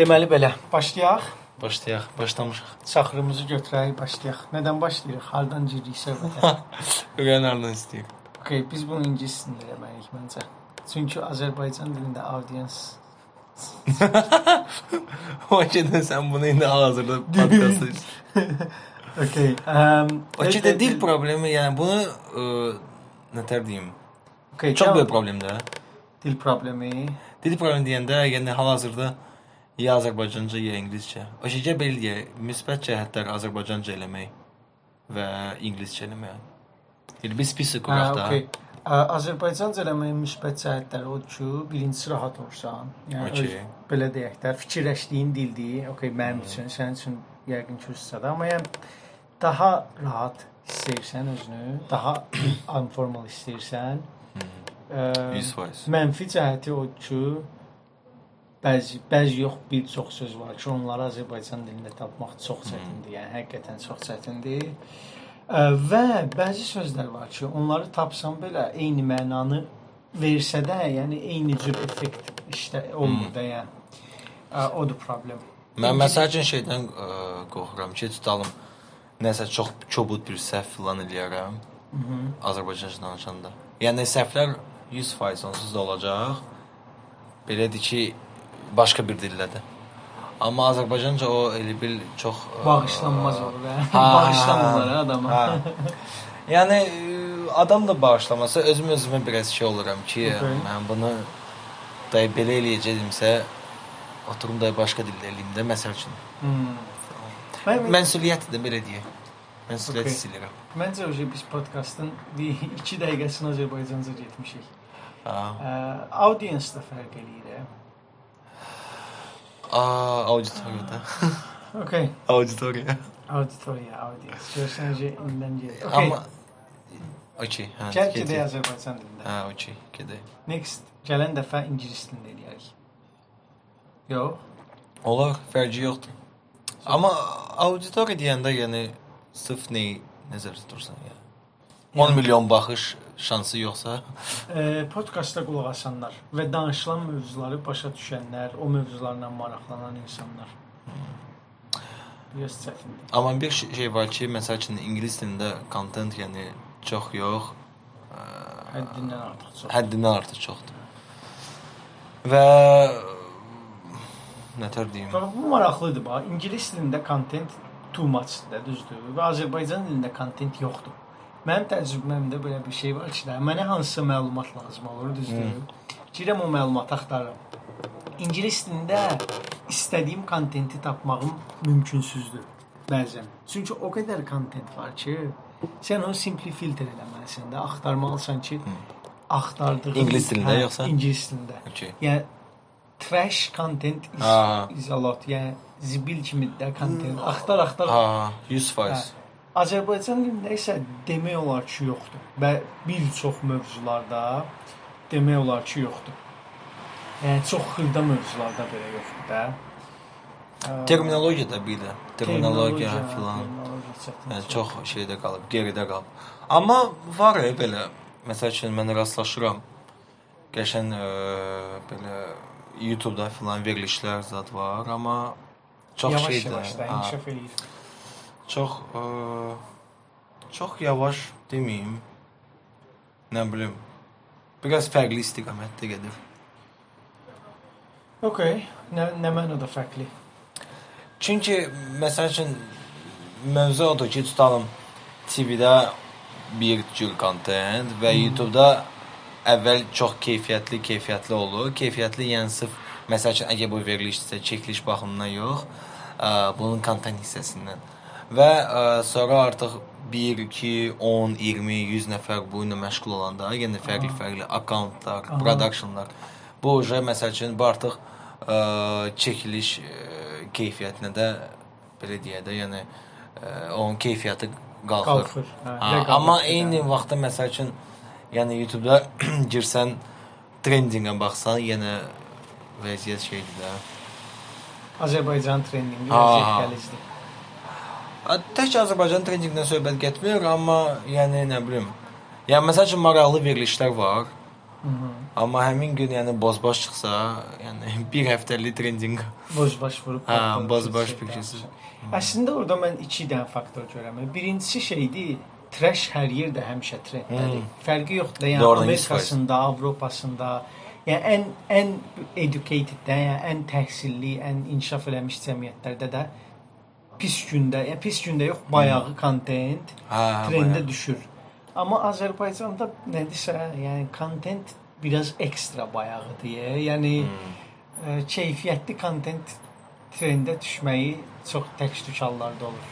Deməli belə, başlayaq. Başlayaq, başlamışıq. Çaxırımızı götürək, başlayaq. Nədən başlayırıq? Hardan giririk söhbətə? Öyrən hardan istəyir. Okay, biz bunu ingilis dilində eləməliyik məncə. Çünki Azərbaycan dilində audience O şeydən sən bunu indi hal-hazırda podkastda. Okay. Um, O şeydə dil problemi, yəni bunu ə, nətər deyim? Okay, Çox tamam. böyük problemdir. Dil problemi. Dil problemi deyəndə, yəni hal-hazırda ya Azərbaycanca, ya ingiliscə. Şeyə belə müsbət cəhətlər Azərbaycanca eləmək və ingiliscə eləmək. Yəni bir spesifik Hə, olaraq da. okay. Ə, Azərbaycanca eləməyin müsbət cəhətləri odur ki, birincisi rahat olursan. Yəni Okay. öz, belə deyək də, fikirləşdiyin dildir. Okay, mənim üçün, sənin üçün yəqin ki, ustadır, amma yəni daha rahat hiss edirsən özünü, daha informal istəyirsən. Ə, 100%. Mənfi cəhəti o ki, bəzi bəzi yox, bir çox söz var ki, onları Azərbaycan dilində tapmaq çox çətindir. Yəni həqiqətən çox çətindir. Və bəzi sözlər var ki, onları tapsan belə eyni mənanı versə də, yəni eyni cür effekt işdə olmur da yəni. Ə, Odur problem. Mən məsəl üçün şeydən ə, qorxuram ki, tutalım nəsə çox kobud bir səhv filan eləyərəm. Mhm. Azərbaycanca danışanda. Yəni səhvlər 100% onsuz da olacaq. Belədir ki, başqa bir dillədir. Amma Azərbaycanca o elə bil çox ə, Bağışlanmaz olur Bağışlamırlar. Hə. Yəni ə, adam da bağışlamasa özüm özümə biraz şey oluram ki, Okay. mən bunu da belə eləyəcəkdimsə oturum da başqa dildə eləyim də məsəl üçün. Hmm. Məsuliyyətdir belə deyək. Məsuliyyət Okay. hiss edirəm. məncə o biz podkastın 2 dəqiqəsini Azərbaycanca getmişik. Ha. Ə, audience da fərq eləyir. Hə. Aa, auditoriyada. Okay. Auditoriya. Auditoriya, audience. Görsən necə indən gəlir. Okay. Amma okey, hə. Gəl gedək. gedək Azərbaycan dilində. Hə, okey, gedək. Next, gələn dəfə ingilis dilində eləyərik. Yox. Olar, fərqi yoxdur. Amma auditoriya deyəndə yəni sırf nə nəzərdə tutursan yəni. 10 milyon baxış şansı yoxsa, E, podkastda qulaq asanlar və danışılan mövzuları başa düşənlər, o mövzularla maraqlanan insanlar. Biraz çətindir. amma bir şey var ki, məsəl üçün ingilis dilində kontent yəni çox yox, Həddindən artıq çox. həddindən artıq çoxdur. Və nətər deyim? Bu maraqlıdır bax. İngilis dilində kontent too much-dır, düzdür? Və Azərbaycan dilində kontent yoxdur. Mənim təcrübəmdə belə bir şey var ki, mənə hansısa məlumat lazım olur, düzdür? Girəm o məlumatı axtarıram. İngilis dilində istədiyim kontenti tapmağım mümkünsüzdür bəzən. Çünki o qədər kontent var ki, sən onu simply filtr eləməlisən də, axtarmalısan ki, axtardığın İngilis dilində Hə, yoxsa? İngilis dilində. Okey. Yəni trash content is, is a lot. Yəni zibil kimi də content. Axtar axtar. Ha, 100%. Hə. Azərbaycan dilində isə demək olar ki, yoxdur. Və bir çox mövzularda demək olar ki, yoxdur. Yəni çox xırda mövzularda belə yoxdur da. Terminologiya da bir də, terminologiya filan. Yəni çox şeydə qalıb, geridə qalıb. Amma var e belə. Məsəl üçün mən rastlaşıram. Qəşən ə, belə YouTube-da filan verilişlər zad var, amma çox yavaş şeydir. yavaş da Ha, inkişaf eləyir. Çox ə, çox yavaş deməyim. Nə bilim. Biraz fərqli istiqamətdə gedir. Okay. Nə nə mənada fərqli? Çünki məsəl üçün mövzu odur ki, tutalım TV-də bir cür kontent və YouTube-da əvvəl çox keyfiyyətli, keyfiyyətli olur. Keyfiyyətli yəni sırf məsəl üçün əgər bu verilişsə, çəkiliş baxımından yox, ə, bunun kontent hissəsindən. Və ə, sonra artıq 1, 2, 10, 20, 100 nəfər bu ilə məşğul olanda, yenə fərqli-fərqli akkauntlar, Aha. productionlar. Bu uje məsəl üçün bu artıq ə, çəkiliş ə, keyfiyyətinə də belə deyə də, yəni ə, onun keyfiyyəti qalxır. Qalxır. Hə, Ha, rəqabət amma eyni vaxtda məsəl üçün yəni YouTube-da girsən trendinqə baxsan, yenə vəziyyət şeydir də. Azərbaycan trendingi vəziyyət ha. Tək Azərbaycan trendinqdən söhbət getmir, amma yəni nə bilim. Yəni məsəl üçün maraqlı verilişlər var. Amma həmin gün yəni bozbaş çıxsa, yəni bir həftəlik trendinq. Bozbaş vurub. Hə, bozbaş gəlmiş. Əslində orada mən 2 dənə faktor görürəm. Birincisi şeydir, trash hər yerdə həmişə trenddədir. Fərqi yoxdur. Yəni Doğrudan, Amerikasında, Avropasında, yəni ən ən educated, də, yəni ən təhsilli, ən inkişaf eləmiş cəmiyyətlərdə də pis gündə, yəni pis gündə yox, bayağı kontent Hə, trendə bayağı. düşür. Amma Azərbaycanda nədirsə, yəni kontent biraz ekstra bayağıdır. Yəni Hmm. e, keyfiyyətli kontent trendə düşməyi çox tək hallarda olur.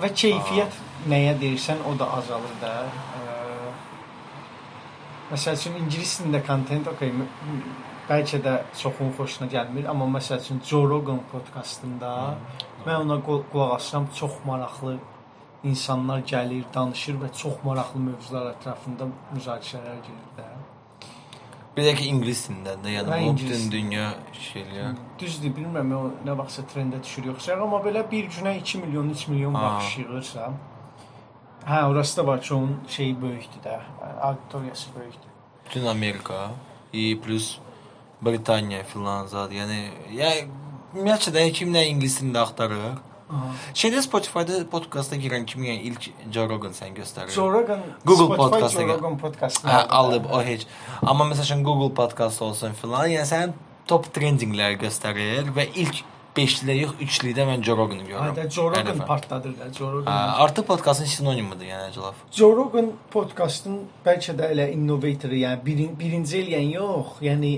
Və keyfiyyət nəyə deyirsən, o da azalır da. E, məsəl üçün ingilis dilində kontent okey, bəlkə də çoxun xoşuna gəlmir, amma məsəl üçün Joe Rogan podkastında mən ona qu- qulaq asıram, çox maraqlı insanlar gəlir, danışır və çox maraqlı mövzular ətrafında müzakirələr gedir də. Bir də ki ingilis dilində də, yəni o ingilis bütün dünya şeylər. Düzdür, bilmirəm o nə vaxtsa trendə düşür yoxsa, amma belə bir günə 2 milyon, 3 milyon baxış yığırsa, hə, orası da var ki, onun şeyi böyükdür də, auditoriyası böyükdür. Bütün Amerika, i plus Britaniya filan zad. Yəni yəni ümumiyyətlə də kim nə ingilis dilində axtarır. Aha. Şeydə Spotify-da podkasta girən kimi yəni ilk Joe Rogan sən göstərir. Joe Rogan Google Podcast'a Joe. Rogan podkastını Hə, alıb o heç. Amma məsəl üçün Google podkast olsun filan, yəni sənin top trendingləri göstərir və ilk 5-likdə yox, 3-lükdə mən Joe Rogan-ı görürəm. Rogan dəfə. partladır da Joe Hə, artıq podkastın sinonimudur yəni Əcəlaf. Joe Rogan podkastın bəlkə də elə innovatoru, yəni birin, birinci eləyən yox, yəni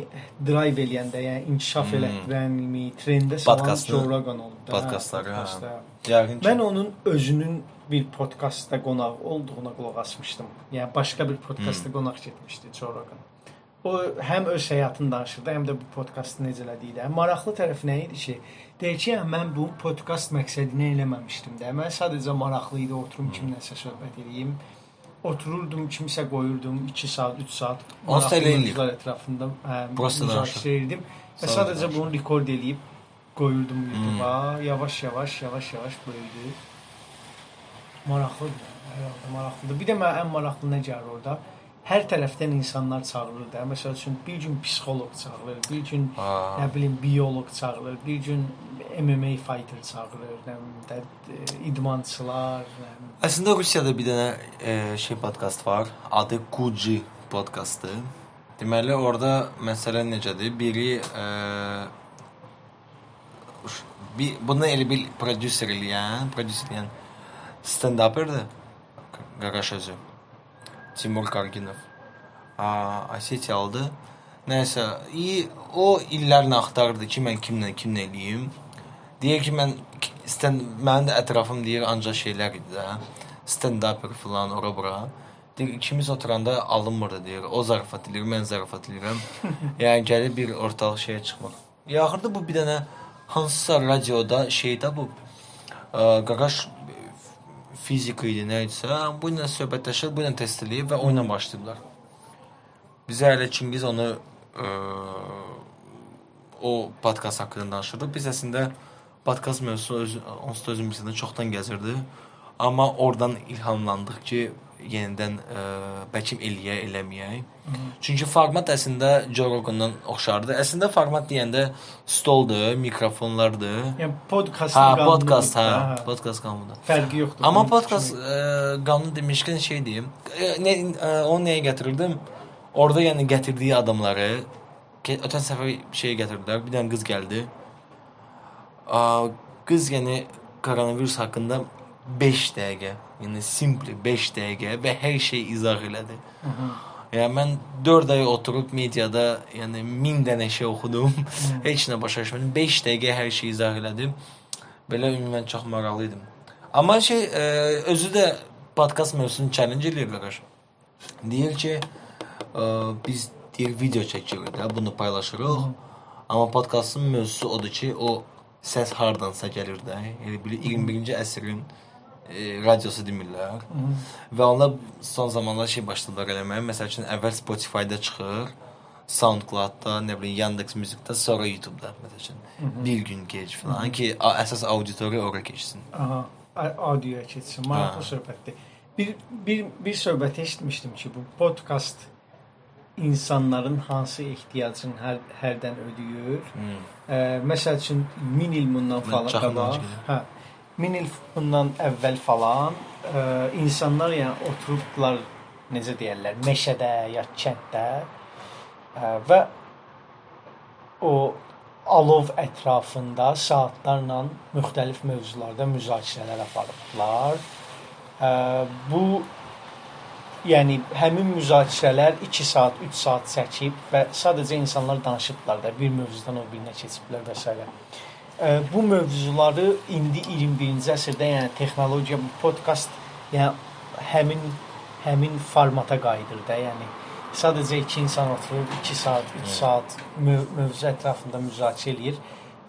drive eləyəndə, yəni inkişaf Hmm. elətdirən, mi, trendə salan Rogan oldu. da, podkastları, hə. Yəqin ki. Mən onun özünün bir podkastda qonaq olduğuna qulaq asmışdım. Yəni başqa bir podkastda qonaq getmişdi Joe Rogan. O həm öz həyatını danışırdı, həm də bu podkastı necə elədiyi də. Maraqlı tərəf nə idi ki, deyir ki, yəni, mən bu podkast məqsədini eləməmişdim də. Mən sadəcə maraqlı idi, oturum kimləsə söhbət edeyim. Otururdum, kimsə qoyurdum 2 saat, 3 saat mövzular ətrafında hə, müzakirə edirdim və Sadəcə bunu rekord eləyib qoyurdum YouTube-a. Yavaş-yavaş, yavaş-yavaş böyüdü. Maraqlıdır. Hər maraqlıdır. Bir də mənə ən maraqlı nə gəlir orada? Hər tərəfdən insanlar çağırır da. Məsəl üçün bir gün psixoloq çağırır, bir gün Ha. nə bilim bioloq çağırır, bir gün MMA fighter çağırır, nə də idmançılar, nə. Əslində Rusiyada bir dənə e, şey podkast var. Adı Kuji podkastı. Deməli orada məsələ necədir? Biri e, bir bunu elə bir prodüser eləyən, prodüser eləyən stand-upperdir. Qaraş özü. Timur Karginov. A, Asetiyalıdır. Nəysə, i o illərini axtarırdı ki, mən kimlə kimlə eləyim. Deyir ki, mən stand mənim də ətrafım deyir ancaq şeylər idi də. Stand-up falan ora bura. Deyir ikimiz oturanda alınmırdı deyir. O zarafat eləyir, mən zarafat eləyirəm. yəni gəlib bir ortaq şeyə çıxmır. Ya axırda bu bir dənə hansısa radioda şeydə bu ə, qaraş fizika idi nə idisə, bu ilə söhbətləşir, bu ilə test eləyib və oyuna başlayıblar. Bizə hələ Çingiz onu ə, o podkast haqqında danışırdı. Biz əslində podkast mövzusu öz onsuz da özümüzdə çoxdan gəzirdi. Amma oradan ilhamlandıq ki, yenidən ə, bəlkə eləyə, eləməyək. Çünki format əslində Joe Rogan-dan oxşardı. Əslində format deyəndə stoldur, mikrofonlardır. Yəni podkast Hə, podkast, hə, podkast qanunu. Fərqi yoxdur. Amma podkast ə, qanunu demişkən şey deyim. Ə, nə onu nəyə gətirirdim? Orada yəni gətirdiyi adamları ötən səfər şey gətirdilər. Bir dənə qız gəldi. Qız yəni koronavirus haqqında 5 dəqiqə, yəni simple 5 dəqiqə və hər şey izah elədi. Yəni mən 4 ay oturub mediada, yəni 1000 dənə şey oxudum. Heç nə başa düşmədim. 5 dəqiqə hər şeyi izah elədim. Belə ümumən çox maraqlı idim. Amma şey ə, özü də podkast mövzusunu challenge eləyir qardaş. Deyir ki, ə, biz deyir video çəkirik də, bunu paylaşırıq. Amma podkastın mövzusu odur ki, o səs hardansa gəlir də. Yəni bir 21-ci əsrin e, radiosu demirlər. Və onlar son zamanlar şey başladılar eləməyə. Məsəl üçün əvvəl Spotify-da çıxır, SoundCloud-da, nə bilim Yandex Music-da, sonra YouTube-da məsəl üçün. Bir gün gec falan ki, a- əsas auditoriya ora keçsin. Aha, audioya keçsin. Maraqlı Ha. söhbətdir. Bir bir bir söhbət eşitmişdim ki, bu podkast insanların hansı ehtiyacını hər, hərdən ödəyir. Ə, məsəl üçün 1000 il bundan falan qabaq, hə. 1000 il bundan əvvəl falan ə, insanlar yəni oturubdular necə deyirlər, meşədə ya kənddə ə, və o alov ətrafında saatlarla müxtəlif mövzularda müzakirələr aparıbdılar. Ə, bu yəni həmin müzakirələr 2 saat, 3 saat çəkib və sadəcə insanlar danışıblar da bir mövzudan o birinə keçiblər və s. Bu mövzuları indi 21-ci əsrdə yəni texnologiya bu podkast yəni həmin həmin formata qayıdır da, yəni sadəcə iki insan oturub 2 saat, 3 saat möv mövzu ətrafında müzakirə eləyir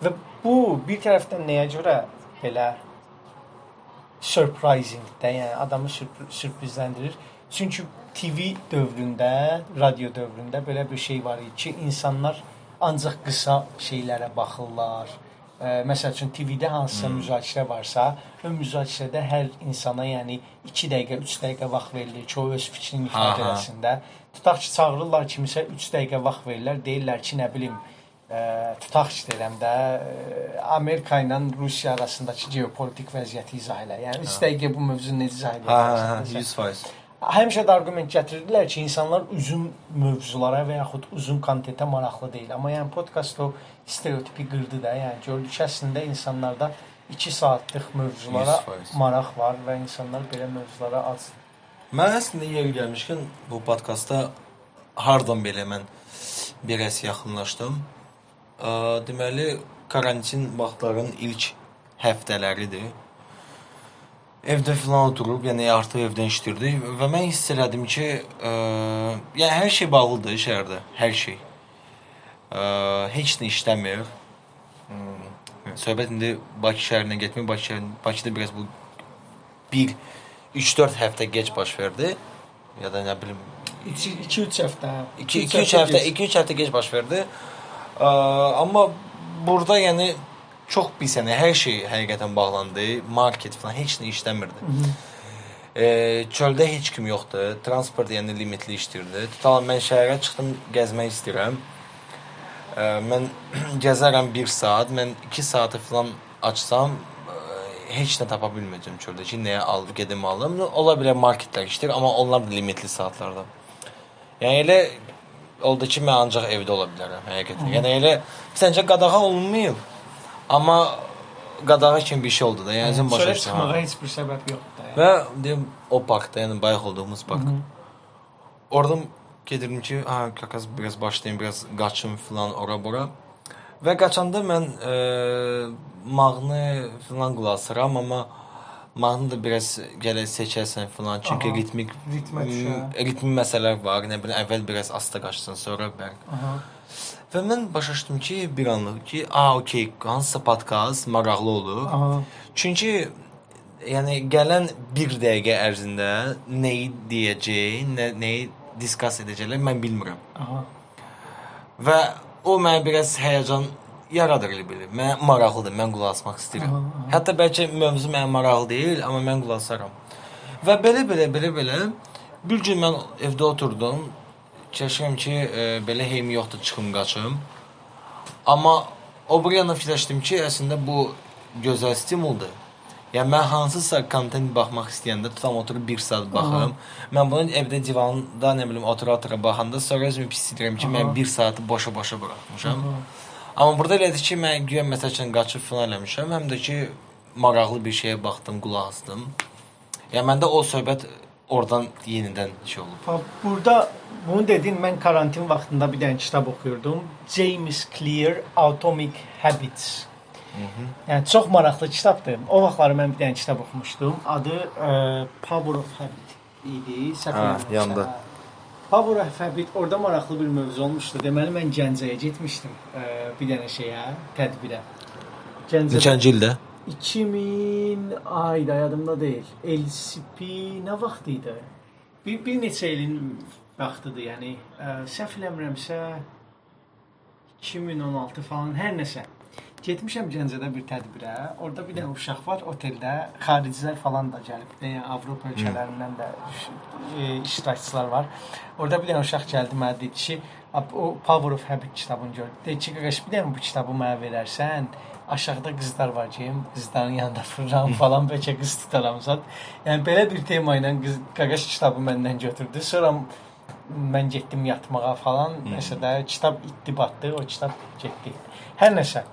və bu bir tərəfdən nəyə görə belə surprising də, yəni adamı sürp sürprizləndirir. Çünki TV dövründə, radio dövründə belə bir şey var idi ki, insanlar ancaq qısa şeylərə baxırlar. Ə, məsəl üçün TV-də hansısa hmm. müzakirə varsa, o müzakirədə hər insana, yəni 2 dəqiqə, 3 dəqiqə vaxt verilir ki, o öz fikrini ifadə etsin də. Tutaq ki, çağırırlar kimisə 3 dəqiqə vaxt verirlər, deyirlər ki, nə bilim, ə, tutaq ki, deyirəm də, Amerika ilə Rusiya arasındakı geopolitik vəziyyəti izah elə. Yəni 3 dəqiqə bu mövzunu necə izah hə, edəcəksən? 100%. Həmişə də arqument gətirirdilər ki, insanlar uzun mövzulara və yaxud uzun kontentə maraqlı deyil. Amma yəni podkast o stereotipi qırdı da. Yəni gördük ki, əslində insanlarda 2 saatlıq mövzulara 100%. maraq var və insanlar belə mövzulara az. Mən əslində yeri gəlmişkən bu podkastda hardan belə mən biraz yaxınlaşdım. Deməli karantin vaxtların ilk həftələridir. Evdə filan oturub, yəni artıq evdən işləyirdik və mən hiss elədim ki, ə, yəni hər şey bağlıdır şəhərdə, hər şey. Ə, heç nə işləmir. Hmm. Söhbət indi Bakı şəhərinə getmir. Bakı şəhərin Bakıda biraz bu 1 3-4 həftə gec baş verdi. Ya da nə bilim 2-3 həftə. 2-3 həftə 2-3 həftə gec baş verdi. Ə, amma burada yəni çox pis yəni hər şey həqiqətən bağlandı. Market falan heç nə işləmirdi. E, çöldə heç kim yoxdur. Transport yəni limitli işləyirdi. Tutalım mən şəhərə çıxdım, gəzmək istəyirəm. E, mən gəzərəm 1 saat, mən 2 saatı falan açsam e, heç nə tapa bilməyəcəm çöldə ki, nəyə alıb gedim alım. Ola bilər marketlər işləyir, amma onlar da limitli saatlarda. Yəni elə oldu ki, mən ancaq evdə ola bilərəm həqiqətən. Yəni elə səncə qadağa olunmayıb. Amma qadağa kimi bir şey oldu da. Yəni sən başa düşürsən. çıxmağa heç bir səbəb yoxdur. da. Və deyim o parkda, yəni bayaq olduğumuz park. Oradan gedirdim ki, ha, kakaz biraz başlayım, biraz qaçım filan ora bura. Və qaçanda mən e, mahnı filan qulaq asıram, amma mahnı da biraz gələ seçərsən filan. Çünki Aha, ritmik ritmə düşər. m, ritmi məsələlər var. Nə bilim, əvvəl biraz asta qaçsan, sonra bərk. Aha. Və mən başa düşdüm ki, bir anlıq ki, a, okey, hansısa podkast maraqlı olur. Aha. Çünki yəni gələn 1 dəqiqə ərzində nəyi deyəcək, nə, nəyi diskas edəcəklər mən bilmirəm. Aha. Və o mənə biraz həyəcan yaradır elə bilir. Mən maraqlıdır, mən qulaq asmaq istəyirəm. Aha, aha. Hətta bəlkə mövzu mənə maraqlı deyil, amma mən qulaq asaram. Və belə belə belə belə bir gün mən evdə oturdum. Keçirəm ki, e, belə heyim yoxdur, çıxım qaçım. Amma o bir yana fikirləşdim ki, əslində bu gözəl stimuldur. Yəni mən hansısa kontent baxmaq istəyəndə tutam oturub 1 saat baxım. Mən bunu evdə divanda nə bilim otura-otura baxanda sonra özümü pis edirəm ki, mən Aha. 1 saatı boşa-boşa buraxmışam. Aha. Amma burada elədir ki, mən güya məsəl üçün qaçıb filan eləmişəm, həm də ki maraqlı bir şeyə baxdım, qulaq asdım. Yəni məndə o söhbət oradan yenidən şey olub. Ha, Burada bunu dedin, mən karantin vaxtında bir dənə kitab oxuyurdum. James Clear Atomic Habits. Yəni çox maraqlı kitabdır. O vaxtlar mən bir dənə kitab oxumuşdum. Adı ə, Power of Habit idi. Hə, yanda. Power of Habit orada maraqlı bir mövzu olmuşdu. Deməli mən Gəncəyə getmişdim ə, bir dənə şeyə, tədbirə. Gəncədə Neçənci ildə? 2000 ayda yadımda deyil. LCP nə vaxt idi? Bir, bir neçə ilin vaxtıdır, yəni ə, səhv eləmirəmsə 2016 falan hər nəsə. Getmişəm Gəncədə bir tədbirə. Orada bir dənə uşaq var oteldə. Xaricilər falan da gəlib. Yəni Avropa ölkələrindən də e, iştirakçılar var. Orada bir dənə uşaq gəldi mənə dedi ki, o Power of Habit kitabını gördü. Dedi ki, qardaş bir dənə bu kitabı mənə verərsən, aşağıda qızlar var ki, qızların yanında fırram falan bəlkə qız tutaram zat. Yəni belə bir tema ilə qız qardaş kitabı məndən götürdü. Sonra mən getdim yatmağa falan. Nəsə də kitab itdi batdı, o kitab getdi. Hər nəsə.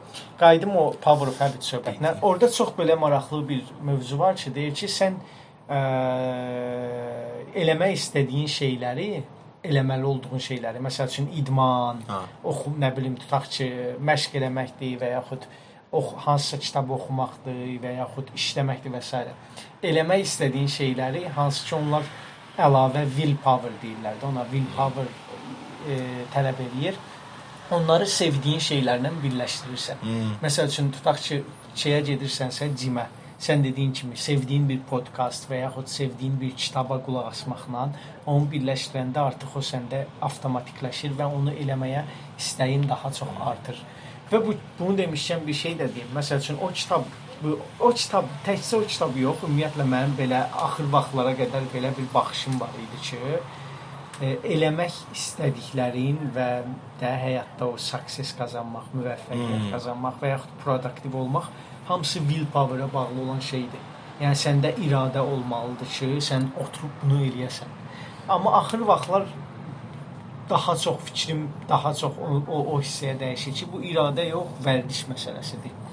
Qayıdım o Power of Habit söhbətinə. Orda çox belə maraqlı bir mövzu var ki, deyir ki, sən ə, eləmək istədiyin şeyləri eləməli olduğun şeyləri, məsəl üçün idman, ha. oxu, nə bilim, tutaq ki, məşq eləməkdir və yaxud ox hansısa kitab oxumaqdır və yaxud işləməkdir və s. Eləmək istədiyin şeyləri hansı ki, onlar əlavə willpower deyirlər də, ona willpower e, tələb eləyir. Onları sevdiyin şeylərlə birləşdirirsən. Hmm. Məsəl üçün tutaq ki, şeyə gedirsənsə cimə, sən dediyin kimi sevdiyin bir podkast və yaxud sevdiyin bir kitaba qulaq asmaqla onu birləşdirəndə artıq o səndə avtomatikləşir və onu eləməyə istəyin daha çox artır. Və bu bunu demişkən bir şey də deyim. Məsəl üçün o kitab bu o kitab təkcə o kitab yox, ümumiyyətlə mənim belə axır vaxtlara qədər belə bir baxışım var idi ki, e, eləmək istədiklərin və də həyatda o success qazanmaq, müvəffəqiyyət hmm. qazanmaq və yaxud produktiv olmaq hamısı willpower-a bağlı olan şeydir. Yəni səndə iradə olmalıdır ki, sən oturub bunu eləyəsən. Amma axır vaxtlar daha çox fikrim daha çox o, o, o hissəyə dəyişir ki, bu iradə yox, vərdiş məsələsidir.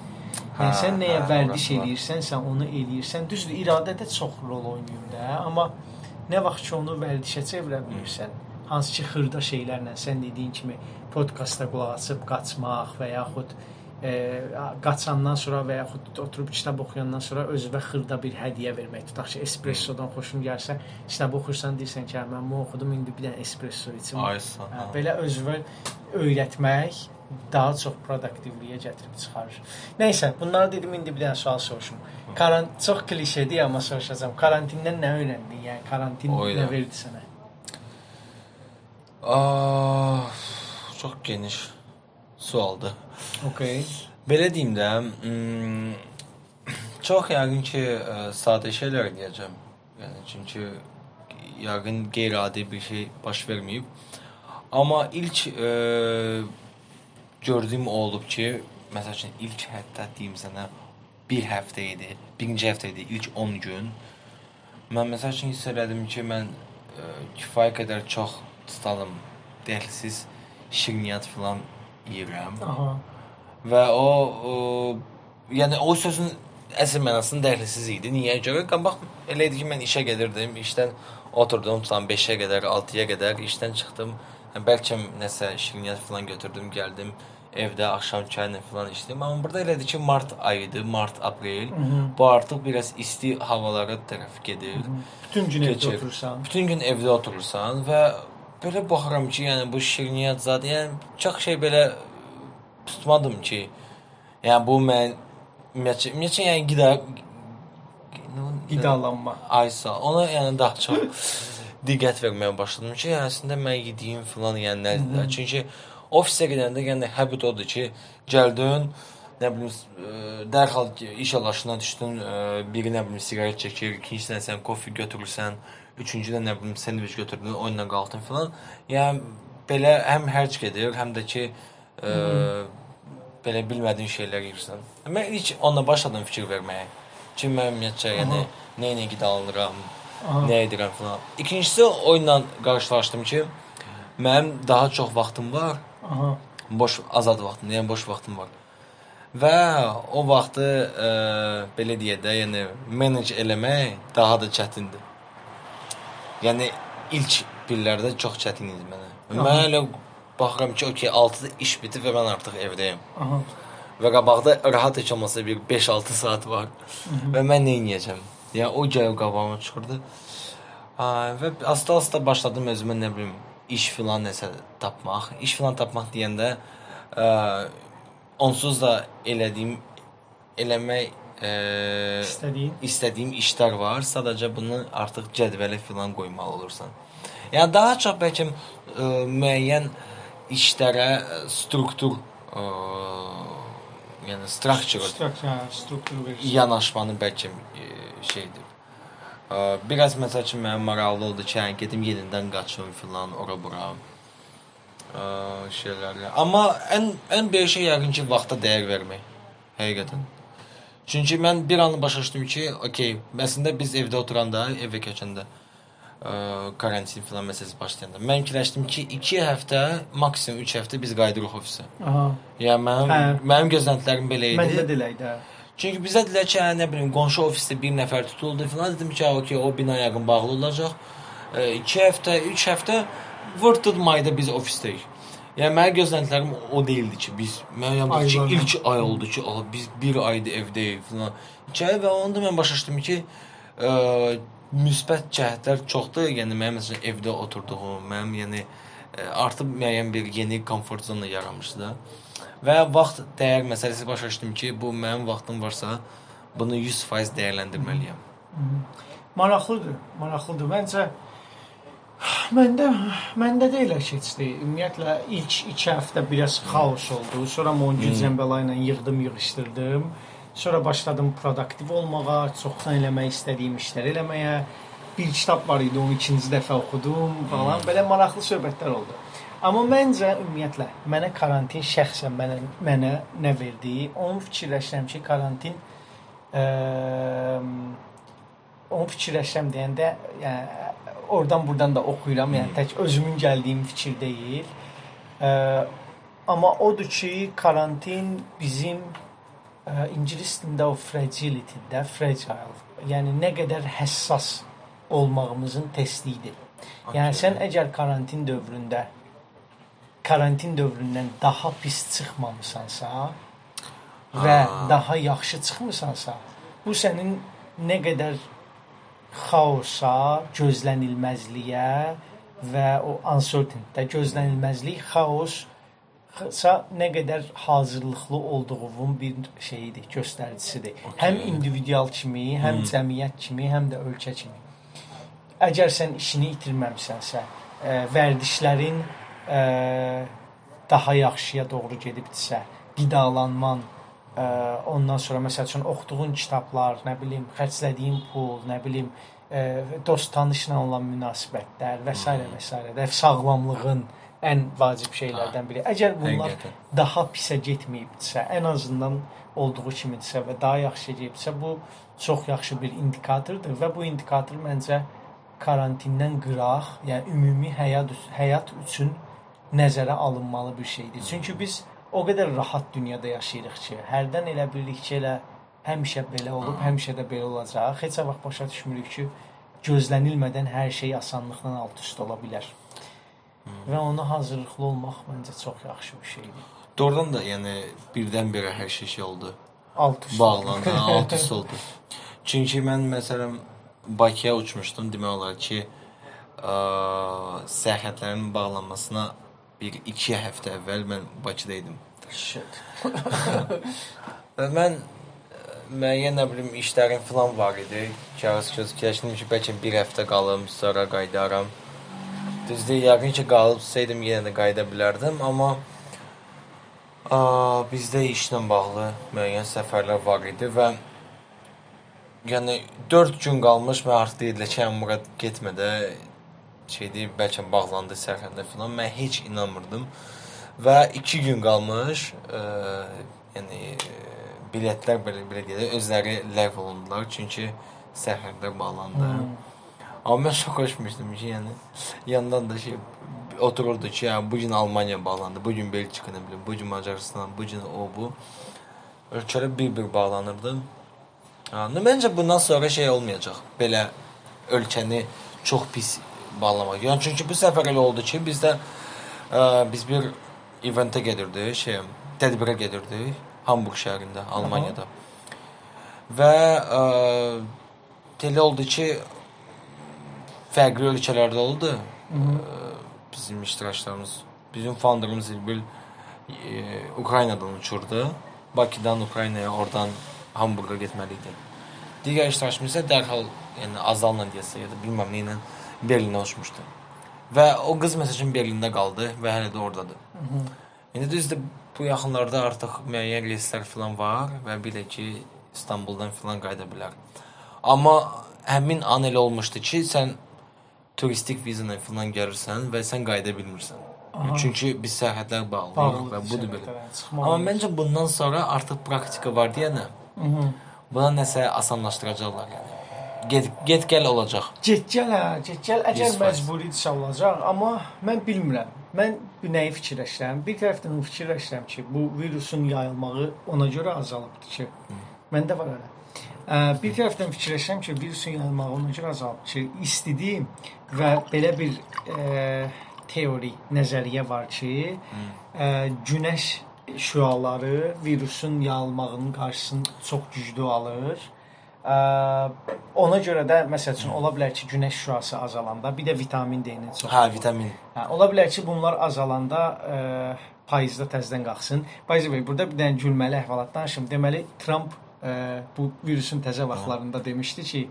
Yəni sən nəyə hə, vərdiş eləyirsən, sən onu eləyirsən. Düzdür, iradə də çox rol oynayır da, amma nə vaxt ki onu vərdişə çevirə bilirsən, hansı ki xırda şeylərlə sən dediyin kimi podkastda qulaq asıb qaçmaq və yaxud e, qaçandan sonra və yaxud oturub kitab oxuyandan sonra özünə xırda bir hədiyyə vermək. Tutaq ki, espressodan xoşun gəlsə, kitab oxursan deyirsən ki, hə, mən bunu oxudum, indi bir dənə espresso içim. Aysan. Hə, belə özünə öyrətmək daha çox produktivliyə gətirib çıxarır. Nəysə, bunları dedim, indi bir dənə sual soruşum. Karant çox klişedir, amma soruşacağam. Karantindən nə öyrəndin? Yəni karantin Oyda. nə verdi sənə? Aa, çox geniş sualdır. Okay. Belə deyim də, hmm, çox yəqin ki, ə, e, sadə şeylər deyəcəm. Yəni çünki yəqin qeyri-adi bir şey baş verməyib. Amma ilk ə, e, gördüyüm olub ki, məsəl üçün ilk hətta deyim sənə bir həftə idi. Birinci həftə idi, ilk 10 gün. Mən məsəl üçün hiss elədim ki, mən ə, e, kifayət qədər çox tutalım dəhlsiz şirniyyat filan yeyirəm. Aha. Və o, o yəni o sözün əsl mənasında dəhlisiz idi. Niyə görə? Qabaq elə idi ki, mən işə gedirdim, işdən oturdum tutan 5-ə qədər, 6-ya qədər, işdən çıxdım. Yəni, bəlkə nəsə şirniyyat falan götürdüm, gəldim evdə axşam çayla falan içdim. Amma burada elədir ki, mart ayıdır, mart, aprel. Hı -hı. Bu artıq biraz isti havalara tərəf gedir. Hı -hı. Bütün gün Keçir. evdə oturursan. Bütün gün evdə oturursan və belə baxıram ki, yəni bu şirniyyat zad, yəni çox şey belə tutmadım ki, yəni bu mən ümumiyyətcə, ümumiyyətcə yəni qida qidalanma. Aysa, ona yəni daha çox diqqət verməyə başladım ki, əslində mən yediyim filan yəni nədir? Çünki ofisə gedəndə yəni habit odur ki, gəldin, nə bilim, ə, dərhal iş alaşına düşdün, ə, biri nə bilim siqaret çəkir, ikincisindən sən kofe götürürsən, üçüncüdən nə bilim sendviç götürdün, oyunla qalxdın filan. Yəni belə həm hərc gedir, həm də ki ə, belə bilmədiyin şeylər yeyirsən. Mən ilk onunla başladım fikir verməyə. Ki mən ümumiyyətcə yəni nə ilə qidalanıram. Nə edirəm filan. İkincisi oyunla qarşılaşdım ki, mənim daha çox vaxtım var. Aha. Boş azad vaxtım, yəni boş vaxtım var. Və o vaxtı ə, belə deyək də, yəni manage eləmək daha da çətindir. Yəni ilk illərdə çox çətin idi mənə. Mən elə baxıram ki, okey, 6-da iş bitib və mən artıq evdəyəm. Aha. Və qabaqda rahat heç olmasa bir 5-6 saat var. Hı -hı. Və mən nə edəcəm? Yəni o gəlib qabağıma çıxırdı. Ha, və asta-asta başladım özümə nə bilim iş filan nəsə tapmaq. İş filan tapmaq deyəndə ə, onsuz da elədiyim eləmək ə, istədiyim istədiyim işlər var. Sadəcə bunu artıq cədvələ filan qoymalı olursan. Yəni daha çox bəlkə ə, müəyyən işlərə struktur ə, yəni structure Structure, struktur verir. yanaşmanı bəlkə e, şeydir. Biraz məsəl üçün mənim maraqlı oldu ki, yəni gedim yenidən qaçım filan ora bura. Şeylərlə. Amma ən ən böyük şey yəqin ki, vaxta dəyər vermək. Həqiqətən. Çünki mən bir an başa düşdüm ki, okey, əslində biz evdə oturanda, evə keçəndə ə, karantin filan məsələsi başlayanda mən fikirləşdim ki, 2 həftə, maksimum 3 həftə biz qayıdırıq ofisə. Aha. Yəni mənim Hə. mənim gözləntilərim belə idi. Məndə də elə idi. hə. Çünki bizə dedilər ki, hə, nə bilim, qonşu ofisdə bir nəfər tutuldu filan. Dedim ki, okey, o bina yəqin bağlı olacaq. 2 həftə, 3 həftə vurtut mayda biz ofisdəyik. Yəni mənim gözləntilərim o deyildi ki, biz mən yəni ki, ilk ay oldu ki, aha biz 1 aydır evdəyik filan. 2 ay və onda mən başa düşdüm ki, ə, müsbət cəhətlər çoxdur. Yəni mənim məsələn evdə oturduğum, mənim yəni ə, artıq müəyyən bir yeni komfort zona yaranmışdı da. Və vaxt dəyər məsələsi başa düşdüm ki, bu mənim vaxtım varsa, bunu 100% dəyərləndirməliyəm. Maraqlıdır, maraqlıdır. Məncə məndə məndə də elə keçdi. Ümumiyyətlə ilk 2 həftə biraz xaos oldu. Sonra Moncu Zəmbəla ilə yığdım, yığışdırdım. Sonra başladım produktiv olmağa, çoxdan eləmək istədiyim işlər eləməyə. Bir kitab var idi, onu ikinci dəfə oxudum falan. Belə maraqlı söhbətlər oldu. Amma məncə ümumiyyətlə mənə karantin şəxsən mənə mənə nə verdi? Onu fikirləşirəm ki, karantin eee onu fikirləşirəm deyəndə, yəni oradan burdan da oxuyuram, yəni tək özümün gəldiyim fikir deyil. Ə, amma odur ki, karantin bizim ə, ingilis dilində o fragility-də, fragile, yəni nə qədər həssas olmağımızın testidir. Yəni sən əgər karantin dövründə karantin dövründən daha pis çıxmamısansa və Ha. daha yaxşı çıxmısansa, bu sənin nə qədər xaosa, gözlənilməzliyə və o uncertainty, gözlənilməzlik, xaos sa nə qədər hazırlıqlı olduğun bir şeydir, göstəricisidir. Okay. Həm individual kimi, həm Hmm. cəmiyyət kimi, həm də ölkə kimi. Əgər sən işini itirməmisənsə, ə, vərdişlərin ə, daha yaxşıya doğru gedibdisə, qidalanman, ə, ondan sonra məsəl üçün oxuduğun kitablar, nə bilim, xərclədiyin pul, nə bilim, ə, dost tanışla olan münasibətlər və s. və s. də sağlamlığın ən vacib şeylərdən biri. Əgər bunlar Həqiqətən. daha pisə getməyibdisə, ən azından olduğu kimidirsə və daha yaxşı gedibsə, bu çox yaxşı bir indikatordur və bu indikator məncə karantindən qıraq, yəni ümumi həyat həyat üçün nəzərə alınmalı bir şeydir. Çünki biz o qədər rahat dünyada yaşayırıq ki, hərdən elə bilirik ki, elə həmişə belə olub, həmişə də belə olacaq. Heç vaxt başa düşmürük ki, gözlənilmədən hər şey asanlıqla alt-üst ola bilər. Və ona hazırlıqlı olmaq məncə çox yaxşı bir şeydir. Doğrudan da yəni birdən-birə hər şey şey oldu. Alt-üst. Bağlandı, alt üst oldu. Çünki mən məsələn Bakıya uçmuşdum demək olar ki, ə, səyahətlərin bağlanmasına bir 2 həftə əvvəl mən Bakıda idim. Shit. Və mən ə, müəyyən nə bilim işlərim falan var idi. Kağız göz keçdim ki, bəlkə bir həftə qalım, sonra qayıdaram. Düzdür, yəqin ki, qalıbsaydım yenə də qayıda bilərdim, amma a, bizdə işlə bağlı müəyyən səfərlər var idi və yəni 4 gün qalmış mən artıq deyirlər ki, yəni bura getmə də şeydi, bəlkə bağlandı sərhəddə falan. Mən heç inanmırdım. Və 2 gün qalmış, ə, yəni ə, biletlər belə belə deyək, özləri ləğv olundular çünki sərhədlər bağlandı. Hmm. Amma mən şok düşmüşdüm ki, yəni yandan da şey otururdu ki, yəni bu gün Almaniya bağlandı, bu gün Belçika nə bilim, bu gün Macarıstan, bu gün o bu. Ölkələr bir-bir bağlanırdı. Nə məncə bundan sonra şey olmayacaq. Belə ölkəni çox pis bağlamaq. Yəni çünki bu səfər elə oldu ki, bizdə ə, biz bir eventə gedirdik, şey, tədbirə gedirdik Hamburg şəhərində, Almaniyada. Və ə, elə oldu ki, fərqli ölkələrdə oldu. Ə, bizim iştirakçılarımız, bizim founderımız İlbil e, Ukraynadan uçurdu. Bakıdan Ukraynaya, oradan Hamburqa getməli idi. Digər iştirakçımız isə dərhal, yəni Azalla deyəsə ya da bilməm nə ilə Berlinə uçmuşdu. Və o qız məsəl üçün Berlində qaldı və hələ də ordadır. İndi düzdür, bu yaxınlarda artıq müəyyən reyslər falan var və bir də ki İstanbuldan falan qayıda bilər. Amma həmin an elə olmuşdu ki, sən turistik viza ilə falan gəlirsən və sən qayıda bilmirsən. Aha. Çünki biz sərhədlər bağlıyıq və budur belə. Amma məncə bundan sonra artıq praktika var deyənə Mhm. buna nəsə asanlaşdıracaqlar yəni. Get get gəl olacaq. Get gəl hə, get gəl. Əgər 100%. məcburidirsə olacaq, amma mən bilmirəm. Mən nəyi fikirləşirəm? Bir tərəfdən fikirləşirəm ki, bu virusun yayılmağı ona görə azalıbdır ki, məndə var elə. Bir tərəfdən fikirləşirəm ki, virusun yayılmağı ona görə azalıbdır ki, istidir və belə bir ə, teori, nəzəriyyə var ki, ə, günəş şüaları virusun yayılmağının qarşısını çox güclü alır. Ə, ona görə də məsəl üçün ola bilər ki, günəş şüası azalanda, bir də vitamin D-nin çox. Hə, vitamin. Hə, ola bilər ki, bunlar azalanda ə, payızda təzədən qalxsın. Bayzı bəy, burada bir dənə gülməli əhvalat danışım. Deməli, Trump ə, bu virusun təzə vaxtlarında demişdi ki,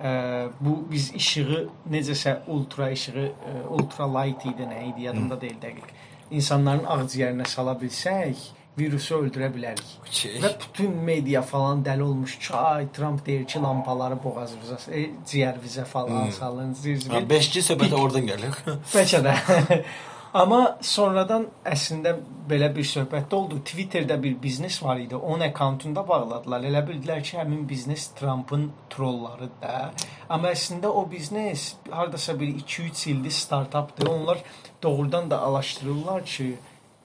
ə, bu biz işığı necəsə ultra işığı, ə, ultra light idi, nə idi, yadımda deyil dəqiq. İnsanların ağciyərinə sala bilsək, virusu öldürə bilərik. Okay. Və bütün media falan dəli olmuş ki, ay Trump deyir ki, lampaları boğazımıza, e, ciyərimizə falan salın. Zir Ha, 5G söhbəti oradan gəlir. Bəlkə də. Amma sonradan əslində belə bir söhbət də oldu. Twitterdə bir biznes var idi. Onun akkauntunda bağladılar. Elə bildilər ki, həmin biznes Trumpın trollarıdır da. Amma əslində o biznes hardasa bir 2-3 ildir startapdır. Onlar doğrudan da araşdırırlar ki,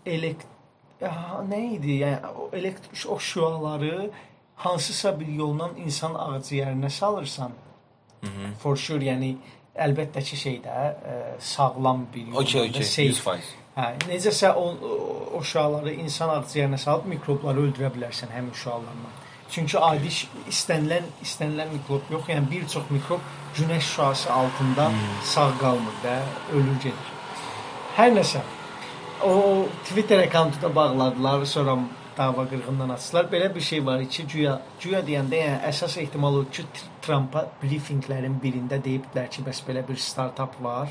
elekt nə idi? Yəni o elektrik o şüaları hansısa bir yolla insan ağciyərinə salırsan. For sure, yəni əlbəttə ki şeydə ə, sağlam bir yolla, Okay, okay. safe. 100%. Hə, necəsə o, o- şüaları insan ağciyərinə salıb mikrobları öldürə bilərsən həmin şüalarla. Çünki adi istənilən istənilən mikrob yox, yəni bir çox mikrob günəş şüası altında sağ qalmır və ölür gedir. Hər nəsə. O Twitter akkauntu da bağladılar, sonra dava qırğından açdılar. Belə bir şey var ki, güya güya deyəndə yəni əsas ehtimal o ki, Tr- Trumpa briefinglərin birində deyiblər ki, bəs belə bir startap var.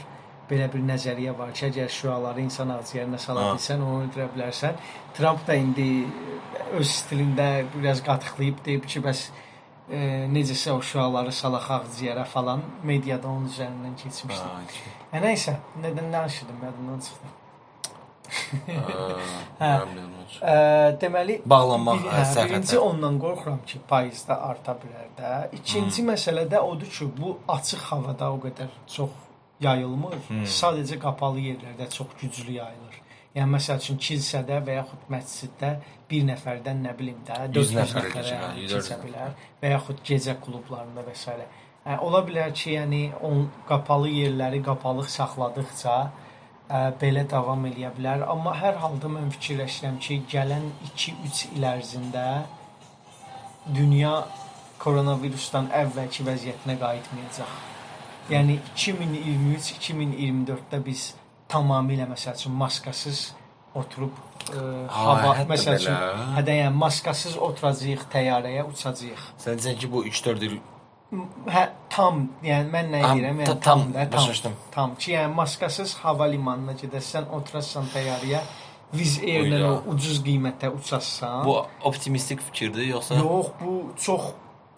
Belə bir nəzəriyyə var ki, əgər şüaları insan ağciyərinə sala Ha. bilsən, onu öldürə bilərsən. Trump da indi öz stilində biraz qatıqlayıb deyib ki, bəs e, necəsə o şüaları salaq ağciyərə falan mediada onun üzərindən keçmişdi. Hə, nəysə, nədən danışırdım, yadımdan çıxdı. Hə. Ə, deməli Bağlanmaq, bir- hə, hə, sərhəddə. birinci ondan qorxuram ki, paizdə arta bilər də. İkinci məsələ də odur ki, bu açıq havada o qədər çox yayılmır. Sadəcə qapalı yerlərdə çox güclü yayılır. Yəni məsəl üçün kilsədə və yaxud məsciddə bir nəfərdən nə bilim də 400 nəfərə nəfərə keçir, 100 keçə bilər və yaxud gecə klublarında və s. Hə, ola bilər ki, yəni on qapalı yerləri qapalıq saxladıqca ə, belə davam eləyə bilər, amma hər halda mən fikirləşirəm ki, gələn 2-3 il ərzində dünya koronavirusdan əvvəlki vəziyyətinə qayıtmayacaq. Yəni 2023-2024-də biz tamamilə məsəl üçün maskasız oturub ə, Ha, hava məsəl üçün belə. hə də yəni maskasız oturacağıq, təyyarəyə uçacağıq. Sən deyirsən ki, bu 3-4 il Hə, tam, yəni mən nə deyirəm? Yəni tam, da, başa tam, düşdüm. tam ki, yəni maskasız hava limanına gedəsən, oturasan təyyarəyə, Viz Air-lə o ucuz qiymətə uçasan. bu optimistik fikirdir yoxsa? yox, bu çox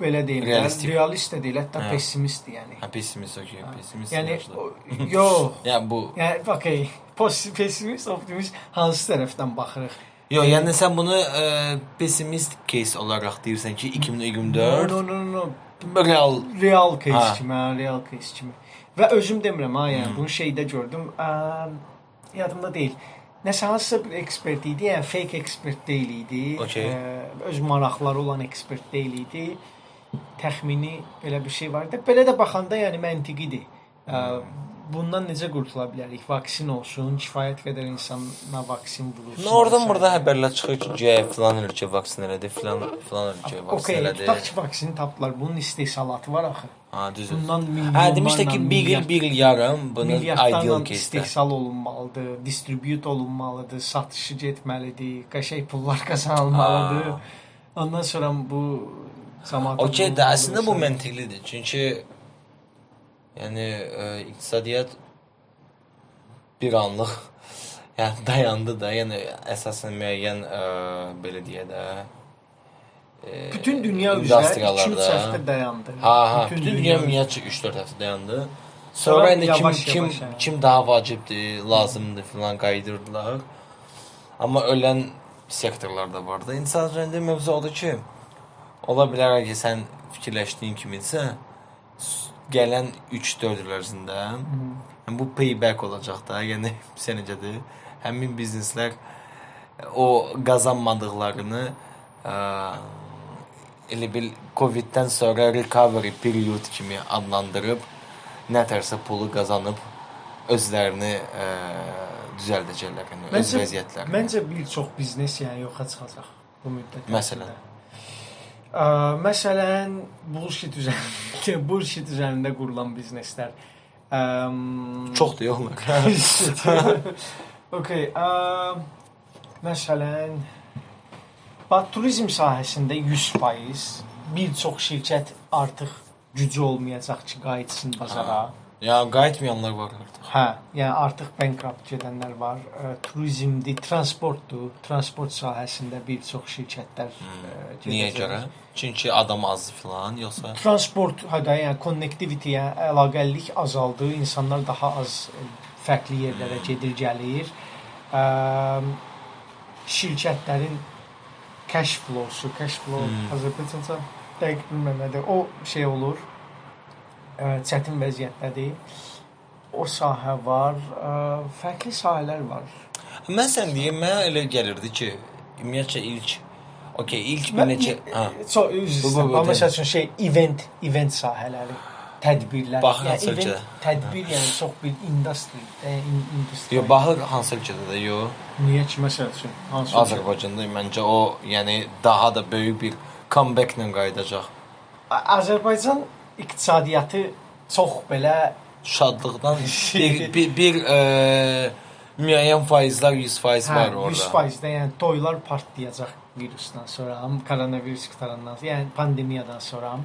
belə deyim, də, Realistik. realist də deyil, hətta Hə. pessimistdir yəni. Ha pessimist okey, pessimist. Yəni yox. yəni bu Yəni okey, pessimist, optimist hansı tərəfdən baxırıq? Yox, yəni sən bunu ə, pessimist case olaraq deyirsən ki, 2024 No, no, no, no. Real real case Ha. kimi, hə, real case kimi. Və özüm demirəm ha, yəni bunu şeydə gördüm. Ə, yadımda deyil. Nəsə hansısa bir ekspert idi, yəni fake ekspert deyil idi. Okey. Ə, öz maraqları olan ekspert deyil idi. Təxmini belə bir şey var idi. Belə də baxanda yəni məntiqidir. Ə, bundan necə qurtula bilərik? Vaksin olsun, kifayət qədər insana vaksin vurulsun. Nə oradan burada xəbərlər çıxır ki, güya filan ölkə vaksin elədi, filan filan ölkə vaksin Okey, elədi. tutaq ki, vaksin tapdılar. Bunun istehsalatı var axı. Ha, düzdür. Bundan Hə, demişdi ki, bir il, bir il yarım bunun ideal case-də. istehsal olunmalıdır, distribut olunmalıdır, satışı getməlidir, qəşəng pullar qazanılmalıdır. Aa. Ondan sonra bu cəmaata Okey də əslində bu məntiqlidir. Çünki yəni ə, iqtisadiyyat bir anlıq Yəni dayandı da, yəni əsasən müəyyən ə, belə deyə də e, Bütün dünya üzrə industriyalarda- 2-3 həftə dayandı. Ha, ha, bütün, dünya ümumiyyətcə 3-4 həftə dayandı. Sonra indi kim yavaş-yavaş, kim hə. kim daha vacibdir, lazımdır filan qaydırdılar. Amma ölən sektorlar da var da. İnsan üzərində mövzu odur ki, ola bilər ki, sən fikirləşdiyin kimisə s- gələn 3-4 il ərzində yəni bu payback olacaq da. Yəni sən necədir? Həmin bizneslər o qazanmadıqlarını ə, elə bil Covid-dən sonra recovery period kimi adlandırıb nə tərsə pulu qazanıb özlərini ə, düzəldəcəklər, yəni öz vəziyyətlərini. məncə bir çox biznes yəni yoxa çıxacaq bu müddət. Məsələn? Məsələn, bullshit üzərində, bullshit üzərində qurulan bizneslər. Ə, çoxdur yoxlar. okay, ə, məsələn, bax turizm sahəsində 100% bir çox şirkət artıq gücü olmayacaq ki, qayıtsın bazara. Ya qayıtmayanlar var artıq. Hə, yəni artıq bankrupt gedənlər var. Ə, turizmdir, transportdur. Transport sahəsində bir çox şirkətlər Hmm. Niyə gedəcək. görə? Çünki adam azdır filan, yoxsa Transport, hədə, yəni connectivity-yə əlaqəlilik azaldı. İnsanlar daha az fərqli yerlərə gedir, gəlir. Ə, şirkətlərin cash flow-su, cash flow Hmm. Azərbaycanca dəqiq bilmirəm nədir. O şey olur. Ə, çətin vəziyyətdədir. O sahə var, ə, fərqli sahələr var. Mən sən deyim, mənə elə gəlirdi ki, ümumiyyətcə ilk okey, ilk bir neçə hə. Çox üzr Amma məsəl üçün şey event, event sahələri, tədbirlər. Bax, yəni hansı event, ölkədə? tədbir yəni çox bir industry, in- industry. Yo, baxır hansı ölkədə də yo. Niyə ki məsəl üçün hansı? Azərbaycanda məncə o, yəni daha da böyük bir comeback-lə qayıdacaq. A- Azərbaycan iqtisadiyyatı çox belə Şadlıqdan bir bir, bir e, müəyyən faizlər 100% var hə, orada. 100%də yəni toylar partlayacaq virusdan sonra, koronavirus qutarandan, yəni pandemiyadan sonra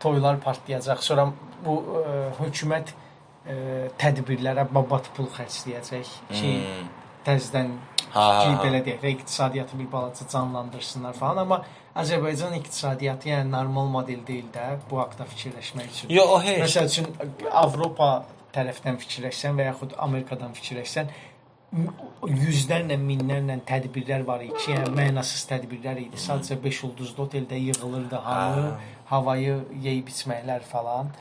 toylar partlayacaq. Sonra bu ə, hökumət ə, tədbirlərə babat pul xərcləyəcək ki, Hmm. təzədən Ha, ki, belə deyək, iqtisadiyyatı bir balaca canlandırsınlar falan, amma Azərbaycan iqtisadiyyatı yəni normal model deyil də bu haqqda fikirləşmək üçün. Yo, o heç. Məsəl üçün Avropa tərəfdən fikirləşsən və yaxud Amerikadan fikirləşsən yüzlərlə, minlərlə tədbirlər var idi ki, yəni mənasız tədbirlər idi. Sadəcə 5 ulduzlu oteldə yığılırdı hamı, Ha. havayı yeyib içməklər falan.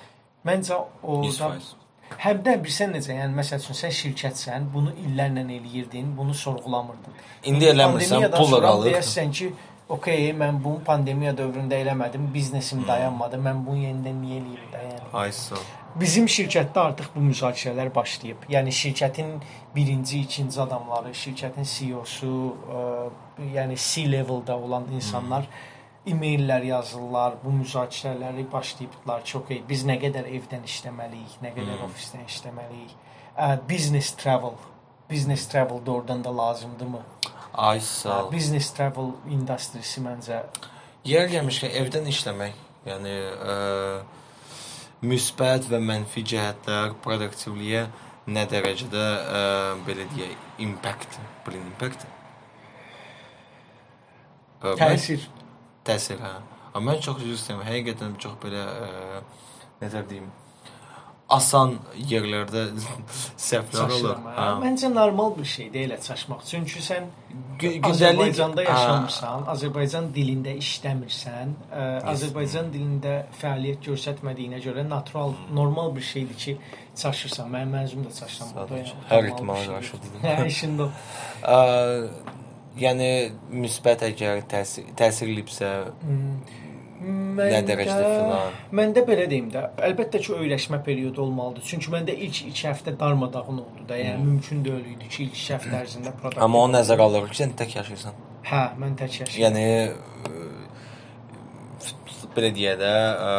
Məncə orada 100%. Həm də bilirsən necə, yəni məsəl üçün sən şirkətsən, bunu illərlə eləyirdin, bunu sorğulamırdın. İndi eləmirsən, Pandemiyadan pul da sonra qalır. Deyərsən ki, okey, mən bunu pandemiya dövründə eləmədim, biznesim dayanmadı, mən bunu yenidən niyə eləyim də, yəni. Ay sağ. Bizim şirkətdə artıq bu müzakirələr başlayıb. Yəni şirkətin birinci, ikinci adamları, şirkətin CEO-su, ə, yəni C-leveldə olan insanlar e-maillər yazırlar, bu müzakirələri başlayıblar. Çox ey, biz nə qədər evdən işləməliyik, nə qədər ofisdən işləməliyik. Ə, business travel, business travel doğrudan da lazımdırmı? Sağ. ol. Business travel industrisi məncə Yer gəlmişkən evdən işləmək, yəni ə, müsbət və mənfi cəhətlər produktivliyə nə dərəcədə ə, belə deyək, impact, blin impact. Ə, mən- təsir təsir hə. Amma mən çox üzr istəyirəm. Həqiqətən çox belə ə, necə deyim, asan yerlərdə səhvlər olur. Hə. Məncə normal bir şeydir elə çaşmaq. Çünki sən Gü- Gündəlik Azərbaycanda Hə. yaşamırsan, Azərbaycan dilində işləmirsən, ə, Azərbaycan dilində fəaliyyət göstərmədiyinə görə natural, normal bir şeydir ki, çaşırsan. Mənim məzum da çaşıram burada. Hər ehtimala qarşı. Hə, işində. yəni müsbət əgər təsir təsirlibsə nə dərəcədə filan. Məndə belə deyim də, əlbəttə ki, öyrəşmə periodu olmalıdır. Çünki məndə ilk 2 həftə darmadağın oldu da. Yəni mümkün deyil idi ki, ilk 2 həftə ərzində produktiv. Amma o nəzərə alır ki, sən tək yaşayırsan. Hə, mən tək yaşayıram. Yəni ə, belə deyə də ə,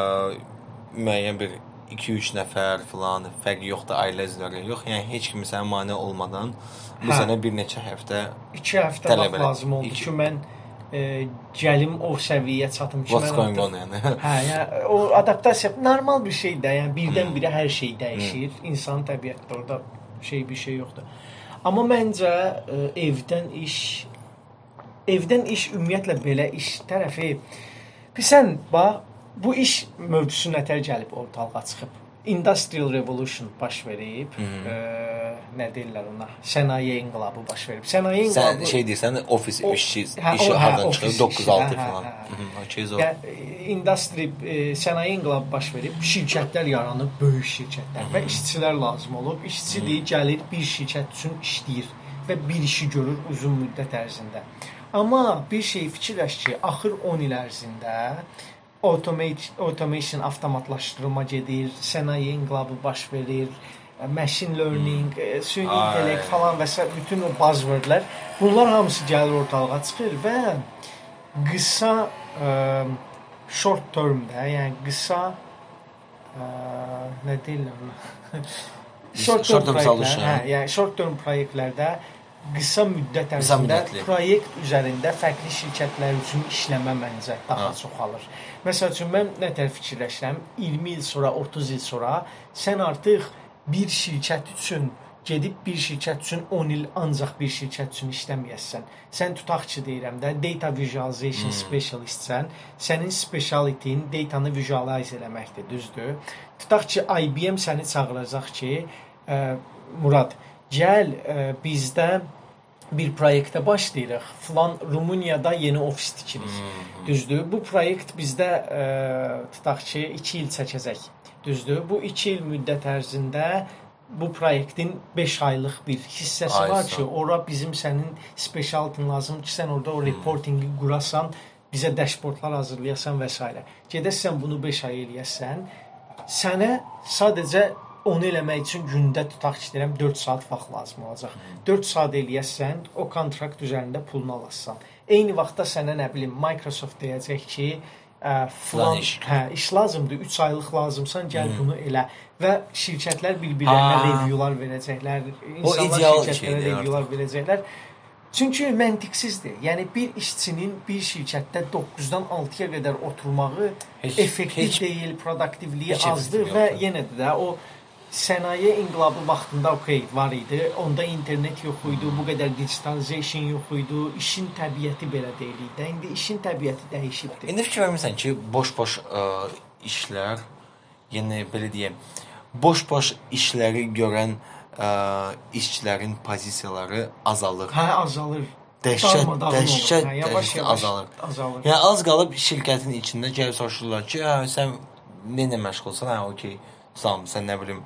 müəyyən bir 2-3 nəfər filan fərqi yoxdur ailə üzvləri. Yox, yəni heç kim sənə mane olmadan bu Hə. sənə bir neçə həftə 2 həftə Tələb lazım oldu İki- ki, mən e, gəlim o səviyyəyə çatım ki, what's going on yəni. Hə, yəni o adaptasiya normal bir şeydir. Yəni birdən-birə hər şey dəyişir. İnsan təbiətdə orada şey bir şey yoxdur. Amma məncə ə, evdən iş evdən iş ümumiyyətlə belə iş tərəfi bilsən bax bu iş mövzusu nətər gəlib ortalığa çıxıb. Industrial Revolution baş verib. Ə, nə deyirlər ona? Sənaye inqilabı baş verib. Sənaye Sən inqilabı şey deyirsən, ofis O- işçi hə, işi hə, hardan çıxır? işi, 9-6 hə, hə, falan. okey, zor. İndustri e, sənaye inqilabı baş verib, şirkətlər yaranıb, böyük şirkətlər və işçilər lazım olub. İşçi deyir, gəlir bir şirkət üçün işləyir və bir işi görür uzun müddət ərzində. Amma bir şey fikirləş ki, axır 10 il ərzində automate automation avtomatlaşdırma gedir, sənaye inqilabı baş verir, e, machine learning, e, süni intellekt falan və s. bütün o buzzwordlər bunlar hamısı gəlir ortalığa çıxır və qısa ə, short termdə, yəni qısa ə, nə deyirlər short term proyektlər, hə, yəni short term proyektlərdə qısa müddət Qısa ərzində müddətli. proyekt üzərində fərqli şirkətlər üçün işləmə məncə daha Ha. çoxalır. Məsəl üçün mən nə tər fikirləşirəm, 20 il sonra, 30 il sonra sən artıq bir şirkət üçün gedib bir şirkət üçün 10 il ancaq bir şirkət üçün işləməyəsən. Sən tutaq ki, deyirəm də data visualization hmm. specialistsən, sənin specialitin datanı visualize eləməkdir, düzdür? Tutaq ki, IBM səni çağıracaq ki, ə, Murad, gəl ə, bizdə bir proyektə başlayırıq. Falan Rumuniyada yeni ofis tikirik. Hmm. Düzdür? Bu proyekt bizdə ə, tutaq ki, 2 il çəkəcək. Düzdür? Bu 2 il müddət ərzində bu proyektin 5 aylıq bir hissəsi Ay, var ki, ora bizim sənin specialtin lazım ki, sən orada o reportingi qurasan, bizə dashboardlar hazırlayasan və s. Gedəsən bunu 5 ay eləyəsən, sənə sadəcə onu eləmək üçün gündə tutaq ki, deyirəm 4 saat vaxt lazım olacaq. 4 saat eləyəsən, o kontrakt üzərində pulunu alasan. Eyni vaxtda sənə nə bilim Microsoft deyəcək ki, ə, Filan iş. hə, iş lazımdır, 3 aylıq lazımsan, gəl bunu elə və şirkətlər bir-birlərinə reviewlar verəcəklər, insanlar şirkətlərə reviewlar verəcəklər. Çünki məntiqsizdir. Yəni bir işçinin bir şirkətdə 9-dan 6-ya qədər oturmağı Heç- effektiv heç- deyil, produktivliyi heç azdır və yoxdur. yenə də o sənaye inqilabı vaxtında okey var idi. Onda internet yox idi, bu qədər digitalization yox idi. İşin təbiəti belə deyil idi. İndi işin təbiəti dəyişibdir. İndi fikir vermirsən ki, boş-boş ə, işlər, yəni belə deyim, boş-boş işləri görən ə, işçilərin pozisiyaları azalır. Hə, azalır. Dəhşət, dəhşət, Hə, dəhşət azalır. Azalır. Yəni az qalıb şirkətin içində gəlib soruşurlar ki, hə, sən nə ilə məşğulsan? Hə, okey. Tamam, sən nə bilim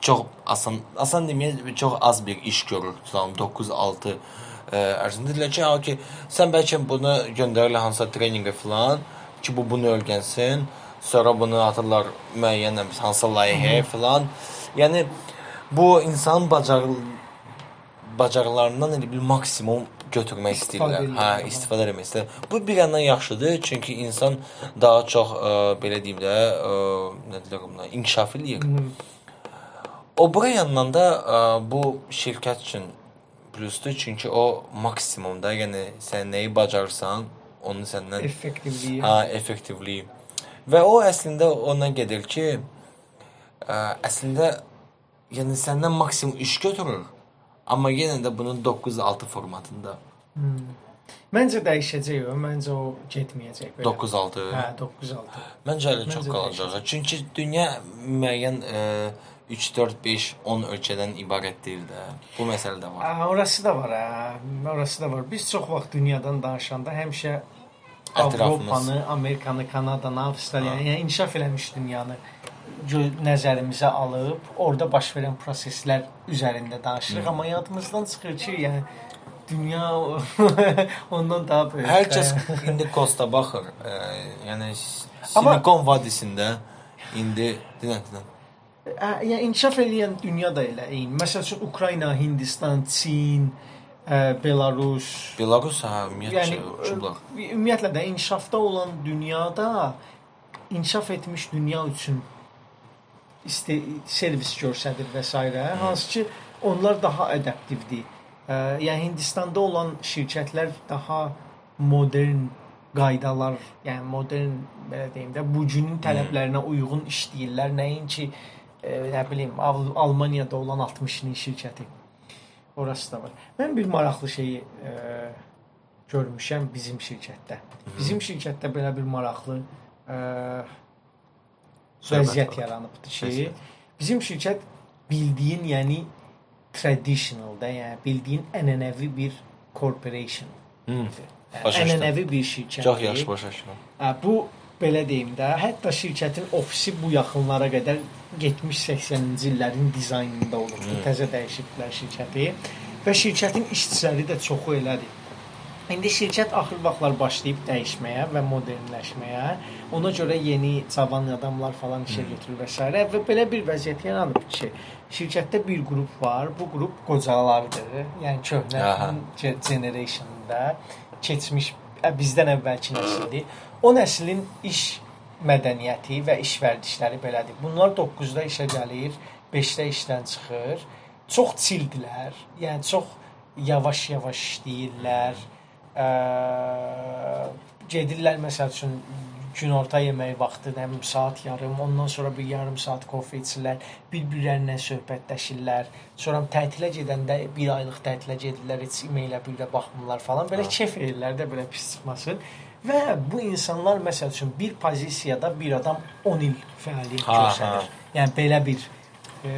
çox asan, asan deməyək, çox az bir iş görür. Tamam, 9-6 ərzində deyirlər ki, hə, okey, sən bəlkə bunu göndərirlər hansısa treninqə filan ki, bu bunu öyrənsin. Sonra bunu atırlar müəyyən hansısa layihəyə filan. Yəni bu insan bacar bacarıqlarından elə bir maksimum götürmək istəyirlər. Hə, istifadə etmək istəyirlər. Bu bir yandan yaxşıdır, çünki insan daha çox ə, belə deyim də, ə, nə deyirlər buna, inkişaf eləyir. O bura yandan da ə, bu şirkət üçün plusdur, çünki o maksimumda, yəni sən nəyi bacarırsan, onu səndən Effektivliyi. Ha, effektivliyi. Və o əslində ona gedir ki, ə, əslində yəni səndən maksimum iş götürür, amma yenə də bunun 9-6 formatında. Məncə dəyişəcək o. Məncə o getməyəcək belə. 9-6. Hə, 9-6. Məncə hələ çox qalacaq. Çünki dünya müəyyən ə, 3 4 5 10 ölkədən ibarət deyil də. Bu məsələ də var. Hə, orası da var, hə. Orası da var. Biz çox vaxt dünyadan danışanda həmişə. Avropanı, Amerikanı, Kanadanı, Avstraliyanı, yəni inkişaf eləmiş dünyanı nəzərimizə alıb, orada baş verən proseslər üzərində danışırıq, amma yadımızdan çıxır ki, yəni dünya ondan daha böyük. Hər kəs hə. indi Kosta baxır. Ə, yəni Amma- Silikon vadisində indi dinən dinən. Hə, yəni inkişaf edən dünya da elə eyni. Məsəl üçün Ukrayna, Hindistan, Çin, ə, Belarus, Belarus hə, ümumiyyətlə yəni uçublar. ə, ümumiyyətlə də inkişafda olan dünyada inkişaf etmiş dünya üçün isti servis göstərir və s. hansı ki onlar daha adaptivdir. Ə, yəni Hindistanda olan şirkətlər daha modern qaydalar, yəni modern belə deyim də bu günün tələblərinə uyğun işləyirlər. Nəinki ə, nə bilim Al Almaniyada olan 60 ilin şirkəti. Orası da var. Mən bir maraqlı şeyi e, görmüşəm bizim şirkətdə. Bizim şirkətdə belə bir maraqlı e, vəziyyət yaranıbdı Vəziyyət. bizim şirkət bildiyin, yəni traditional da, yəni bildiyin ənənəvi bir corporation. Düşdüm. ənənəvi bir şirkət. Çox yaxşı başa düşdüm. Hə, bu belə deyim də, hətta şirkətin ofisi bu yaxınlara qədər 70-80-ci illərin dizaynında olub. Hmm. Təzə dəyişibdilər şirkəti və şirkətin işçiləri də çoxu elədir. İndi şirkət axır vaxtlar başlayıb dəyişməyə və modernləşməyə. Ona görə yeni cavan adamlar falan işə götürür və s. və belə bir vəziyyət yaranıb ki, şirkətdə bir qrup var. Bu qrup qocalardır. Yəni köhnə generationda keçmiş bizdən əvvəlki nəsildir. O nəslin iş mədəniyyəti və iş vərdişləri belədir. Bunlar 9-da işə gəlir, 5-də işdən çıxır. Çox çildilər. Yəni çox yavaş-yavaş işləyirlər. Ə, gedirlər məsəl üçün günorta yeməyi vaxtı, nə bilim saat yarım, ondan sonra bir yarım saat kofe içirlər, bir-birlərinə söhbətləşirlər. Sonra tətilə gedəndə bir aylıq tətilə gedirlər, heç e-mailə bir də baxmırlar falan. Belə kef edirlər də belə pis çıxmasın. Və bu insanlar məsəl üçün bir pozisiyada bir adam 10 il fəaliyyət Ha, göstərir. Yəni belə bir e,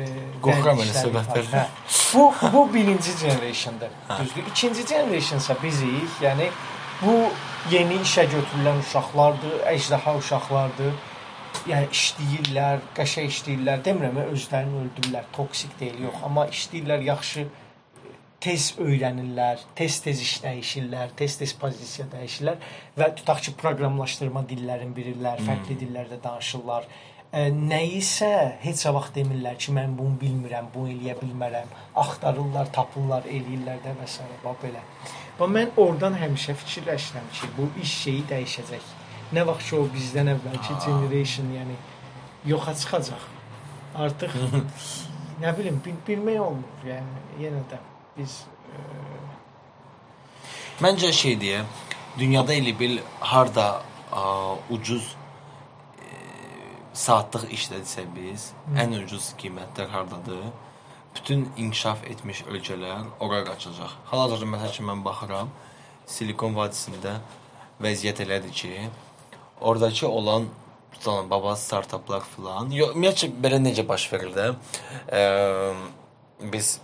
Qorxuram elə söhbətlərdən. Hə. Bu bu birinci generationdır. Düzdür? İkinci generationsa bizik, yəni bu yeni işə götürülən uşaqlardır, əjdaha uşaqlardır. Yəni işləyirlər, qəşəng işləyirlər. Demirəm özlərini öldürürlər, toksik deyil, yox, amma işləyirlər, yaxşı tez öyrənirlər, tez-tez iş dəyişirlər, tez-tez pozisiya dəyişirlər və tutaq ki, proqramlaşdırma dillərini bilirlər, fərqli dillərdə danışırlar. Ə, nəyisə heç vaxt demirlər ki, mən bunu bilmirəm, bunu eləyə bilmərəm. Axtarırlar, tapırlar, eləyirlər də və s. bax belə. Və mən oradan həmişə fikirləşirəm ki, bu iş şeyi dəyişəcək. Nə vaxt ki o bizdən əvvəlki generation, yəni yoxa çıxacaq. Artıq nə bilim, bil bilmək olmur. Yəni yenə də biz ə, Məncə şey deyə, dünyada elə bil harda ə, ucuz ə, saatlıq işlədirsə biz, ən ucuz qiymətlər hardadır? Bütün inkişaf etmiş ölkələr ora qaçacaq. Hal-hazırda məsəl üçün mən baxıram, Silikon vadisində vəziyyət elədir ki, oradakı olan tutan baba startaplar filan, yox, ümumiyyətcə belə necə baş verir də? Ə, biz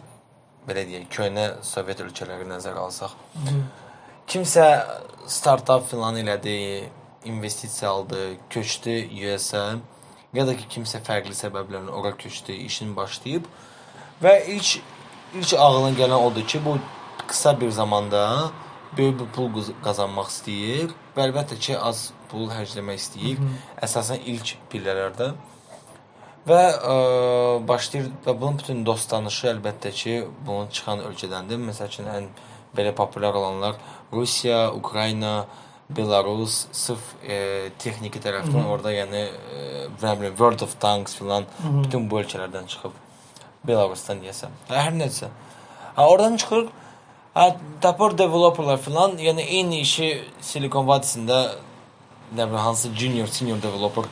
belə deyək, köhnə Sovet ölkələri nəzərə alsaq, kimsə startap filan elədi, investisiya aldı, köçdü US-ə ya da ki kimsə fərqli səbəblərlə ora köçdü, işini başlayıb. Və ilk ilk ağlına gələn odur ki, bu qısa bir zamanda böyük bir pul qaz- qazanmaq istəyir və əlbəttə ki, az pul xərcləmək istəyir. Əsasən ilk pillələrdə və ə, başlayır və bunun bütün dost tanışı əlbəttə ki, bunun çıxan ölkədəndir. Məsəl üçün ən belə populyar olanlar Rusiya, Ukrayna, Belarus, sırf e, texniki tərəfdən orada yəni e, World of Tanks filan bütün bu ölkələrdən çıxıb Belarusdan deyəsəm. Hə, Hər nəsə. Ha oradan çıxır Ha, tapır developerlar filan, yəni eyni işi Silikon vadisində nə bilim hansı junior, senior developer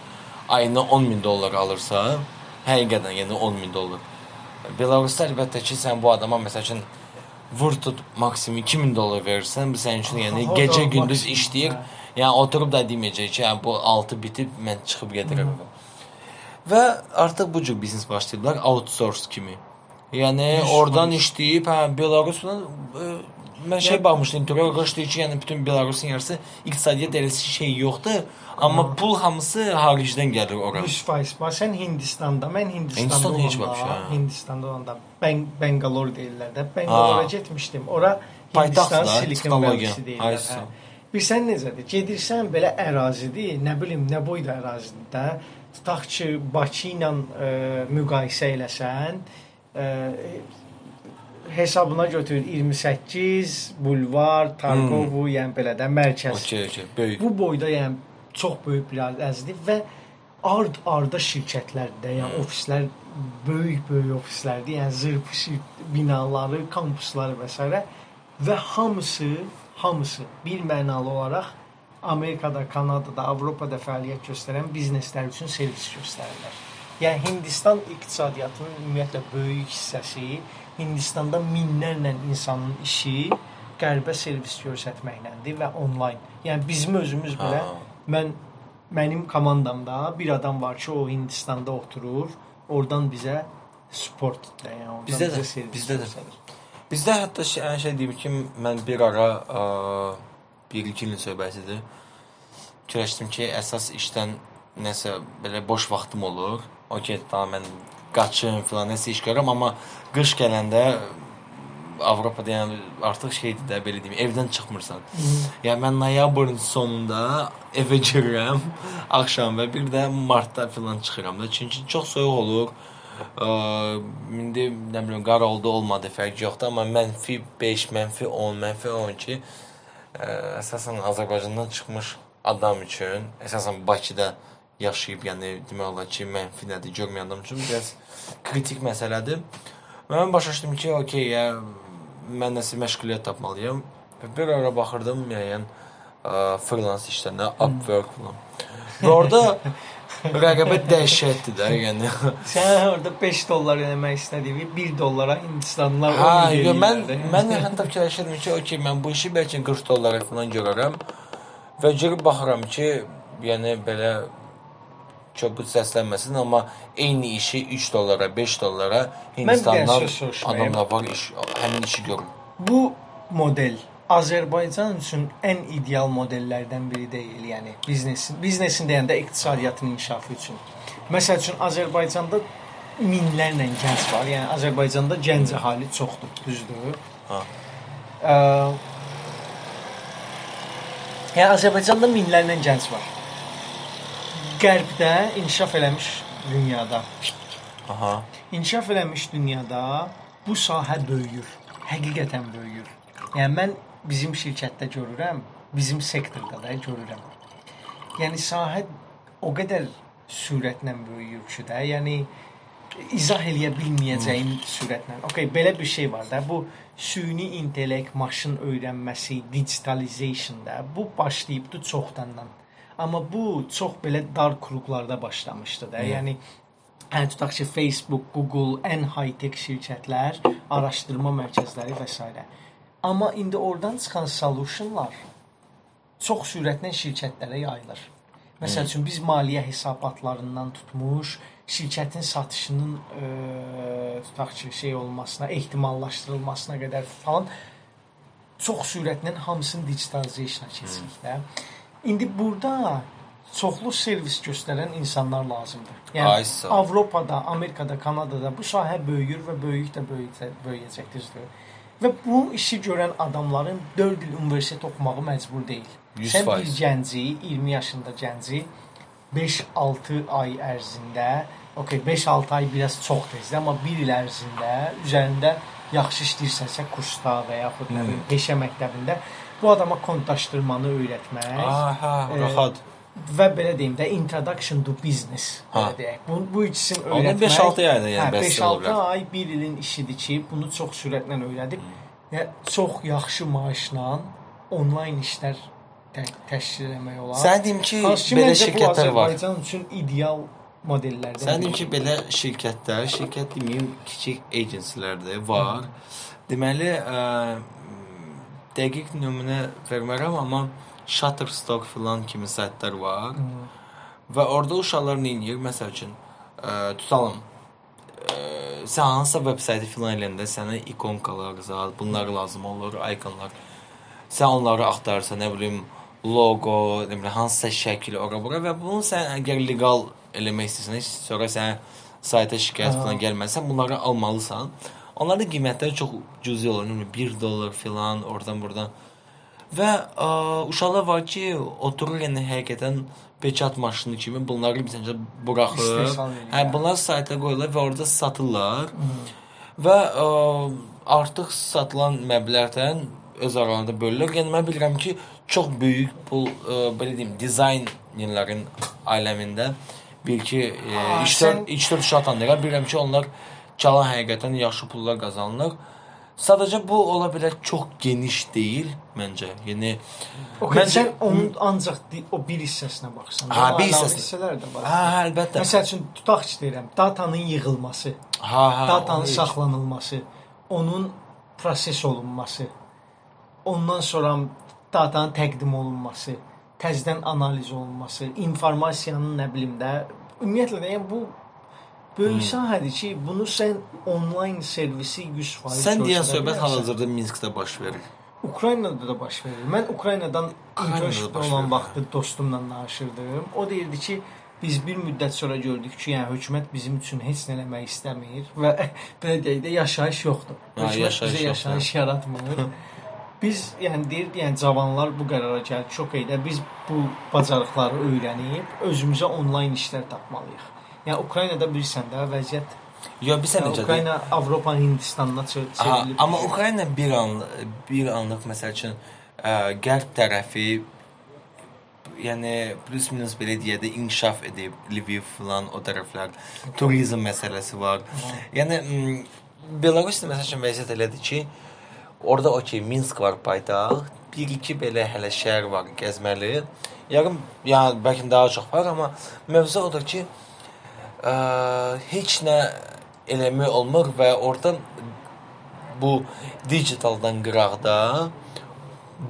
ayına 10 min dollar alırsa, həqiqətən yəni 10 min dollar. Belarusda əlbəttə ki, sən bu adama məsəl üçün vur tut maksimum 2000 dollar verirsən, bu sənin üçün yəni gecə gündüz işləyir. hə. Yəni oturub da deməyəcək ki, yəni bu 6 bitib mən çıxıb gedirəm. Və artıq bu cür biznes başlayıblar outsource kimi. Yəni oradan işləyib, hə Belarus falan e, mən şey baxmışdım, intervyu qarşılayır ki, yəni bütün Belarusun yarısı iqtisadiyyat eləsi şey yoxdur, amma pul hamısı xaricdən gəlir ora. 100% var. Sən Hindistanda, mən Hindistanda Hindistan heç hə. Hindistanda olanda Beng Bangalore deyirlər də. Bangalore Ha. getmişdim. Ora Hindistan da, Silicon texnologiya. Valley deyirlər. Hə. Bilirsən necədir? Gedirsən belə ərazidir, nə bilim, nə boyda ərazidir də. Tutaq ki, Bakı ilə e, müqayisə eləsən, e, hesabına götür 28 bulvar, Targovu, hmm. yəni belə də mərkəz. Okey, okey, böyük. Bu boyda yəni çox böyük bir ərazidir və ard-arda şirkətlərdə, yəni ofislər böyük-böyük ofislərdir, yəni zırpı binaları, kampusları və s. və hamısı hamısı bir mənalı olaraq Amerikada, Kanadada, Avropada fəaliyyət göstərən bizneslər üçün servis göstərirlər. Yəni Hindistan iqtisadiyyatının ümumiyyətlə böyük hissəsi Hindistanda minlərlə insanın işi qərbə servis göstərməklədir və onlayn. Yəni bizim özümüz belə Ha. mən mənim komandamda bir adam var ki, o Hindistanda oturur, oradan bizə support yəni oradan Bizdə də, bizə servis bizdə də. göstərir. Bizdə hətta şey, ən şey deyim ki, mən bir ara bir iki ilin söhbətidir. Fikirləşdim ki, əsas işdən nəsə belə boş vaxtım olur. Okey, tamam mən qaçım filan nəsə iş görürəm, amma qış gələndə Avropada yəni artıq şeydir də belə deyim, evdən çıxmırsan. Yəni mən noyabrın sonunda evə girirəm axşam və bir də martda filan çıxıram da. Çünki çox soyuq olur. Ə, indi nə bilim qar oldu, olmadı, fərq yoxdur, amma mənfi 5, mənfi 10, mənfi 12 ə, əsasən Azərbaycandan çıxmış adam üçün, əsasən Bakıda yaşayıb, yəni demək olar ki, mənfi nədir görməyən adam üçün biraz kritik məsələdir. Və mən başa düşdüm ki, okey, ya mən nəsə məşğuliyyət tapmalıyam. Və bir ara baxırdım müəyyən freelance işlərinə, Upwork falan. Və orada rəqabət dəhşətdir də, yəni. Sən orada 5 dollar ödəmək istədiyi 1 dollara Hindistanlılar Hə, onu yo, mən mən hətta fikirləşirdim ki, okey, mən bu işi bəlkə 40 dollara falan görərəm. Və girib baxıram ki, yəni belə köpüt səslənməsin, amma eyni işi 3 dollara, 5 dollara Hindistandan adamlar var iş, həmin işi görür. Bu model Azərbaycan üçün ən ideal modellərdən biri deyil, yəni biznesin biznesin deyəndə iqtisadiyyatın inkişafı üçün. Məsəl üçün Azərbaycanda minlərlə gənc var. Yəni Azərbaycanda gənc əhali çoxdur, düzdür? Ha. Ə, yəni Azərbaycanda minlərlə gənc var. Qərbdə inkişaf eləmiş dünyada Aha. İnkişaf eləmiş dünyada bu sahə böyüyür. Həqiqətən böyüyür. Yəni mən bizim şirkətdə görürəm, bizim sektorda da görürəm. Yəni sahə o qədər sürətlə böyüyür ki də, yəni izah eləyə bilməyəcəyim sürətlə. Okay, belə bir şey var da. Bu süni intellekt, maşın öyrənməsi, digitalization da bu başlayıbdı çoxdandan. Amma bu çox belə dar kruqlarda başlamışdı da. Yəni Hə, tutaq ki, Facebook, Google, ən high-tech şirkətlər, araşdırma mərkəzləri və s. Amma indi oradan çıxan solutionlar çox sürətlə şirkətlərə yayılır. Məsəl üçün biz maliyyə hesabatlarından tutmuş, şirkətin satışının e, tutaq ki, şey olmasına, ehtimallaşdırılmasına qədər falan çox sürətlə hamısını digitalizasiya keçirik də. İndi burada çoxlu servis göstərən insanlar lazımdır. Yəni Ay sağ ol. Avropada, Amerikada, Kanadada bu sahə böyüyür və böyüyükdə böyüyəcək, böyüyəcək düzdür. Və bu işi görən adamların 4 il universitet oxumağı məcbur deyil. Yüz Sən bir faiz. gənci, 20 yaşında gənci 5-6 ay ərzində, okey, 5-6 ay biraz çox tezdir, amma 1 il ərzində üzərində yaxşı işləyirsənsə kursda və yaxud nə bilim peşə məktəbində bu adama kontdaşdırmanı öyrətmək Aha, e, rahat. və belə deyim də introduction to business belə Ha. deyək. Bu bu ikisini öyrətmək. 5-6 ayda yəni hə, bəs 5-6 ola bilər. ay 1 ilin işidir ki, bunu çox sürətlə öyrədib yəni çox yaxşı maaşla onlayn işlər tə təşkil etmək olar. Sən deyim ki, Hansı belə şirkətlər var. Azərbaycan üçün ideal modellərdən. Sən deyim ki, belə şirkətlər, şirkət deməyim, kiçik agencylərdə var. Deməli, ə, dəqiq nümunə vermərəm, amma Shutterstock filan kimi saytlar var. Və orada uşaqlar nə edir? Məsəl üçün, ə, tutalım. Ə, sən hansısa veb saytı filan eləyəndə sənə ikonkalar, zat, bunlar lazım olur, ikonlar. Sən onları axtarırsan, nə bilim, loqo, nə bilim, hansısa şəkil ora bura və bunu sən əgər legal eləmək istəyirsən, heç sonra sənə sayta şikayət Aha. filan gəlməsə, bunları almalısan. Onların qiymətləri çox cüzi olur, nə bilim, 1 dollar filan, oradan buradan. Və ə, uşaqlar var ki, oturur yəni həqiqətən peçat maşını kimi bunları məsələn buraxır. Hə, bunlar sayta qoyurlar və orada satırlar. Və ə, artıq satılan məbləğdən öz aralarında bölürlər. Yəni mən bilirəm ki, çox böyük pul ə, belə deyim, dizaynerlərin aləmində bir Aa, 3-4 sən- 3-4 uşaq tanıyıram. Bilirəm ki, onlar çalan həqiqətən yaxşı pullar qazanırlar. Sadəcə bu ola bilər çox geniş deyil məncə. Yəni Okay, Məncə- onun ancaq o bir hissəsinə baxsan. Daha bir əlavə hissəsinə. hissələr də var. hə, hə, əlbəttə. Məsəl üçün tutaq ki, deyirəm, datanın yığılması, Ha, ha. datanın saxlanılması. onun proses olunması, ondan sonra datanın təqdim olunması, təzədən analiz olunması, informasiyanın nə bilim də ümumiyyətlə də yəni bu böyük Hmm. sahədir ki, bunu sən onlayn servisi 100% Sən deyən söhbət hal-hazırda Minskdə baş verir. Ukraynada da baş verir. Mən Ukraynadan baş olan vaxtı dostumla danışırdım. O deyirdi ki, biz bir müddət sonra gördük ki, yəni hökumət bizim üçün heç nə eləmək istəmir və belə deyək də yaşayış yoxdur. Hökumət yaşayış bizə yoxdur. yaşayış yaratmır. Biz yəni deyirdi, yəni cavanlar bu qərara gəldi. Çox eydə biz bu bacarıqları öyrənib özümüzə onlayn işlər tapmalıyıq. Yəni Ukraynada bilirsən də vəziyyət Yo, bir sən yəni, necədir? Ukrayna Avropanın Hindistanına çevrilib. amma Ukrayna bir an bir anlıq məsəl üçün ə, qərb tərəfi yəni plus minus belə deyə də inkişaf edib Lviv falan o tərəflər turizm məsələsi var. Yəni Belarusda məsəl üçün vəziyyət elədir ki, orada okey Minsk var paytaxt, bir iki belə hələ şəhər var gəzməli. Yarım yəni bəlkə daha çox var, amma mövzu odur ki, ə, heç nə eləmək olmur və orada bu digitaldan qıraqda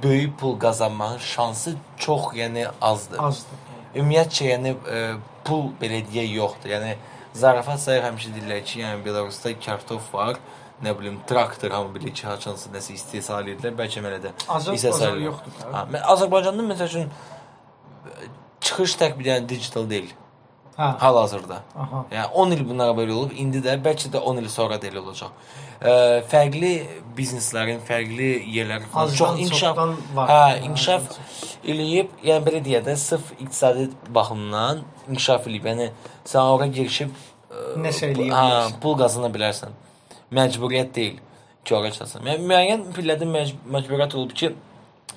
böyük pul qazanmağın şansı çox, yəni azdır. azdır. Ümumiyyətcə, yəni ə, pul belə deyə yoxdur. Yəni zarafat sayıq həmişə deyirlər ki, yəni Belarusda kartof var, nə bilim traktor hamı bilir ki, haçansı nəsə istehsal edirlər, bəlkə belə də istehsal yoxdur. Ha, mən Azərbaycanda məsəl üçün çıxış tək bir dənə digital deyil Hə. hal-hazırda. Yəni 10 il bunlara belə olub, indi də bəlkə də 10 il sonra da elə olacaq. Ə, fərqli bizneslərin, fərqli yerlərin Azdan çox inkişaf var. Hə, inkişaf eləyib, yəni belə deyə də sırf iqtisadi baxımdan inkişaf eləyib. Yəni sən ora girişib ə, Nəsə eləyə Hə, bilərsən. pul qazana bilərsən. Məcburiyyət deyil ki, ora çıxasan. Yəni müəyyən pillədə məcb məcburiyyət olub ki,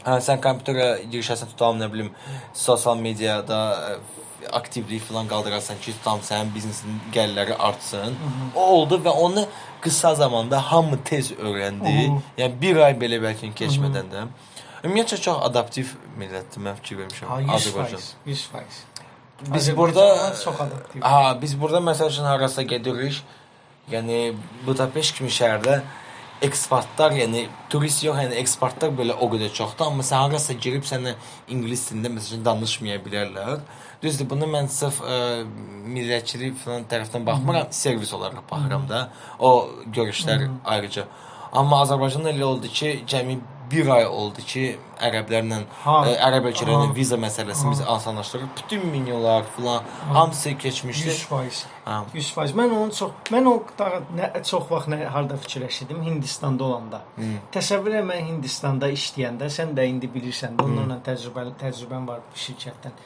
hə, sən kompüterə girişəsən, tutalım nə bilim, sosial mediada ə, aktivlik falan qaldırasan ki, tutalım sənin biznesin gəlirləri artsın. O oldu və onu qısa zamanda hamı tez öyrəndi. Hı -hı. Yəni bir ay belə bəlkə keçmədən də. Ümumiyyətcə çox adaptiv millətdir, mən fikir vermişəm. Ha, 100%. Azərbaycan. 100%. Biz burada çox adaptiv. Ha, biz burada məsəl üçün harasa gedirik. Yəni Budapeşt kimi şəhərdə ekspertlər, yəni turist yox, yəni ekspertlər belə o qədər çoxdur, amma sən harasa girib sənə ingilis dilində məsəl üçün danışmaya bilərlər. Düzdür, bunu mən sırf ə, millətçilik falan tərəfdən baxmıram, servis olaraq baxıram da. O görüşlər ayrıca. Amma Azərbaycanda elə oldu ki, cəmi bir ay oldu ki, ərəblərlə Ha. ə, ərəb ölkələrinin Ha. viza məsələsini biz asanlaşdırıb bütün menülər falan hamısı keçmişdi. 100%. Ha. 100%. Mən onu çox mən o daha nə, çox vaxt nə harda fikirləşirdim Hindistanda olanda. Hmm. Təsəvvür et mən Hindistanda işləyəndə, sən də indi bilirsən də onlarla təcrübəli təcrübən var bu şirkətdən.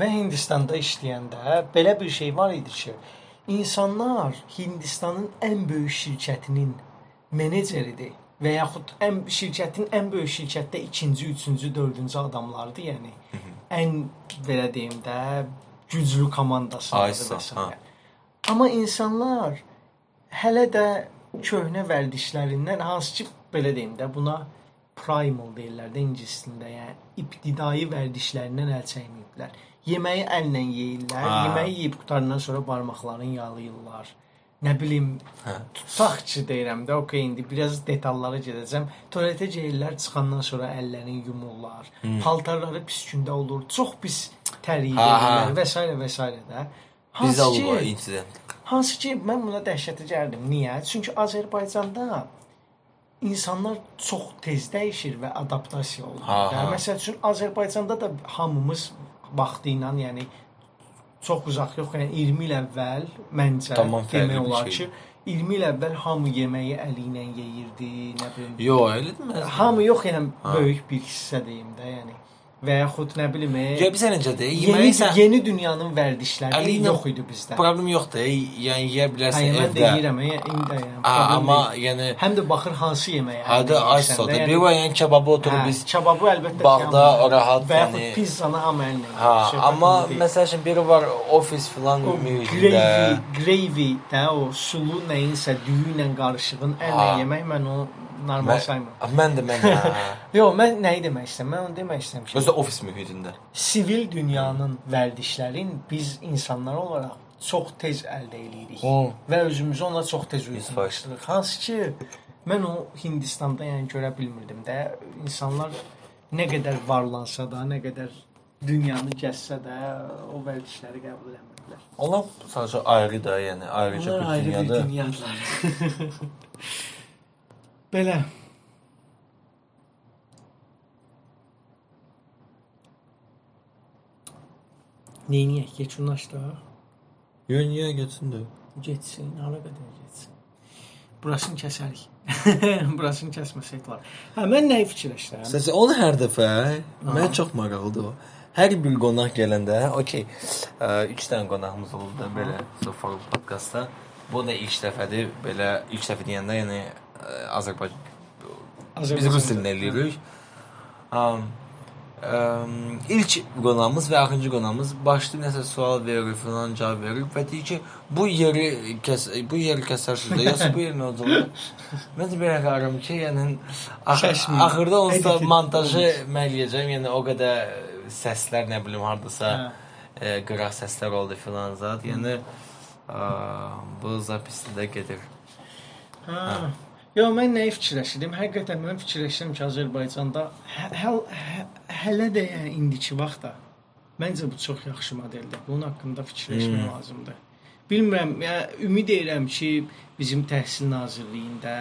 Mən Hindistanda işləyəndə belə bir şey var idi ki, insanlar Hindistanın ən böyük şirkətinin meneceridir və yaxud ən şirkətin ən böyük şirkətdə ikinci, üçüncü, dördüncü adamlardır, yəni. ən belə deyim də güclü komandasıdır Aysa, və s. Amma insanlar hələ də köhnə vərdişlərindən hansı ki belə deyim də buna primal deyirlər də ingilis dilində, yəni ibtidai vərdişlərindən əl çəkməyiblər. Yeməyi əllə yeyirlər, Ha. yeməyi yeyib qutarandan sonra barmaqlarını yalayırlar. Nə bilim, Hə. tutaq ki deyirəm də, okey indi biraz detallara gedəcəm. Tualetə gəlirlər, çıxandan sonra əllərini yumurlar. Hmm. Paltarları pis gündə olur. Çox pis ha. verirlər və s. və s. də. Bizdə olub o insident. hansı ki mən buna dəhşətə gəldim. Niyə? Çünki Azərbaycanda insanlar çox tez dəyişir və adaptasiya olur. Ha, ha. Məsəl üçün Azərbaycanda da hamımız vaxtı ilə, yəni çox uzaq yox, yəni 20 il əvvəl məncə Tamam, demək olar ki, 20 il əvvəl hamı yeməyi əli ilə yeyirdi, nə bilim. Yo, elə deməz. Hamı yox, yəni Ha. böyük bir hissə deyim də, yəni və yaxud nə bilim, e, Yo, bizə necədir? yeni, Yeməyi sən yeni dünyanın vərdişləri ilə- yox idi bizdə. problem yoxdur. Yəni yeyə bilərsən mən evdə. də yeyirəm, e, indi də yəni. Problem amma deyil. yəni həm də baxır hansı yeməyə. hadi yeyirsən soda. yəni- Bir var yəni kebabı oturub Hə, biz kebabı əlbəttə bağda amma- rahat, və yaxud yəni- pizzanı hamı əllə yeyir. Ha, Söhbət amma məsəl üçün biri var ofis filan mühitində. gravy, gravy də o sulu nəyinsə düyü ilə qarışığın əllə yemək mən onu normal Mən, saymıram. mən də mən. Yox, mən nəyi demək istəyirəm? Mən onu demək istəyirəm ki, Özü də ofis mühitində. sivil dünyanın vərdişlərin biz insanlar olaraq çox tez əldə eləyirik Hı. və özümüzü ona çox tez uyğunlaşdırırıq. Hansı ki Mən o Hindistanda yəni görə bilmirdim də insanlar nə qədər varlansa da, nə qədər dünyanı gəzsə də o vərdişləri qəbul etmirdilər. Onlar sadəcə ayrı da, yəni ayrıca Onlar bir ayrı bir dünyada. dünyadır. Belə. Neyniyək? Keçunlaşdı. Yox, niyə getsin də? Getsin, hara qədər getsin. Burasını kəsərik. Burasını kəsməsək var. Hə, mən nəyi fikirləşirəm? Səs onu hər dəfə mənə çox maraqlıdır o. Hər bir qonaq gələndə, okey. 3 dənə qonağımız oldu da belə Sofar podkastda. Bu da ilk dəfədir. Belə ilk dəfə deyəndə, yəni Azərbaycan biz rus dilində eləyirik. Um, um, ilk qonağımız və axırıncı qonağımız başlayıb nəsə sual verir, falan cavab verir və deyir ki, bu yeri kəs bu yeri kəsərsiniz də, yoxsa bu yer nə olacaq? Mən də belə qararım ki, yəni ax axırda onsuz da montajı mən eləyəcəm, yəni o qədər səslər nə bilim hardasa Hə. e, qıraq səslər oldu filan zat. Yəni ə, bu zapisdə gedir. Hə. Yo, mən nəyi fikirləşirdim? Həqiqətən mən fikirləşirəm ki, Azərbaycanda hə, həl, hə, hələ də yəni indiki vaxtda məncə bu çox yaxşı modeldir. Bunun haqqında fikirləşmək Hmm. lazımdır. Bilmirəm, yəni ümid edirəm ki, bizim Təhsil Nazirliyində,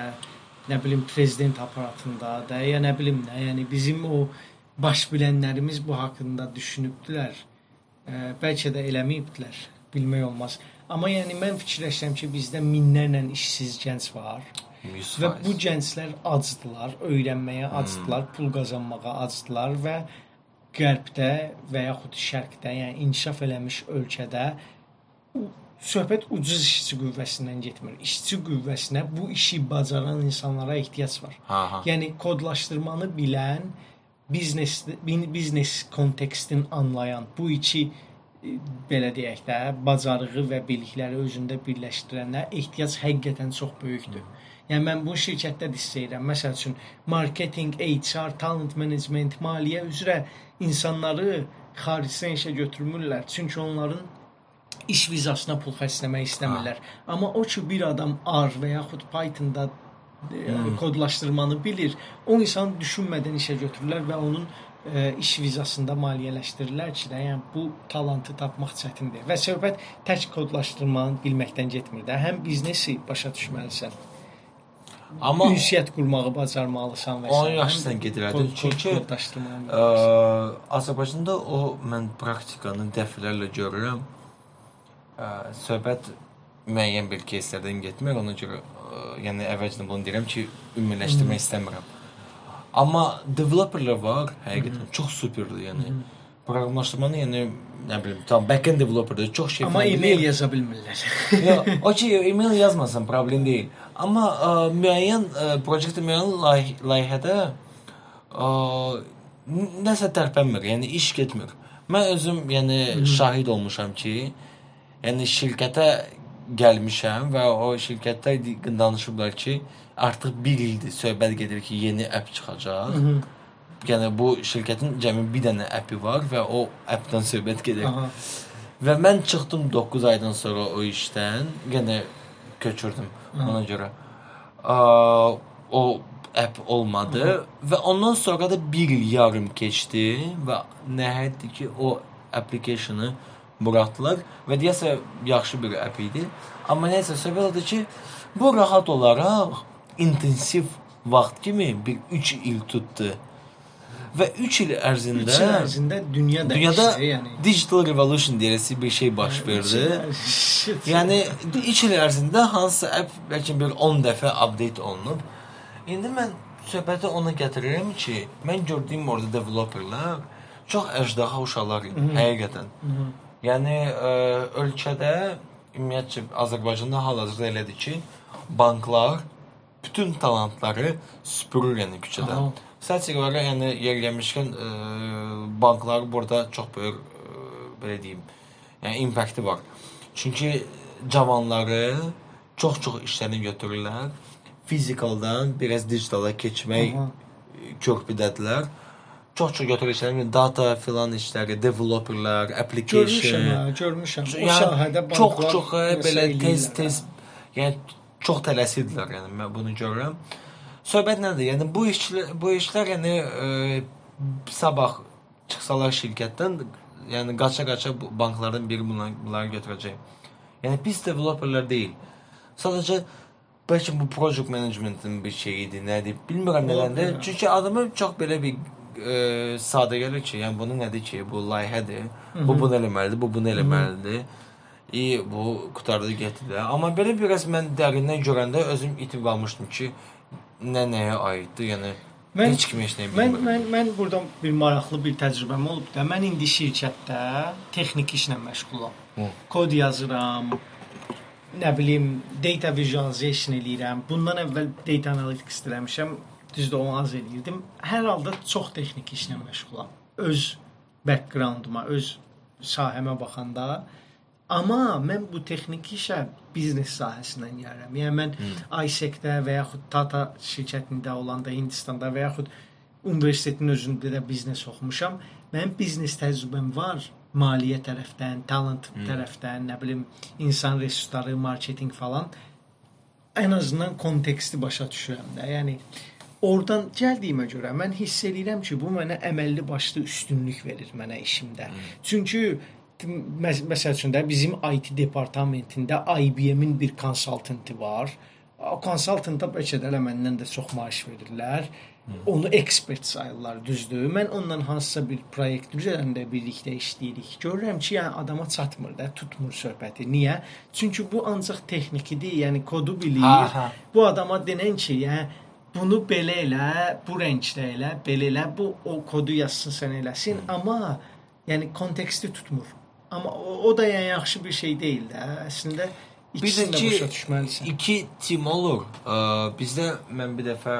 nə bilim prezident aparatında da, ya nə bilim nə, yəni bizim o baş bilənlərimiz bu haqqında düşünübdülər. Ə, bəlkə də eləməyibdilər. Bilmək olmaz. Amma yəni mən fikirləşirəm ki, bizdə minlərlə işsiz gənc var. 100%. Və bu gənclər acdılar, öyrənməyə acdılar, pul qazanmağa acdılar və qərbdə və yaxud şərqdə, yəni inkişaf eləmiş ölkədə söhbət ucuz işçi qüvvəsindən getmir. İşçi qüvvəsinə bu işi bacaran insanlara ehtiyac var. Ha ha. Yəni kodlaşdırmanı bilən, biznes biznes kontekstin anlayan, bu iki e, belə deyək də, bacarığı və bilikləri özündə birləşdirənə ehtiyac həqiqətən çox böyükdür. Yəni mən bu şirkətdə də istəyirəm. Məsəl üçün marketinq, HR, talent management, maliyyə üzrə insanları xaricdən işə götürmürlər. Çünki onların iş vizasına pul xərcləmək istəmirlər. Amma o ki bir adam R və yaxud Python-da e, kodlaşdırmanı bilir, o insan düşünmədən işə götürürlər və onun e, iş vizasında maliyyələşdirirlər ki, də, yəni bu talantı tapmaq çətindir. Və söhbət tək kodlaşdırmanı bilməkdən getmir də, həm biznesi başa düşməlisən. Amma ünsiyyət qurmağı bacarmalısan və Onun həm yaşından də gedirəm. kod- kod- Çünki kodlaşdırmanı Ə, bilməlisən. Azərbaycanda o mən praktikanı dəfələrlə görürəm. Ə, söhbət müəyyən bir кейslərdən getmir. Ona görə ə, yəni əvvəlcədən bunu deyirəm ki, ümumiləşdirmək istəmirəm. Amma developerlər var, həqiqətən çox superdir, yəni. Proqramlaşdırmanı yəni nə bilim, tam backend developerdir, çox şey Amma e-mail yaza bilmirlər. Yox, okey, e-mail yazmasan problem deyil. Amma ə, müəyyən ə, proyektdə müəyyən lay layihədə ə, n- nəsə tərpənmir, yəni iş getmir. Mən özüm yəni şahid olmuşam ki, yəni şirkətə gəlmişəm və o şirkətdə danışıblar ki, artıq 1 ildir söhbət gedir ki, yeni app çıxacaq. Yəni bu şirkətin cəmi bir dənə appi var və o appdan söhbət gedir. Aha. Və mən çıxdım 9 aydan sonra o işdən, yenə köçürdüm ona görə. Aa, o app olmadı və ondan sonra da 1 il yarım keçdi və nəhayət ki o application-ı buraxdılar və deyəsə yaxşı bir app idi. Amma nəsə söhbət odur ki, bu rahat olaraq intensiv vaxt kimi bir 3 il tutdu. Və 3 il ərzində 3 il ərzində dünya dəyişdi, dünyada yəni. digital revolution deyiləcək bir şey baş verdi. Yəni 3 il ərzində hansısa app bəlkə bir 10 dəfə update olunub. İndi mən söhbəti ona gətirirəm ki, mən gördüyüm orada developerlər çox əjdaha uşaqlar idi, həqiqətən. Yəni ə, ölkədə ümumiyyətcə Azərbaycanda hal-hazırda elədir ki, banklar bütün talantları süpürür yəni küçədən. Aha. Sadəcə olaraq yəni yer gəlmişkən ə, banklar burada çox böyük ə, belə deyim, yəni impakti var. Çünki cavanları çox-çox işlərini götürürlər. Fizikaldan biraz digitala keçmək körpüdədilər. Çox-çox götürür işlərini, data filan işləri, developerlər, application. Görmüşəm, hə, görmüşəm. O Yəni, sahədə banklar çox ə, nəsə belə tez-tez yəni çox tələsirdilər, yəni mən bunu görürəm. Söhbət nədir? Yəni bu işlər bu işlər yəni e, sabah çıxsalar şirkətdən, yəni qaça-qaça banklardan biri bunları, bunları götürəcək. Yəni biz developerlər deyil. Sadəcə bəlkə bu project managementin bir şeyidir, nədir? Bilmirəm nədəndir. Çünki adamı çox belə bir e, sadə gəlir ki, yəni bunu nədir ki, bu layihədir. Bu bunu eləməlidir, bu bunu eləməlidir. İyi, bu qutardı getdi də. Amma belə biraz mən dərindən görəndə özüm itib qalmışdım ki, nə nəyə aiddir, yəni Mən- heç kim heç nə Mən bilmir. mən mən burada bir maraqlı bir təcrübəm olub da. Mən indi şirkətdə texniki işlə məşğulam. Hı. Kod yazıram. Nə bilim, data visualization eləyirəm. Bundan əvvəl data analytics eləmişəm. Düzdür, onu az eləyirdim. Hər halda çox texniki işlə məşğulam. Öz backgrounduma, öz sahəmə baxanda Amma mən bu texniki işə biznes sahəsindən gəlirəm. Yəni mən ISEC-də və yaxud Tata şirkətində olanda Hindistanda və yaxud universitetin özündə də biznes oxumuşam. Mənim biznes təcrübəm var. Maliyyə tərəfdən, talent tərəfdən, nə bilim, insan resursları, marketinq falan. Ən azından konteksti başa düşürəm də. Yəni oradan gəldiyimə görə mən hiss edirəm ki, bu mənə əməlli başlı üstünlük verir mənə işimdə. Çünki məs məsəl üçün də bizim IT departamentində IBM-in bir konsaltanti var. O konsaltanta bəlkə də elə məndən də çox maaş verirlər. Onu ekspert sayırlar, düzdür? Mən onunla hansısa bir proyekt üzərində birlikdə işləyirik. Görürəm ki, yəni adama çatmır da, tutmur söhbəti. Niyə? Çünki bu ancaq texnikidir, yəni kodu bilir. Ha, ha. Bu adama denən ki, yəni bunu belə elə, bu rəngdə elə, belə elə, bu o kodu yazsın sən eləsin, amma yəni konteksti tutmur. Amma o, da yəni yaxşı bir şey deyil də. Əslində ikisini də başa düşməlisən. iki tim olur. Bizdə mən bir dəfə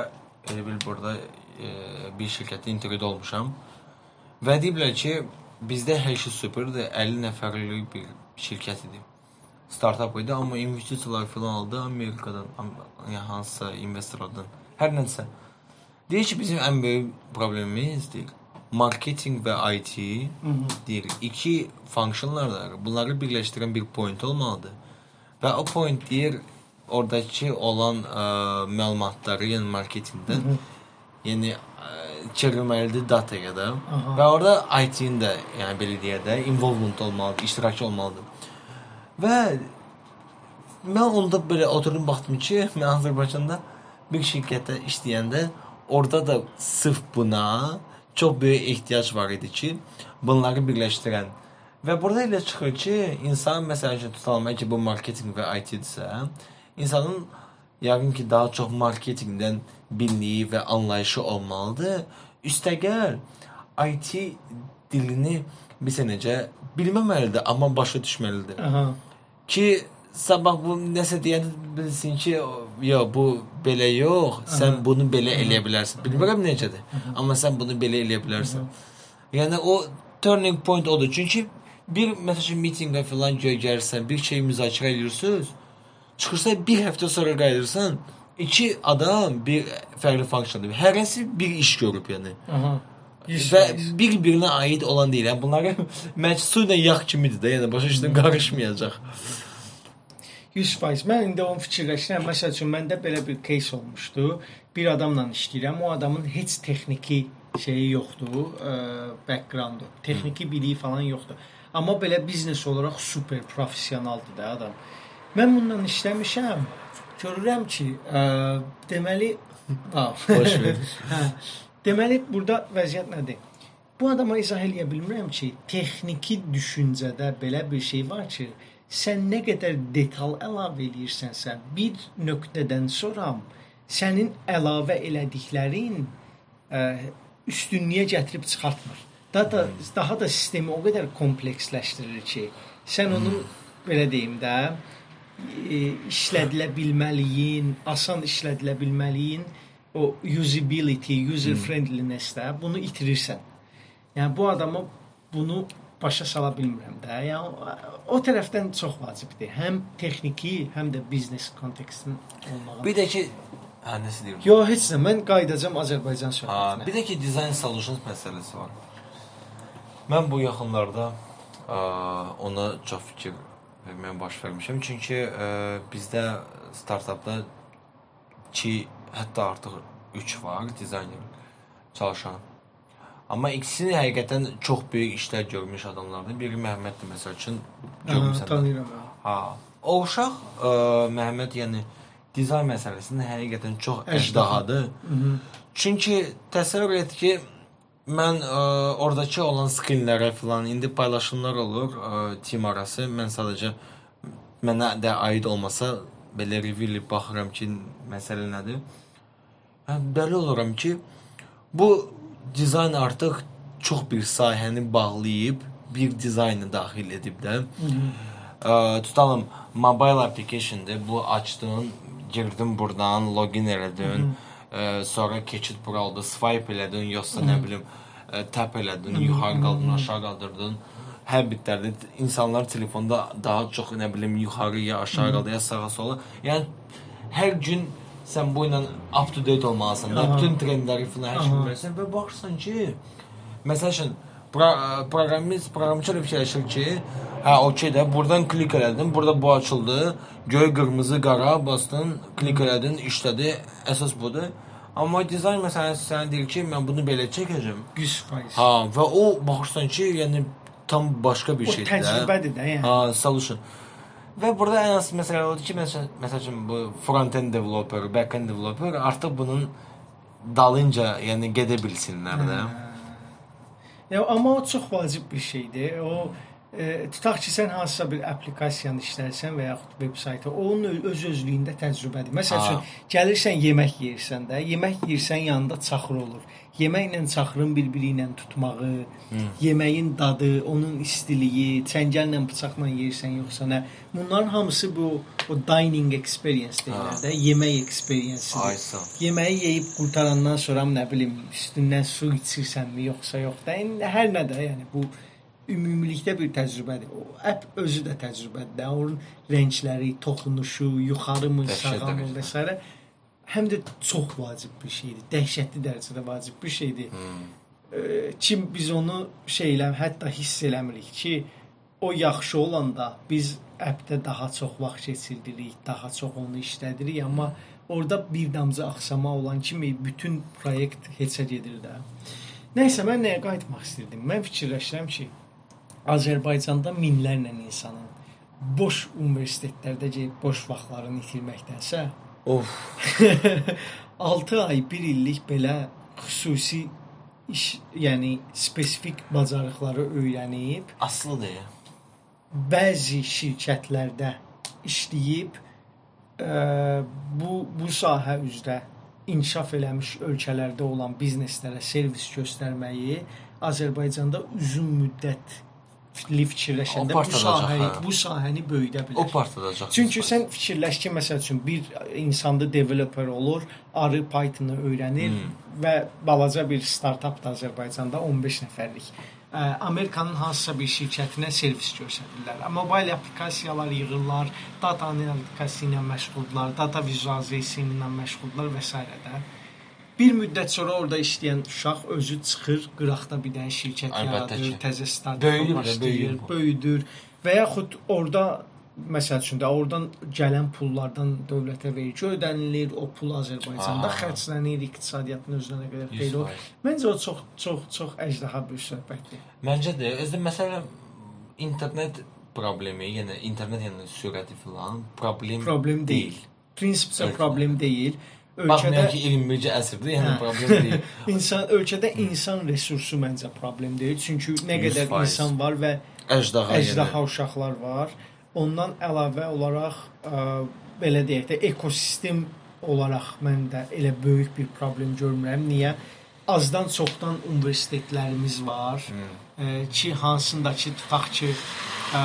elə bil burada ə, bir şirkətdə intervyuda olmuşam. Və deyiblər ki, bizdə hər şey superdir. 50 nəfərlik bir şirkət idi. Startup idi, amma investisiyalar falan aldı Amerikadan, am- yəni hansısa investorlardan. Hər nəsə. Deyir ki, bizim ən böyük problemimiz deyir. Marketing və IT deyir. İki funksiyonlardır. Bunları birləşdirən bir point olmalıdır. Və o point deyir oradakı olan ə, məlumatları, yəni marketinqdən, yəni ə, çevrilməlidir dataya da. Aha. Və orada IT-nin də, yəni belə deyək də, involvement olmalıdır, iştirakçı olmalıdır. Və mən onda belə oturdum baxdım ki, mən Azərbaycanda bir şirkətdə işləyəndə orada da sırf buna çox böyük ehtiyac var idi ki, bunları birləşdirən. Və burada elə çıxır ki, insan məsələn üçün tutalım ki, bu marketinq və IT-dirsə, insanın yəqin ki, daha çox marketinqdən bildiyi və anlayışı olmalıdır. Üstəgəl IT dilini bilsə necə bilməməlidir, amma başa düşməlidir Aha. ki sabah bu nəsə deyəndə bilsin ki, yox bu belə yox, sən bunu belə eləyə bilərsən. Bilmirəm necədir, amma sən bunu belə eləyə bilərsən. Yəni o turning point odur. Çünki bir məsələn mitinqə filan gəlirsən, bir şey müzakirə edirsiniz, çıxırsa bir həftə sonra qayıdırsan, iki adam bir fərqli funksiyonda, hərəsi bir iş görüb yəni. Aha. Və bir-birinə aid olan deyil. Yəni bunları məcsu ilə yağ kimidir də, yəni başa düşdün qarışmayacaq. 100%. Mən indi onu fikirləşirəm. Məsəl üçün məndə belə bir case olmuşdu. Bir adamla işləyirəm. O adamın heç texniki şeyi yoxdur, ə, backgroundu. Texniki biliyi falan yoxdur. Amma belə biznes olaraq super professionaldır da adam. Mən bununla işləmişəm. Görürəm ki, ə, deməli, bax, Boş ver. hə. Deməli burada vəziyyət nədir? Bu adama izah eləyə bilmirəm ki, texniki düşüncədə belə bir şey var ki, sən nə qədər detal əlavə eləyirsənsə, bir nöqtədən sonra sənin əlavə elədiklərin ə, üstünlüyə gətirib çıxartmır. Daha da daha da sistemi o qədər kompleksləşdirir ki, sən onun belə deyim də e, işlədilə bilməliyin, asan işlədilə bilməliyin, o usability, user friendliness də bunu itirirsən. Yəni bu adama bunu başa sala bilmirəm də. Yəni o, tərəfdən çox vacibdir. Həm texniki, həm də biznes kontekstin olmağı. Bir də ki, hə nəsə deyirəm. Yo, heç nə. Mən qayıdacağam Azərbaycan Ha, söhbətinə. bir də ki design solutions məsələsi var. Mən bu yaxınlarda ə, ona çox fikir verməyə baş vermişəm. Çünki ə, bizdə startapda ki hətta artıq 3 var dizayner çalışan. Amma ikisini həqiqətən çox böyük işlər görmüş adamlardır. Biri Məhəmməddir məsəl üçün Hə, görmüsən. də. tanıyıram. hə. Ha. O uşaq ə, Məhəmməd yəni dizayn məsələsində həqiqətən çox Əjdaha. əjdahadır. Çünki təsəvvür et ki, mən ə, oradakı olan skrinlərə filan indi paylaşımlar olur ə, team arası. Mən sadəcə mənə də aid olmasa belə review baxıram ki, məsələ nədir. Mən dəli oluram ki, bu dizayn artıq çox bir sahəni bağlayıb bir dizaynı daxil edib də. Ə, tutalım mobile application'dır. Bu açdın, girdin burdan, login elədin. Ə, sonra keçid bura oldu, swipe elədin, yoxsa nə bilim, ə, tap elədin, yuxarı qaldırdın, aşağı qaldırdın. Hər bitlərdə insanlar telefonda daha çox nə bilim yuxarı ya aşağı qaldı ya sağa sola. Yəni hər gün sən bu ilə up to date olmalısan da, bütün trendləri filan hər şey bilirsən və baxırsan ki, məsəl üçün pro proqramist proqramçı elə fikirləşir ki, hə okey də burdan klik elədin, burada bu açıldı, göy qırmızı qara bastın, klik elədin, işlədi, əsas budur. Amma dizayn məsələsi sənə deyir ki, mən bunu belə çəkəcəm. 100%. Ha, və o baxırsan ki, yəni tam başqa bir O şeydir. də. təcrübədir də, yəni. Ha, solution. Və burada ən əsas məsələ odur ki, məsəl məsəl üçün bu front-end developer, back-end developer artıq bunun dalınca, yəni gedə bilsinlər də. Ya amma o çox vacib bir şeydir. O e, tutaq ki, sən hansısa bir applikasiyanı işləyirsən və yaxud veb saytı, onun öz özlüyündə təcrübədir. Məsəl Ha. üçün gəlirsən yemək yeyirsən də, yemək yeyirsən yanında çaxır olur. Yeməklə çaxırın bir-biri ilə tutmağı, yeməyin dadı, onun istiliyi, çəngəllə bıçaqla yeyirsən yoxsa nə? Bunların hamısı bu o dining experience deyirlər də, yemək experience-idir. Yeməyi yeyib qurtarandan sonra nə bilim üstündən su içirsənmi yoxsa yox da. Yəni hər nə də, yəni bu ümumilikdə bir təcrübədir. O app özü də təcrübədir. Onun rəngləri, toxunuşu, yuxarımı, Dəhşət sağamı dərəcədə. və s. həm də çox vacib bir şeydir. Dəhşətli dərəcədə vacib bir şeydir. Hmm. Kim biz onu şeyləm, hətta hiss eləmirik ki, o yaxşı olanda biz appdə daha çox vaxt keçirdirik, daha çox onu işlədirik, amma orada bir damcı axsama olan kimi bütün proyekt heçə gedir də. Nəysə mən nəyə qayıtmaq istirdim? Mən fikirləşirəm ki, Azərbaycanda minlərlə insanın boş universitetlərdə gedib boş vaxtlarını itirməkdənsə, Of. 6 ay, 1 illik belə xüsusi iş, yəni spesifik bacarıqları öyrənib Aslıdır. bəzi şirkətlərdə işləyib ə, bu bu sahə üzrə inkişaf eləmiş ölkələrdə olan bizneslərə servis göstərməyi Azərbaycanda uzun müddətli fikirləşəndə bu sahəni hə. bu sahəni böyüdə bilər. O partladacaq. Çünki sən fikirləş ki, məsəl üçün bir insanda developer olur, arı Python-u öyrənir Hmm. və balaca bir startap da Azərbaycanda 15 nəfərlik. Ə, Amerikanın hansısa bir şirkətinə servis göstərirlər. Mobil applikasiyalar yığırlar, data analitikası ilə məşğuldurlar, data vizualizasiya ilə məşğuldurlar və s. də. Bir müddət sonra orada işləyən uşaq özü çıxır, qıraqda bir dənə şirkət Əlbəttə yaradır, ki. təzə startap Böyüyür də, başlayır, böyüyür bu. böyüdür və yaxud orada məsəl üçün də oradan gələn pullardan dövlətə vergi ödənilir, o pul Azərbaycanda Aha. xərclənir, iqtisadiyyatın özünə nə qədər xeyri olur. 100%. Məncə o çox çox çox əjdaha bir söhbətdir. Məncə də özü məsələn internet problemi, yəni internet yəni sürəti filan problem Problem deyil. Prinsipcə Ölkədə. problem deyil. Baxmayaraq Ölkədə ki 21-ci əsrdir, yəni Hə. problem deyil. insan ölkədə insan resursu məncə problem deyil. Çünki nə qədər 100%. insan var və Əjdaha, əjdaha yəni. uşaqlar var. Ondan əlavə olaraq ə, belə deyək də ekosistem olaraq mən də elə böyük bir problem görmürəm. Niyə? Azdan çoxdan universitetlərimiz var. Ə, ki hansındakı tutaq ki ə,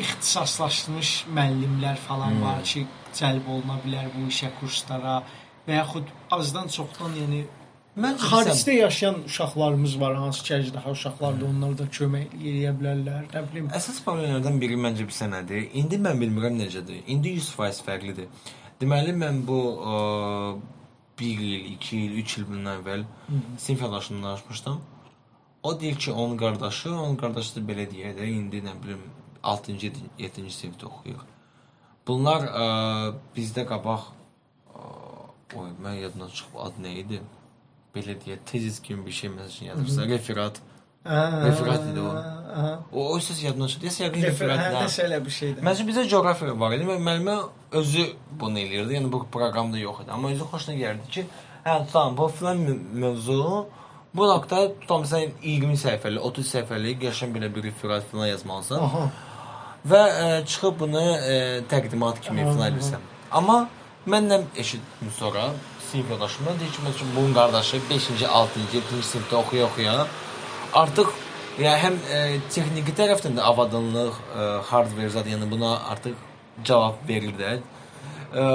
ixtisaslaşmış müəllimlər falan var ki, cəlb oluna bilər bu işə kurslara və yaxud azdan çoxdan yəni Məncə Xaricdə yaşayan uşaqlarımız var, hansı ki, əjdaha uşaqlardır, onlar da kömək eləyə bilərlər. Nə bilim, Əsas problemlərdən biri məncə bilsə nədir? İndi mən bilmirəm necədir. İndi 100% fərqlidir. Deməli mən bu ə, 1 il, 2 il, 3 il bundan əvvəl sinif yoldaşımla danışmışdım. O deyir ki, onun qardaşı, onun qardaşı da belə deyək də, indi nə bilim 6-cı, 7-ci sinifdə oxuyur. Bunlar ə, bizdə qabaq ə, Oy, mən yadımdan çıxıb adı nə idi? Belə deyə tezis kimi bir şey məsələn yazırsa, referat. Referat idi o. Aha. O o söz yadımdan çıxdı. Deyəsən yəqin Refer, referat. hə, hə. elə bir şeydir. Məsələn bizə coğrafiya var idi və müəllimə özü bunu eləyirdi. Yəni bu proqramda yox idi. Amma özü xoşuna gəlirdi ki, hə tamam bu filan mövzu bu haqda tutam sən 20 səhifəli, 30 səhifəlik qəşəng belə bir referat filan yazmalısan. Aha. Və ə, çıxıb bunu ə, təqdimat kimi filan edirsən. Amma məndən eşitdim sonra sinif yoldaşımdan deyir ki, məsələn bunun qardaşı 5-ci, 6-cı, 7-ci sinifdə oxuya-oxuya artıq yəni həm ə, texniki tərəfdən də avadınlıq, ə, hardware zad, yəni buna artıq cavab verir də. Ə,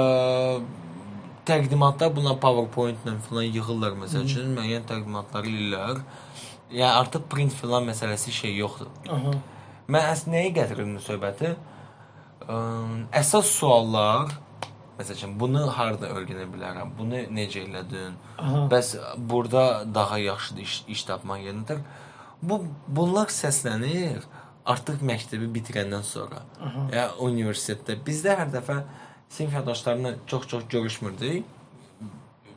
təqdimatda buna PowerPoint-la filan yığırlar məsəl üçün müəyyən təqdimatları eləyirlər. Yəni artıq print filan məsələsi şey yoxdur. Aha. Mən əslində nəyə gətirirdim söhbəti? Ə, Əsas suallar məsələn bunu harda öyrənə bilərəm? Bunu necə elədin? Aha. Bəs burada daha yaxşıdır iş, iş tapmaq yerinə. Bu bunlar səslənir artıq məktəbi bitirəndən sonra. Aha. Ya universitetdə bizdə hər dəfə sinif yoldaşlarımla çox-çox görüşmürdük.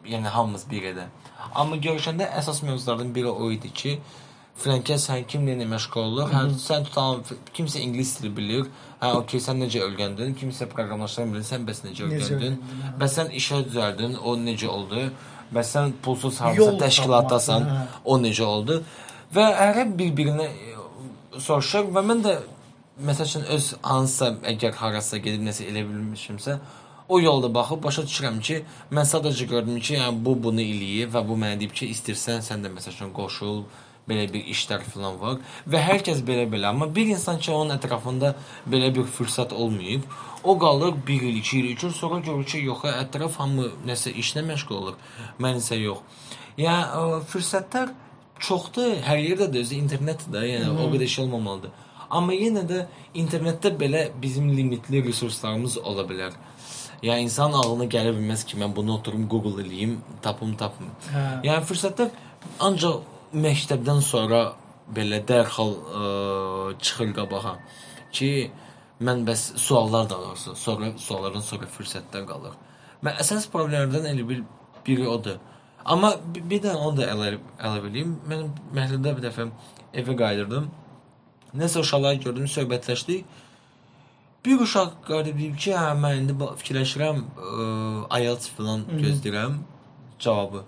Yəni hamımız bir yerdə. Amma görüşəndə əsas mövzulardan biri o idi ki, Frankə sən kimlə nə məşğul olur? Hə, sən tutan kimsə ingilis dili bilir. Hə, okey, sən necə öyrəndin? Kimsə proqramlaşdırma bilir, sən bəs necə öyrəndin? Bəs sən işə düzəldin, o necə oldu? Bəs sən pulsuz harasa təşkilatdasan, hə. o necə oldu? Və hərə bir-birinə e, soruşur və mən də məsəl üçün öz hansısa əgər harasa gedib nəsə elə bilmişimsə, o yolda baxıb başa düşürəm ki, mən sadəcə gördüm ki, yəni bu bunu eləyir və bu mənə deyib ki, istərsən sən də məsəl üçün qoşul, belə bir işlər falan var və hər kəs belə-belə, amma bir insan ki, onun ətrafında belə bir fürsət olmayıb, o qalır 1 il, 2 il, 3 il sonra görür ki, yox, ətraf hamı nəsə işlə məşğul olur. Mən isə yox. Yəni fürsətlər çoxdur, hər yerdədir, özü internetdə, yəni o qədər şey olmamalıdır. Amma yenə də internetdə belə bizim limitli resurslarımız ola bilər. Yəni insan ağlına gələ bilməz ki, mən bunu oturum Google eləyim, tapım tapım. Hə. Yəni fürsətlər ancaq məktəbdən sonra belə dərhal ə, çıxır qabağa ki, mən bəs suallar da doğrusu, sonra suallardan sonra fürsətlər qalır. Mən əsas problemlərdən elə bir biri odur. Amma bir, bir də onu da əlavə əlavə eləyim. Mən məhəllədə bir dəfə evə qayıdırdım. Nəsə uşaqlar gördüm, söhbətləşdik. Bir uşaq qarıb deyib ki, hə mən indi fikirləşirəm, IELTS falan gözləyirəm cavabı.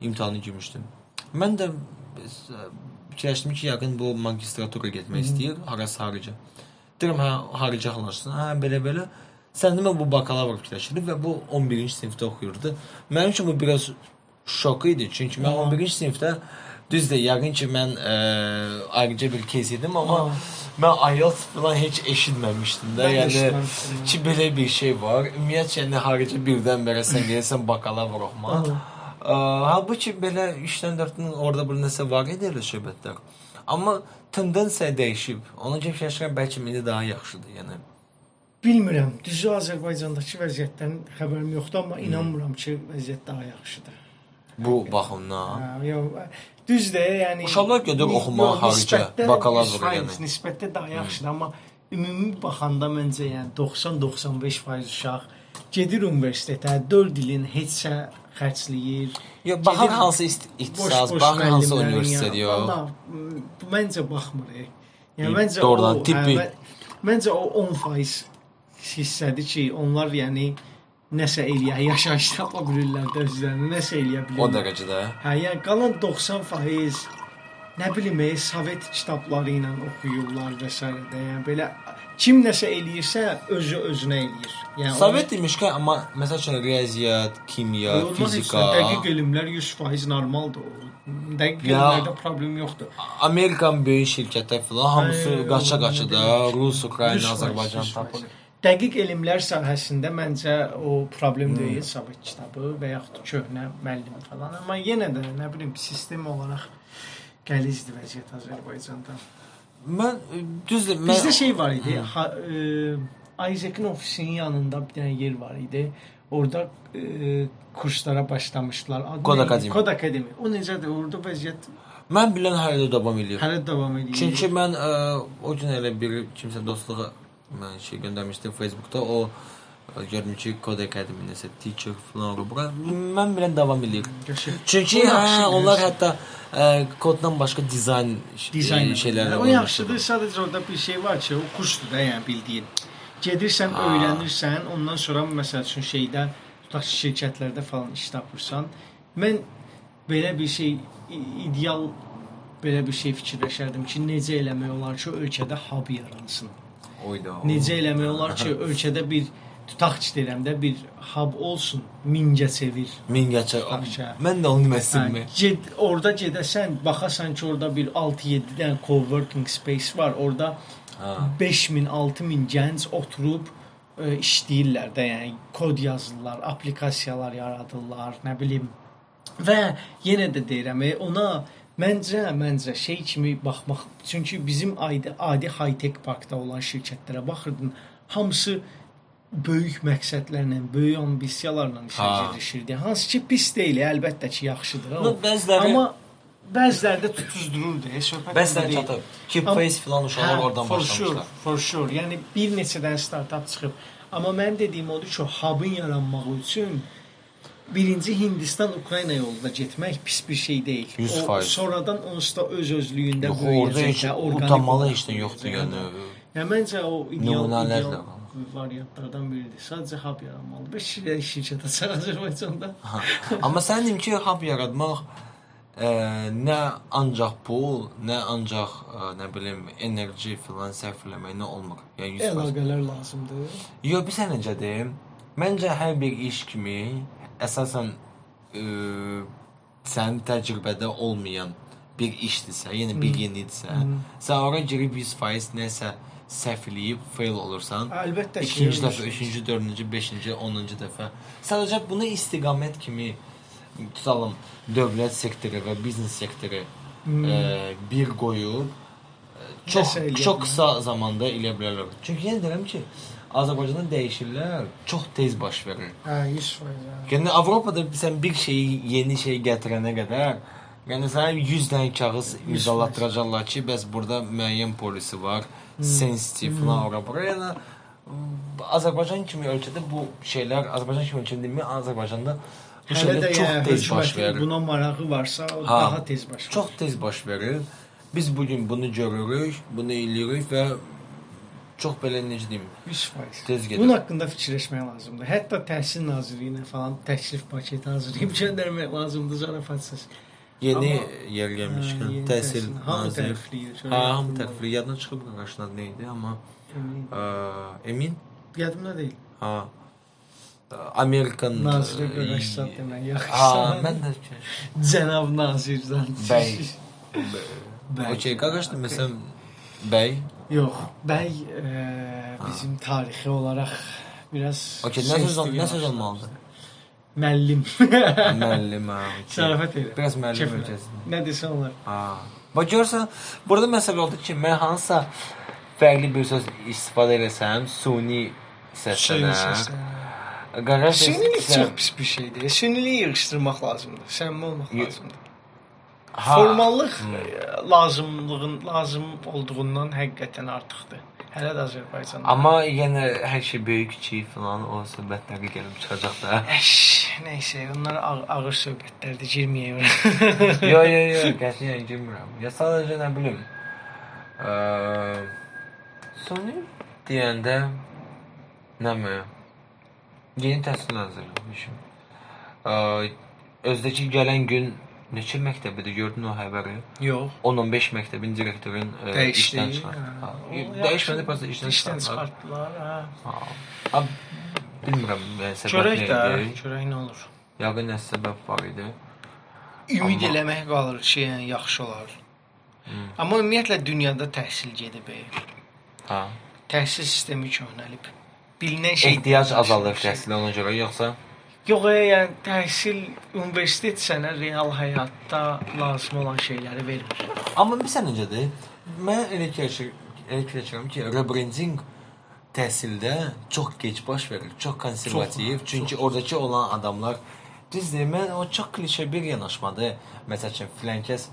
İmtahanı girmişdim. Mən də fikirləşdim ki, yəqin bu magistratura getmək istəyir, harası harici. Deyirəm, hə, harici halaşsın. Hə, belə-belə. Sən demə bu bakalavr fikirləşirdi və bu 11-ci sinifdə oxuyurdu. Mənim üçün bu biraz şok idi, çünki mən Aha. 11-ci sinifdə düzdür, yəqin ki mən ə, ayrıca bir kes idim, amma Aha. mən IELTS falan heç eşitməmişdim də. Yəni ki belə bir şey var. Ümumiyyətlə yəni harici birdən-birə sən gəlirsən bakalavr oxumaq. Ə, halbuki belə 3-dən 4-dən orada bir nəsə idi elə söhbətlər. Amma tendensiya dəyişib. Ona görə fikirləşirəm bəlkə indi daha yaxşıdır, yəni. Bilmirəm. Düzü Azərbaycandakı vəziyyətdən xəbərim yoxdur, amma inanmıram ki, vəziyyət daha yaxşıdır. Bu baxımdan. Hə, yox. Düzdür, yəni Uşaqlar gedir oxumağa xaricə, bakalavr yəni. Nisbətdə daha yaxşıdır, amma ümumi baxanda məncə yəni 90-95% uşaq gedir universitetə, 4 ilin heçsə xərcləyir. Baxır Gedir- hansı ixtisas, baxır hansı universitet yox. Məncə baxmır. e. Yəni məncə doğrudan o, tibbi. hə, mə- məncə o 10% hissədir ki, onlar yəni nəsə eləyə, yaşayış tapa bilirlər də özlərinə, nəsə eləyə O bilirlər. dərəcədə. Hə, yəni qalan 90% nə bilim, e, Sovet kitabları ilə oxuyurlar və s. də. Yəni belə kim nəsə eləyirsə özü özünə eləyir. Yəni Sovet demişkən, amma məsəl üçün riyaziyyat, kimya, heç fizika. Dəqiq elmlər 100% normaldır. Dəqiq Ya- elmlərdə problem yoxdur. Amerikan böyük şirkətlər falan hamısı qaça-qaça da. Rus, Ukrayna, 100%, Azərbaycan 100%. tapır. Dəqiq elmlər sahəsində məncə o problem deyil, Sovet kitabı və yaxud köhnə müəllim falan. Amma yenə də nə bilim sistem olaraq qəlizdir vəziyyət Azərbaycanda. Mən düzdür, mən Bizdə şey var idi. Ha, e, Isaac'ın ofisinin yanında bir dənə yer var idi. Orada e, kurslara başlamışdılar. Adı Kod? Akademi. Kod Akademi. O necədir? Orada vəziyyət mən bilən hələ də davam eləyir. hələ davam edir. Çünki mən ə, o gün elə bir kimsə dostluğa mən şey göndərmişdim Facebookda. O Görürüm ki, Kod Academy nəsə teacher falan olur. Bura mən bilən davam. Qəşəng. Çünki hə, onlar hətta ə, koddan başqa dizayn dizayn şeylər O yaxşıdır. Sadəcə orada bir şey var ki, o kursdur da, yəni bildiyin. Gedirsən, Ha. öyrənirsən, ondan sonra məsəl üçün şeydə tutaq şirkətlərdə falan iş tapırsan. Mən belə bir şey ideal belə bir şey fikirləşərdim ki, necə eləmək olar ki, ölkədə hub yaransın. Oyda. Necə eləmək olar ki, ölkədə bir tutaq ki, deyirəm də bir hub olsun, mingə çevir. Mingəçə. Baxça. Mən də onu demək Hə, istəyirəm. ged, orada gedəsən, baxasan ki, orada bir 6-7 dənə coworking space var. Orada Ha. 5000, 6000 gənc oturub ə, işləyirlər də, yəni kod yazırlar, applikasiyalar yaradırlar, nə bilim. Və yenə də deyirəm, e, ona məncə, məncə şey kimi baxmaq, çünki bizim adi adi high-tech parkda olan şirkətlərə baxırdın, hamısı böyük məqsədlərlə, böyük ambisiyalarla işə Ha. girişirdi. Hansı ki pis deyil, əlbəttə ki, yaxşıdır. O. bəziləri Amma bəziləri də tutuzdururdu. e, Söhbət Bəziləri çatıb. Keep Amma- face filan uşaqlar Hə, oradan for başlamışlar. Sure, for sure. Yəni bir neçə dənə startap çıxıb. Amma mənim dediyim odur ki, hub'ın yaranması üçün birinci Hindistan Ukrayna yolunda getmək pis bir şey deyil. 100%. O sonradan onsuz da öz özlüyündə Yox, orada heç böyüyəcək, utanmalı heç nə yoxdur böyüyəcək. yəni. Yəni məncə o ideal, ideal. Variantlardan biridir. Sadəcə hub yaranmalı. 5 il şirkət açar Azərbaycanda. Amma sən dedim ki, hub yaratmaq ə, nə ancaq pul, nə ancaq ə, nə bilim enerji filan sərf eləməklə olmur. Yəni 100%. Əlaqələr lazımdır. Yox, bir sən necə deyim? Məncə hər bir iş kimi əsasən ə, sənin təcrübədə olmayan bir işdirsə, yəni bir yenidirsə, sən ora girib 100% nəsə səhv eləyib fail olursan. Əlbəttə ki, İkinci elə dəfə, üçüncü, dördüncü, beşinci, onuncu dəfə. Sadəcə bunu istiqamət kimi tutalım dövlət sektoru və biznes sektoru Hmm. ə, bir qoyub ə, çox Nəsə çox qısa zamanda eləyə bilərlər. Çünki yenə deyirəm ki, Azərbaycanda dəyişikliklər çox tez baş verir. Hə, 100%. hə. Yəni Avropada sən bir şeyi, yeni şey gətirənə qədər, yəni sənə 100 dənə kağız imzalatdıracaqlar ki, bəs burada müəyyən polisi var, sensitiv falan ora bura. Yəni Azərbaycan kimi ölkədə bu şeylər, Azərbaycan kimi ölkədə demə, Azərbaycanda bu Hələ şeylər çox yəni tez baş verir. buna marağı varsa, o Ha, daha tez baş verir. Çox tez baş verir. Biz bu gün bunu görürük, bunu eləyirik və çox belə necə deyim, 100%. Tez gedir. Bunun haqqında fikirləşmək lazımdır. Hətta Təhsil Nazirliyinə falan təklif paketi hazırlayıb göndərmək lazımdır zarafatsız. Yeni yer gəlmişkən Hə, yeni təhsil naziri. Hə, hamı tərəfli yaddan çıxıb qarşıdan nə idi, amma Emin. ə, emin Yadımda deyil. ha Amerikan Nazirə ə, qarşıdan demək yaxşı. Ha, mən də cənab nazirdən. bəy. Bəy. Okey, qardaş deməsəm bəy. Yox, bəy e, bizim tarixi olaraq biraz Okey, nə söz nə söz olmalıdır? Müəllim. Müəllim ha. okey. Zarafat elə. Biraz müəllim ölkəsində. Nə desən olar. Ha. Bax görsən, burada məsələ odur ki, mən hansısa fərqli bir söz istifadə etsəm, suni səslənər. Qardaş Sünilik sən- çox pis bir şeydir. Süniliyi yığışdırmaq lazımdır. Səmimi olmaq lazımdır. Ha. Formallıq e, lazımlığın lazım olduğundan həqiqətən artıqdır. Hələ də Azərbaycanda. Amma yenə hər şey böyük kiçik falan o söhbətləri gəlib çıxacaq da. Əş, nəysə, onlar ağ ağır söhbətlərdir, girməyək. yo yo yo, qətiyyən girmirəm. Ya sadəcə nə bilim. Eee Sony deyəndə nə mi? Yeni təhsil nazirliyi. Eee özdəki gələn gün neçə məktəbidir gördün o xəbəri? Yox. 10-15 məktəbin direktorun Dəyişdi. işdən çıxartdı. Dəyişmədi, prosta işdən çıxartdılar. Ha. Bilmirəm, yəni səbəb Çörək nə də, idi? çörək nə olur? Yəqin nəsə səbəb var idi. Ümid Amma- eləmək qalır ki, yəni yaxşı olar. Hmm. Amma ümumiyyətlə dünyada təhsil gedib. e. Ha. Təhsil sistemi köhnəlib. Bilinən şey Ehtiyac azalır şey. təhsilə ona görə yoxsa? Yox, e, yəni təhsil universitet sənə real həyatda lazım olan şeyləri vermir. Amma bilirsən necədir? Mən elə fikirləşirəm, elə fikirləşirəm ki, rebranding təhsildə çox gec baş verir, çox konservativ, Çox, çünki oradakı olan adamlar düzdür, mən o çox klişe bir yanaşmadır. Məsəl üçün filan kəs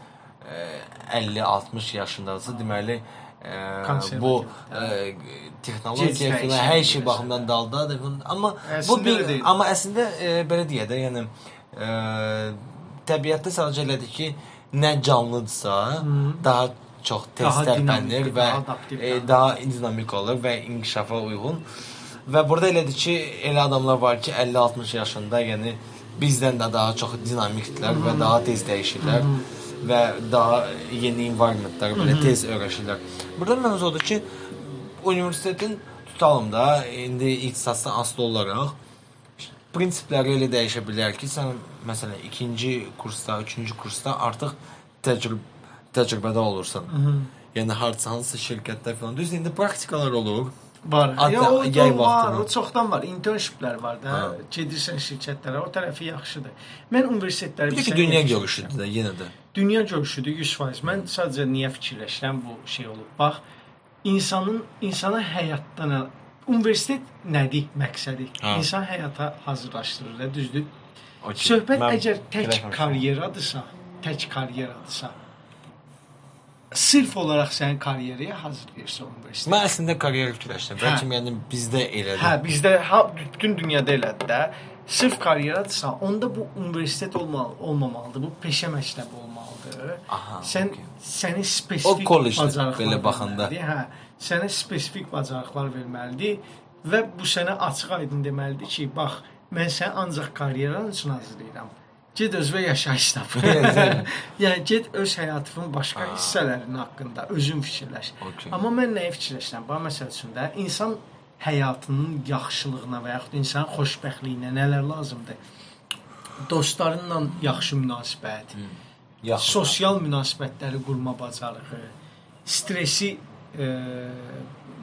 50-60 yaşındadırsa, deməli e, bu e, texnologiya filan hər şey bir baxımdan daldadır. Amma bu Əslində bir elə deyil. amma əslində e, belə deyə də, yəni e, təbiətdə sadəcə elədir ki, nə canlıdırsa, daha çox tez tərpənir və daha e, daha dinamik olur və inkişafa uyğun. Və burada elədir ki, elə adamlar var ki, 50-60 yaşında, yəni bizdən də daha çox dinamikdirlər və daha tez dəyişirlər və daha yeni environmentlar belə tez öyrəşirlər. Burada mövzu odur ki, universitetin tutalım da indi ixtisasdan asılı olaraq prinsipləri elə dəyişə bilər ki, sən məsələn ikinci kursda, üçüncü kursda artıq təcrübə təcrübədə olursan. Yəni harca hansı şirkətdə falan. Düz indi praktikalar olur. Var. Hatta Ya, o, yay var, o çoxdan var. Internshiplər var da. Ha. Gedirsən şirkətlərə, o tərəfi yaxşıdır. Mən universitetlərə Bir bilirsən, dünya görüşüdür də yenə də. Dünya görüşüdür 100%. Mən sadəcə niyə fikirləşirəm bu şey olub. Bax, insanın insana həyatdan universitet nədir məqsədi? Ha. İnsan həyata hazırlaşdırır, da, düzdür? Okay. Söhbət Mən əgər tək karyeradırsa, tək karyeradırsa, sırf olaraq sənin karyeraya hazırlayırsa universitet. Mən əslində karyer fikirləşdim. Hə. Bəlkə yəni bizdə elədir. Hə, bizdə ha, bütün dünyada elədir də. Sırf karyeradırsa, onda bu universitet olmalı, olmamalıdır. Bu peşə məktəbi olmalıdır. Aha, Sən okey. səni spesifik bacarıqlar belə baxanda. Hə, sənə spesifik bacarıqlar verməlidir və bu sənə açıq-aydın deməlidir ki, bax, mən səni ancaq karyeran üçün hazırlayıram. Get özünə yaşayış tap. yəni get öz həyatının başqa hissələrinin haqqında özün fikirləş. Okey. Amma mən nəyi fikirləşirəm? Bax məsəl üçün də insan həyatının yaxşılığına və yaxud insanın xoşbəxtliyinə nələr lazımdır? Dostlarınla yaxşı münasibət, Yaxşı. sosial münasibətləri qurma bacarığı, stresi e,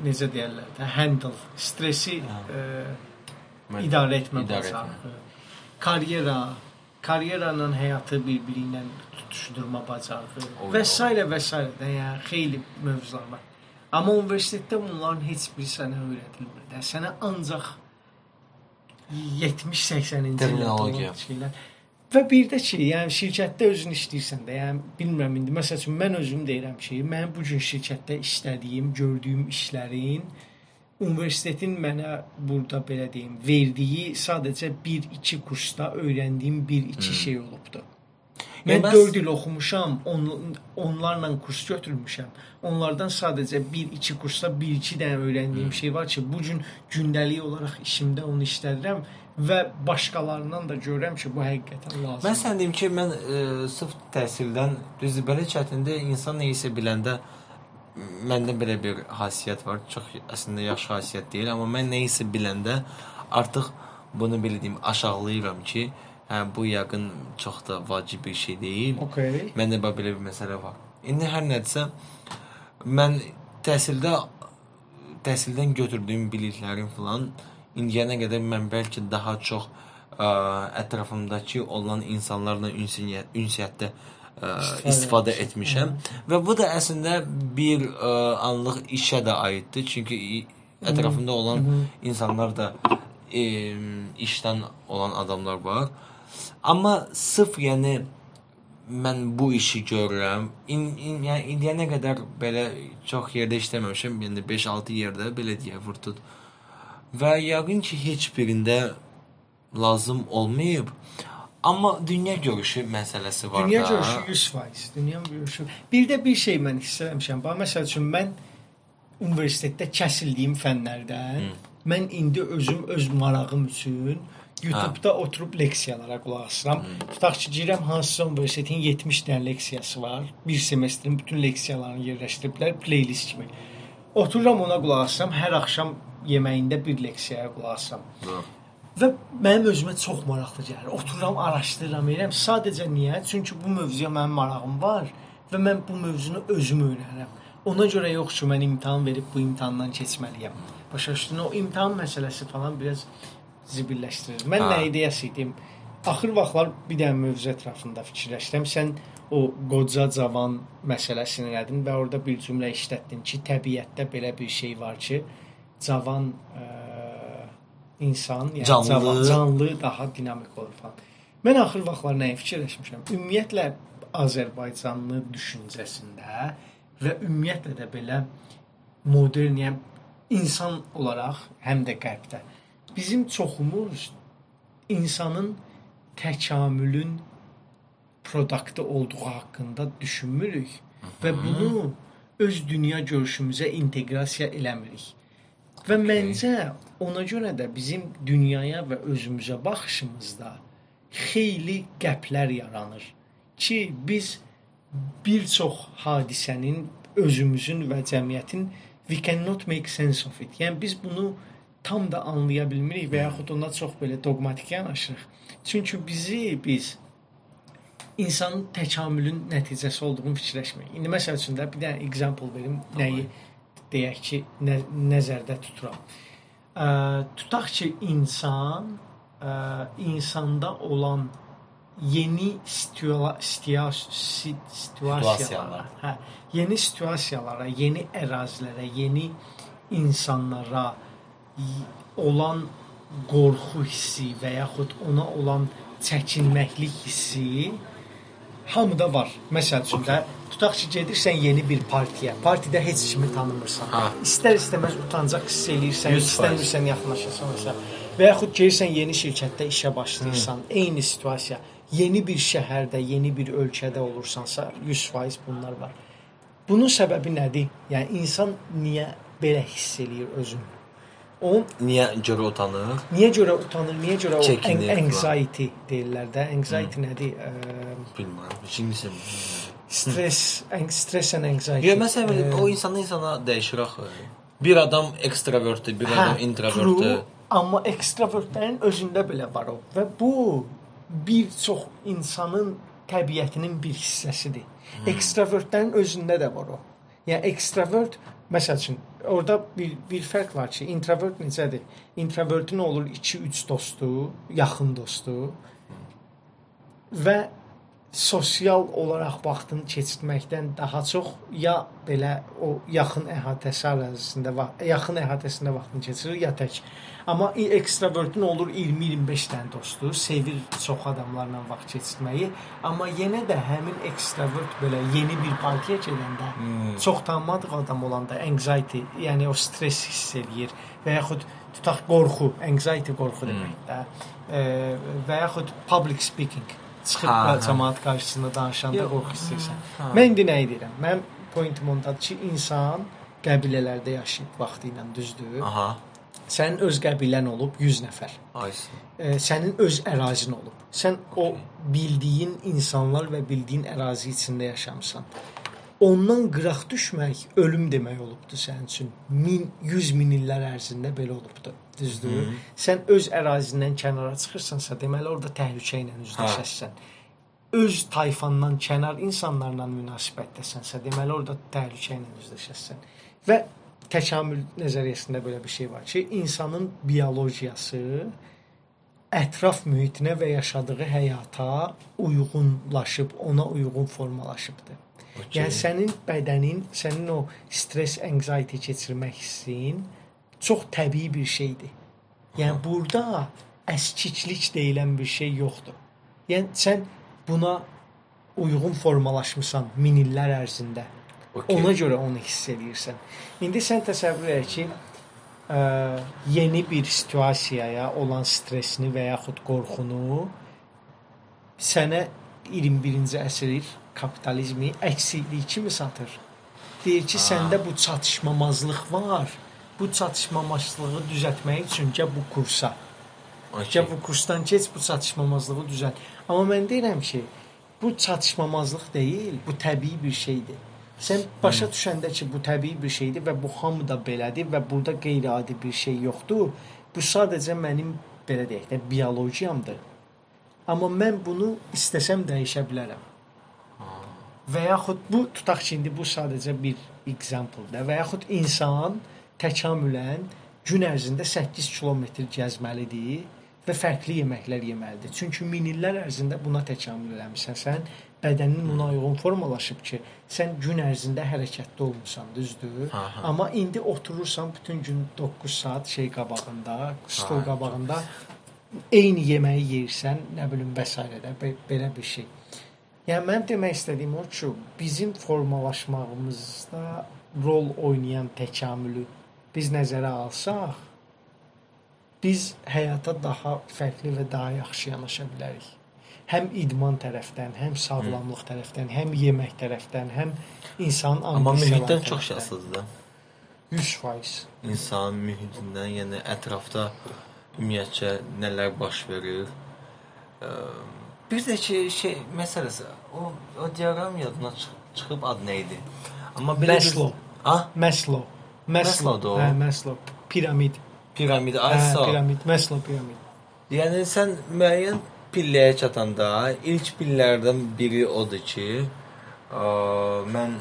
necə deyirlər də, handle, stresi e, Mən- idarə etmə idarə bacarığı, karyera, karyeranla həyatı bir-biri ilə tutuşdurma bacarığı və s. və s. də yəni xeyli mövzular var. Amma universitetdə bunların heç biri sənə öyrədilmir də. Sənə ancaq 70-80-ci Terminologiya. illərdə şeylər. Və bir də ki, yəni şirkətdə özün işləyirsən də, yəni bilmirəm indi məsəl üçün mən özüm deyirəm ki, mən bu gün şirkətdə işlədiyim, gördüyüm işlərin universitetin mənə burada belə deyim, verdiyi sadəcə 1-2 kursda öyrəndiyim 1-2 şey olubdu. Mən Yəni bəs- 4 il oxumuşam, on, onlarla kurs götürmüşəm. Onlardan sadəcə 1-2 kursda 1-2 dənə öyrəndiyim şey var ki, bu gün gündəlik olaraq işimdə onu işlədirəm və başqalarından da görürəm ki, bu həqiqətən lazımdır. Mən sən deyim ki, mən e, sırf təhsildən düzdür belə çətində insan nə isə biləndə məndə belə bir xasiyyət var. Çox əslində yaxşı xasiyyət deyil, amma mən nə isə biləndə artıq bunu belə deyim aşağılayıram ki, hə bu yəqin çox da vacib bir şey deyil. Okay. Məndə belə bir məsələ var. İndi hər nədirsə mən təhsildə təhsildən götürdüyüm biliklərim falan indiyənə qədər mən bəlkə daha çox ə, ətrafımdakı olan insanlarla ünsiyyət, ünsiyyətdə ə, istifadə etmişəm və bu da əslində bir ə, anlıq işə də aiddir. Çünki ətrafımda olan insanlar da ə, işdən olan adamlar var. Amma sırf yəni mən bu işi görürəm. İn, in, yəni indiyənə qədər belə çox yerdə işləməmişəm. Yəni 5-6 yerdə belə deyə vurtut. Və yəqin ki, heç birində lazım olmayıb. Amma dünya görüşü məsələsi var Dünya da. görüşü 100%. Dünya görüşü. Bir də bir şey mən hiss eləmişəm. Bax məsəl üçün mən universitetdə kəsildiyim fənlərdən mən indi özüm öz marağım üçün YouTube-da oturub leksiyalara qulaq asıram. Tutaq ki, girəm hansısa universitetin 70 dənə leksiyası var. Bir semestrin bütün leksiyalarını yerləşdiriblər playlist kimi. Otururam ona qulaq asıram. Hər axşam yeməyində bir leksiyaya qulaq asıram. Doğru. Və mənim özümə çox maraqlı gəlir. Otururam, araşdırıram, edirəm. Sadəcə niyə? Çünki bu mövzuya mənim marağım var və mən bu mövzunu özüm öyrənirəm. Ona görə yox ki, mən imtahan verib bu imtahandan keçməliyəm. Başa düşdün? O imtahan məsələsi falan biraz zibilləşdirir. Mən Ha. nə ideyası idim? Axır vaxtlar bir dənə mövzu ətrafında fikirləşdim. Sən o qoca cavan məsələsini elədin və orada bir cümlə işlətdin ki, təbiətdə belə bir şey var ki, cavan ə, insan, yəni Canlı. cavan, canlı daha dinamik olur falan. Mən axır vaxtlar nəyi fikirləşmişəm? Ümumiyyətlə Azərbaycanlı düşüncəsində və ümumiyyətlə də belə modern, yəni insan olaraq həm də qərbdə bizim çoxumuz insanın təkamülün produktı olduğu haqqında düşünmürük və bunu öz dünya görüşümüzə inteqrasiya eləmirik. Və okay. məncə ona görə də bizim dünyaya və özümüzə baxışımızda xeyli qəplər yaranır ki, biz bir çox hadisənin özümüzün və cəmiyyətin we cannot make sense of it. Yəni biz bunu tam da anlaya bilmirik və yaxud ona çox belə doqmatik yanaşırıq. Çünki bizi biz insanın təkamülün nəticəsi olduğunu fikirləşmirik. İndi məsəl üçün də bir dənə example verim, nəyi deyək ki, nə, nəzərdə tuturam. Ə, tutaq ki, insan ə, insanda olan yeni situa situasiyalara, hə, yeni situasiyalara, yeni ərazilərə, yeni insanlara olan qorxu hissi və yaxud ona olan çəkinməklik hissi hamıda var. Məsəl üçün də tutaq ki, gedirsən yeni bir partiya. Partidə heç kimi tanımırsan. Ha. İstər-istəməz utancaq hiss eləyirsən, istəmirsən yaxınlaşasan məsələn. Və yaxud gəlirsən yeni şirkətdə işə başlayırsan, Hı. eyni situasiya. Yeni bir şəhərdə, yeni bir ölkədə olursansa, 100% bunlar var. Bunun səbəbi nədir? Yəni insan niyə belə hiss eləyir özünü? O niyə görə utanır? Niyə görə utanır? Niyə görə o anxiety deyirlər də. Anxiety hmm. nədir? Ə, Bilmirəm. İkincisi stres, stres and anxiety. Yox, məsələn, o insandan insana dəyişir axı. Bir adam ekstravertdir, bir hə, adam introvertdir. Amma ekstravertlərin özündə belə var o. Və bu bir çox insanın təbiətinin bir hissəsidir. Hmm. Ekstravertlərin özündə də var o. Yəni ekstravert məsəl üçün orada bir bir fərq var ki, introvert necədir? Introvertin olur 2-3 dostu, yaxın dostu və sosial olaraq vaxtını keçirtməkdən daha çox ya belə o yaxın əhatəsi ərazisində yaxın əhatəsində vaxtını keçirir, ya tək. Amma ekstravertin olur 20-25 dənə dostu, sevir çox adamlarla vaxt keçirtməyi, amma yenə də həmin ekstravert belə yeni bir partiya gedəndə, hmm. çox tanımadıq adam olanda anxiety, yəni o stres hiss eləyir və yaxud tutaq qorxu, anxiety qorxu hmm. deməkdir də. E, və yaxud public speaking çıxıb ha, cəmaət qarşısında danışanda qorxu hiss edirsən. Mən indi nə edirəm? Mənim pointim ondadır ki, insan qəbilələrdə yaşayıb vaxtı ilə düzdür. Aha Sənin öz qəbilən olub 100 nəfər. Aysə. E, sənin öz ərazin olub. Sən okay. o bildiyin insanlar və bildiyin ərazi içində yaşamısan. Ondan qıraq düşmək ölüm demək olubdu sənin üçün. 1000 100 min illər ərzində belə olubdu. Düzdür? Hı -hı. Sən öz ərazindən kənara çıxırsansa, deməli orada təhlükə ilə üzləşəsən. Öz tayfandan kənar insanlarla münasibətdəsənsə, deməli orada təhlükə ilə üzləşəsən. Və təkamül nəzəriyyəsində belə bir şey var ki, insanın biologiyası ətraf mühitinə və yaşadığı həyata uyğunlaşıb, ona uyğun formalaşıbdı. Okay. Yəni sənin bədənin, sənin o stres, anxiety keçirmək hissin çox təbii bir şeydir. Yəni Aha. burada əskiklik deyilən bir şey yoxdur. Yəni sən buna uyğun formalaşmısan min illər ərzində. Okay. Ona görə onu hiss edirsən. İndi sən təsəvvür et ki, ə, yeni bir situasiyaya olan stressini və yaxud qorxunu sənə 21-ci əsr kapitalizmi əksiklik kimi satır. Deyir ki, səndə bu çatışmamazlıq var. Bu çatışmamazlığı düzəltmək üçün gəl bu kursa. Okay. Gəl bu kursdan keç, bu çatışmamazlığı düzəlt. Amma mən deyirəm ki, bu çatışmamazlıq deyil, bu təbii bir şeydir. Sən başa düşəndə ki, bu təbii bir şeydir və bu hamıda belədir və burada qeyri-adi bir şey yoxdur. Bu sadəcə mənim belə deyək də biologiyamdır. Amma mən bunu istəsəm dəyişə bilərəm. Və yaxud bu tutaq ki, indi bu sadəcə bir example-dir. Və yaxud insan təkamülən gün ərzində 8 kilometr gəzməlidir və fərqli yeməklər yeməlidir. Çünki min illər ərzində buna təkamül eləmisən. Sən bədənin ona uyğun formalaşıb ki, sən gün ərzində hərəkətdə olmusan, düzdür? Ha, ha. Amma indi oturursan bütün gün 9 saat şey qabağında, stol ha, qabağında eyni yeməyi yeyirsən, nə bilim və s. də belə bir şey. Yəni mənim demək istədiyim o ki, bizim formalaşmağımızda rol oynayan təkamülü biz nəzərə alsaq, biz həyata daha fərqli və daha yaxşı yanaşa bilərik. Həm idman tərəfdən, həm sağlamlıq tərəfdən, həm yemək tərəfdən, həm insan Amma mühitdən çox şey asılıdır da. 100%. İnsan mühitindən, yəni ətrafda ümumiyyətcə nələr baş verir. Bir də ki, şey məsələsi, o o diaqram yadına çıx çıxıb ad nə idi? Amma belə bir- Maslow. Ha? Maslow. Maslow'dur o. Hə, Maslow. Piramid. Piramid, Hə, aysa. piramid, Maslow piramid. Yəni sən müəyyən pilləyə çatanda ilk pillərdən biri odur ki, ə, mən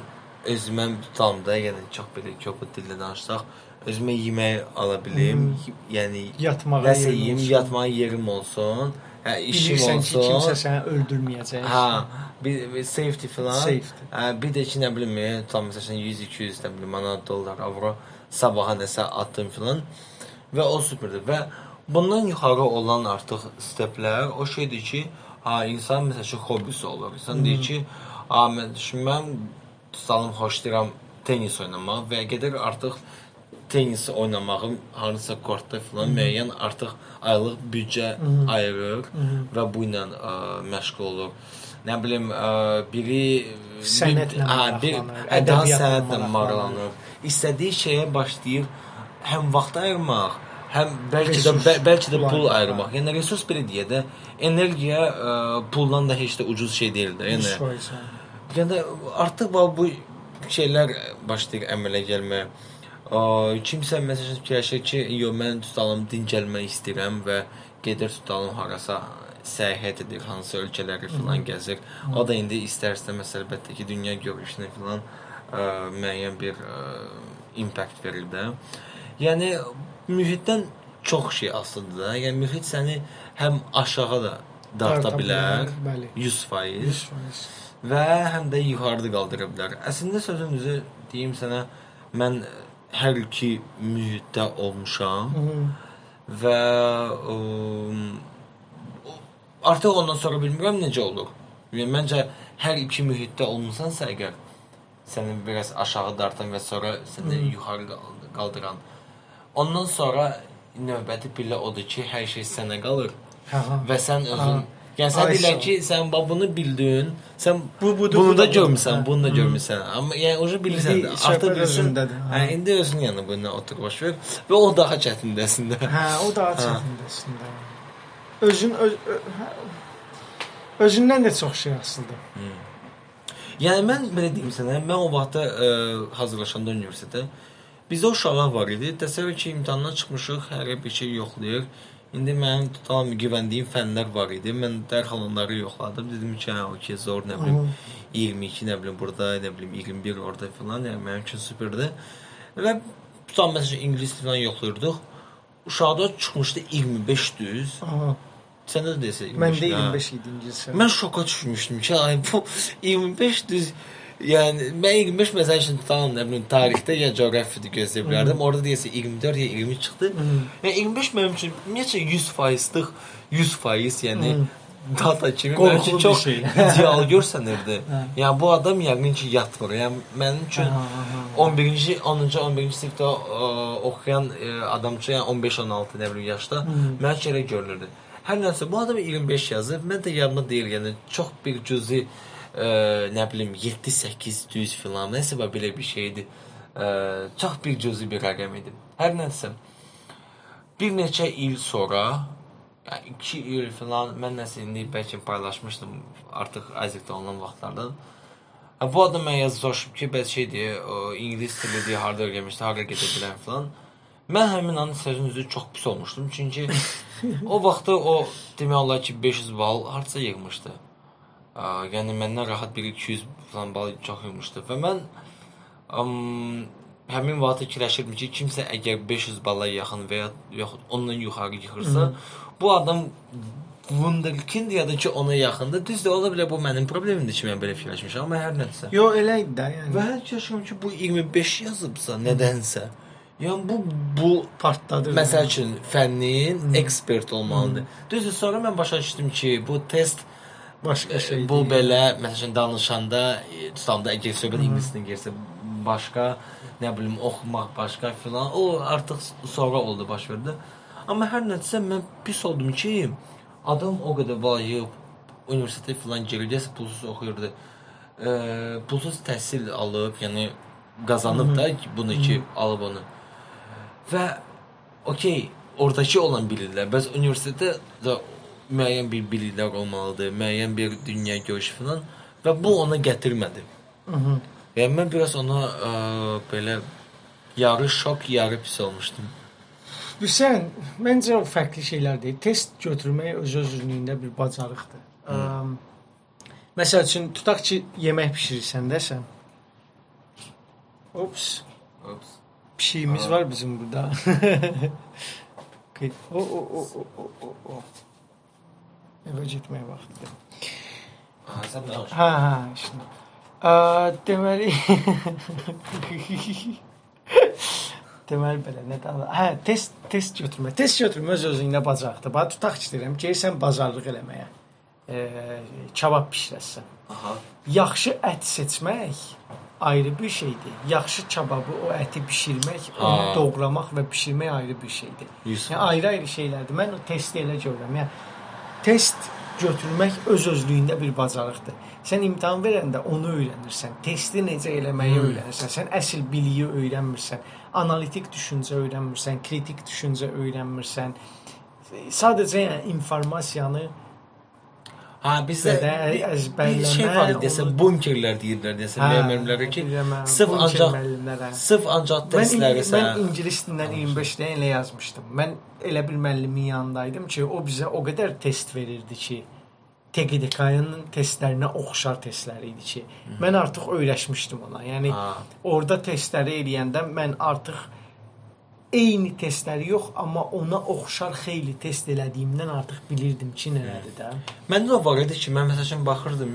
özümə tutamda, yəni çox belə kobud dillə danışsaq, özümə yemək ala bilim, yəni Yatmağa nəsə yeyim, yatmağa yerim olsun, hə, işim Bilirsən ki, olsun. kimsə səni öldürməyəcək. Hə, bir, bir safety falan. Safety. Hə, bir də ki, nə bilim, tam məsələn 100, 200, nə bilim, manat, dollar, avro sabaha nəsə atdım filan və o süperdir və bundan yuxarı olan artıq steplər o şeydir ki, ha insan məsəl üçün hobisi olur. İnsan deyir ki, ha mən düşünməm tutalım xoşlayıram tennis oynamaq və gedir artıq tennis oynamağım hansısa kortda filan müəyyən artıq aylıq büdcə ayırır və bu ilə ə, məşğul olur. Nə bilim, ə, biri Sənətlə hə, bir maraqlanır, ədəbiyyatla sənətlə maraqlanır. İstədiyi şeyə başlayır həm vaxt ayırmaq, həm bəlkə də bə, bəlkə də pul ayırmaq. Yəni resurs belə deyə də energiya ə, puldan da heç də ucuz şey deyil də. Yəni 100%. Yəni artıq bu şeylər başlayır əmələ gəlməyə. Ə, kimsə məsələn fikirləşir ki, yo mən tutalım dincəlmək istəyirəm və gedir tutalım harasa səyahət edir, hansı ölkələri filan gəzir. O da indi istər-istəməz əlbəttə ki, dünya görüşünə filan ə, müəyyən bir ə, impact verir də. Yəni mühitdən çox şey asılıdır da. Yəni mühit səni həm aşağı da darta bilər, bəli. 100% 100%. və həm də yuxarıda qaldıra bilər. Əslində sözün düzü deyim sənə, mən hər iki mühitdə olmuşam Hı. və ə, artıq ondan sonra bilmirəm necə olur. Yəni məncə hər iki mühitdə olmusansa əgər səni biraz aşağı dartan və sonra səni yuxarı qal- qaldıran. Ondan sonra növbəti pillə odur ki, hər şey sənə qalır Hə, hə. və sən özün Aha. Yəni sən deyirlər ki, sən bax bunu bildin, sən Bu- budur, bunu bu da görmüsən, bunu da Hə. görmüsən. Amma yəni o bilirsən artıq özündədir, hə. Hə, indi özün yanına bununla otur baş ver və o daha çətindir əslində. Hə, o daha çətindir əslində. Özün öz, hə, özündən də çox şey asılıdır. Yəni mən belə deyim sənə, mən o vaxtda ə, hazırlaşanda universitetə bizdə uşaqlar var idi. Təsəvvür ki, imtahandan çıxmışıq, hər bir şey yoxlayır. İndi mənim tutalım güvəndiyim fənlər var idi. Mən dərhal onları yoxladım. Dedim ki, hə, okey, zor nə bilim 22 nə bilim burada, nə bilim 21 orada filan, yəni mənim üçün superdir. Və tutalım məsələn ingilis dili falan yoxlayırdıq. Uşaqda çıxmışdı 25 düz. Aha. Səndə də desə 25. Məndə hə. 25 idi ingiliscə. Mən şoka düşmüşdüm ki, ay bu 25 düz Yəni mən 25 məsəl üçün tutalım nə bilim tarixdə ya coğrafiyada gözləyə bilərdim. Orada deyəsə 24 ya 20 çıxdı. Yəni 25 mənim üçün ümumiyyətcə 100%lıq 100% yəni data kimi mənim üçün çox şey. ideal görsənirdi. Yəni bu adam yəqin ki yatmır. Yəni mənim üçün Aha, aha. 11-ci 10-cu 11-ci sinifdə ə, oxuyan ə, adamca yəni 15-16 nə bilim yaşda mən üçün elə görünürdü. Hər nəsə bu adam 25 yazıb, mən də yadıma deyil, yəni çox bir cüzi ə, nə bilim 7-8 düz filan, nəsə belə bir şeydi. Ə, çox bir cüzi bir rəqəm idi. Hər nəsə bir neçə il sonra yəni 2 il filan mən nəsə indi bəlkə paylaşmışdım artıq Azikdə olan vaxtlardan. Ha, bu adam mən yazıb soruşub ki, bəs şeydir, o, ingilis dili deyə harda öyrənmişdi, hara gedə bilən filan. Mən həmin an sözün üzü çox pis olmuşdum. Çünki o vaxtda o demək olar ki 500 bal harca yığmışdı. Yəni məndən rahat bir 200 falan bal çox yığmışdı və mən ım, həmin vaxtda fikirləşirdim ki, kimsə əgər 500 bala yaxın və ya yaxud ondan yuxarı yığırsa, bu adam wunderkind ya da ki ona yaxındır. Düzdür, ola bilər bu mənim problemimdir ki, mən belə fikirləşmişəm, amma hər nəsə. Yo elə idi də, yəni. Və hər yaşım ki, bu 25 yazıbsa nədənsə. Yəni bu bu partladı. Məsəl üçün fənnin ekspert olmalıdır. Düzdür, sonra mən başa düşdüm ki, bu test başqa şey. Bu belə məsələn danışanda, e, tutanda əgər söhbət ingilis dilində gəlsə, başqa nə bilim oxumaq başqa filan. O artıq sonra oldu baş verdi. Amma hər nəsə mən pis oldum ki, adam o qədər vacib universitetə filan girdi, pulsuz oxuyurdu. E, pulsuz təhsil alıb, yəni qazanıb da bunu ki, alıb onu. Və okey, oradakı olan biliklər, bəs universitetdə də müəyyən bir biliklər olmalıdır, müəyyən bir dünya görüşü filan və bu ona gətirmədi. Mhm. Yəni mən biraz ona ə, belə yarı şok, yarı pis olmuşdum. Bilirsən, məncə o fərqli şeylər deyil. Test götürmək öz özlüyündə bir bacarıqdır. Əm, Məsəl üçün tutaq ki, yemək bişirirsən dəsən. Ops, Ops. pişiyimiz var bizim burada. O o o o o getməyə vaxtıdır. Hə, hə. Ə, deməli Deməli belə nə də hə test test götürmə. Test götürmə öz özündə bacarıqdır. Bax tutaq ki, deyirəm ki, sən bazarlıq eləməyə. E, kabab bişirəsən. Aha. Yaxşı ət seçmək ayrı bir şeydir. Yaxşı kababı, o əti bişirmək, onu Ha. doğramaq və bişirmək ayrı bir şeydir. Yəni ayrı-ayrı şeylərdir. Mən o testi elə görürəm. Yəni test götürmək öz özlüyündə bir bacarıqdır. Sən imtahan verəndə onu öyrənirsən. Testi necə eləməyi Hmm. öyrənirsən. Sən əsl biliyi öyrənmirsən. Analitik düşüncə öyrənmirsən, kritik düşüncə öyrənmirsən. Sadəcə yəni informasiyanı Ha bizdə də əzbərləmə, şey var desə bunkerlər deyirlər desə Hə, müəllimlərə ki, hə, sırf ancaq sırf ancaq testləri sən mən ingilis dilindən 25 dəyə elə yazmışdım. Mən elə bir müəllimin yanındaydım ki, o bizə o qədər test verirdi ki, TQDK-nın testlərinə oxşar testlər idi ki, mən artıq öyrəşmişdim ona. Yəni orada testləri eləyəndə mən artıq eyni testləri yox, amma ona oxşar xeyli test elədiyimdən artıq bilirdim ki, nədir də. Məndə də var idi ki, mən məsəl üçün baxırdım,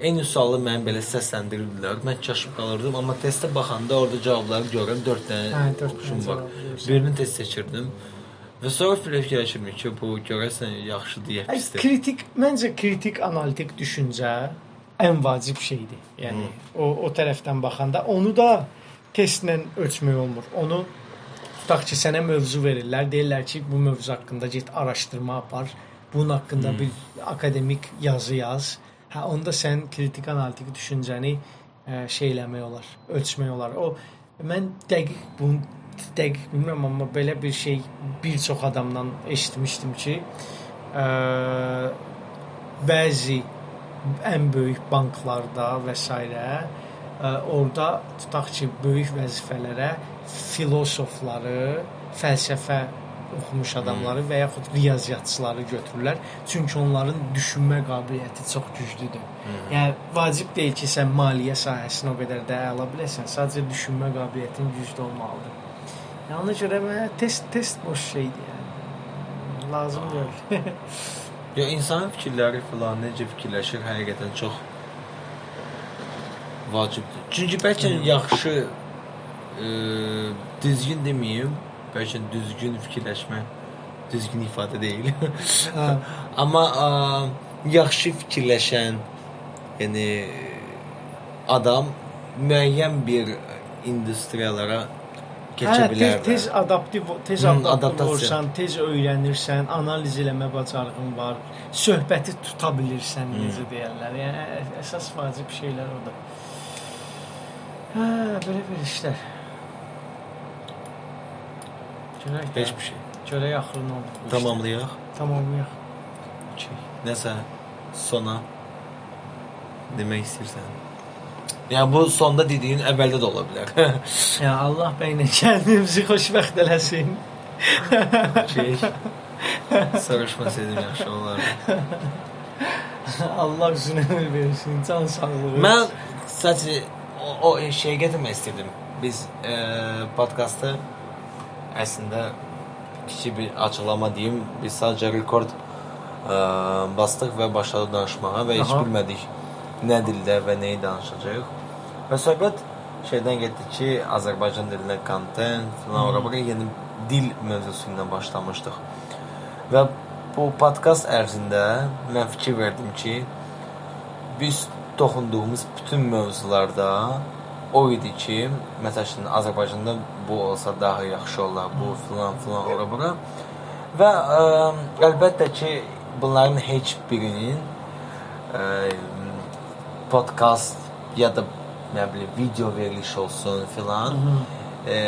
eyni sualı mən belə səsləndirirdilər. Mən çaşıb qalırdım, amma testə baxanda orada cavabları görürəm 4 dənə Hə, dörd oxşum dənə var. Birini test seçirdim. Və sonra fikirləşirdim ki, bu görəsən yaxşıdır ya pisdir. kritik, məncə kritik analitik düşüncə ən vacib şeydir. Yəni o o tərəfdən baxanda onu da testlə ölçmək olmur. Onu tutaq ki, sənə mövzu verirlər, deyirlər ki, bu mövzu haqqında get araşdırma apar. Bunun haqqında bir akademik yazı yaz. Hə, onda sən kritik analitik düşüncəni ə, şey eləmək olar, ölçmək olar. O mən dəqiq bunu dəqiq bilmirəm amma belə bir şey bir çox adamdan eşitmişdim ki, ə, bəzi ən böyük banklarda və s. ə, orada tutaq ki, böyük vəzifələrə filosofları, fəlsəfə oxumuş adamları və yaxud riyaziyyatçıları götürürlər. Çünki onların düşünmə qabiliyyəti çox güclüdür. Yəni vacib deyil ki, sən maliyyə sahəsini o qədər də əla biləsən, sadəcə düşünmə qabiliyyətin güclü olmalıdır. Yəni ona görə mənə test test boş şeydir yəni. Lazım deyil. Ya insanın fikirləri filan necə fikirləşir həqiqətən çox vacibdir. Çünki bəlkə yaxşı düzgün deməyim, bəlkə düzgün fikirləşmə düzgün ifadə deyil. Hə. Amma ə, yaxşı fikirləşən, yəni adam müəyyən bir industriyalara keçə Hə, bilər. tez, tez adaptiv, tez adaptiv olursan, tez öyrənirsən, analiz eləmə bacarığın var, söhbəti tuta bilirsən, Hmm. necə deyirlər. Yəni əsas vacib şeylər odur. Hə, belə bir işlər. Görək də, heç bir şey. görək axırı nə işlər. Tamamlayaq. Tamamlayaq. Okey. Nəsə sona demək istəyirsən? Yəni bu sonda dediyin əvvəldə də ola bilər. Ya Allah bəylə kəndimizi xoşbəxt eləsin. Okey. Soruşmasaydım yaxşı olardı. Allah uzun ömür versin, can sağlığı. Mən sadəcə o, o şeyə gətirmək istirdim. Biz e, podkastı əslində kiçik bir açıqlama deyim. Biz sadəcə rekord e, bastıq və başladıq danışmağa və heç Aha. bilmədik nə dildə və nəyi danışacağıq. Və söhbət şeydən getdi ki, Azərbaycan dilində kontent falan ora bura yəni dil mövzusu ilə başlamışdıq. Və bu podkast ərzində mən fikir verdim ki, biz toxunduğumuz bütün mövzularda o idi ki, məsələn, Azərbaycanda bu olsa daha yaxşı olar, bu filan filan ora bura. Və ə, əlbəttə ki, bunların heç birinin ə, podkast ya da nə bilim video veriliş olsun filan ə,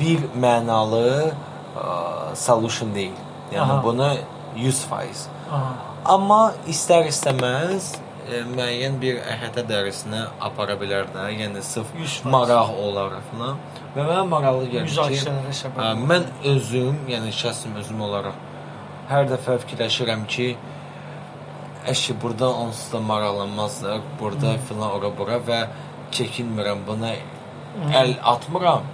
bir mənalı ə, solution deyil. Yəni Aha. bunu 100%. Aha. Amma istər-istəməz e, müəyyən bir əhatə dərisinə apara bilər də. Yəni 100%. maraq olaraq falan. Və mənə maraqlı gəlir ki, ə, olur. mən özüm, yəni şəxsim özüm olaraq hər dəfə fikirləşirəm ki, əşi burada onsuz da maraqlanmazlar, burada filan ora bura və çəkinmirəm buna əl atmıram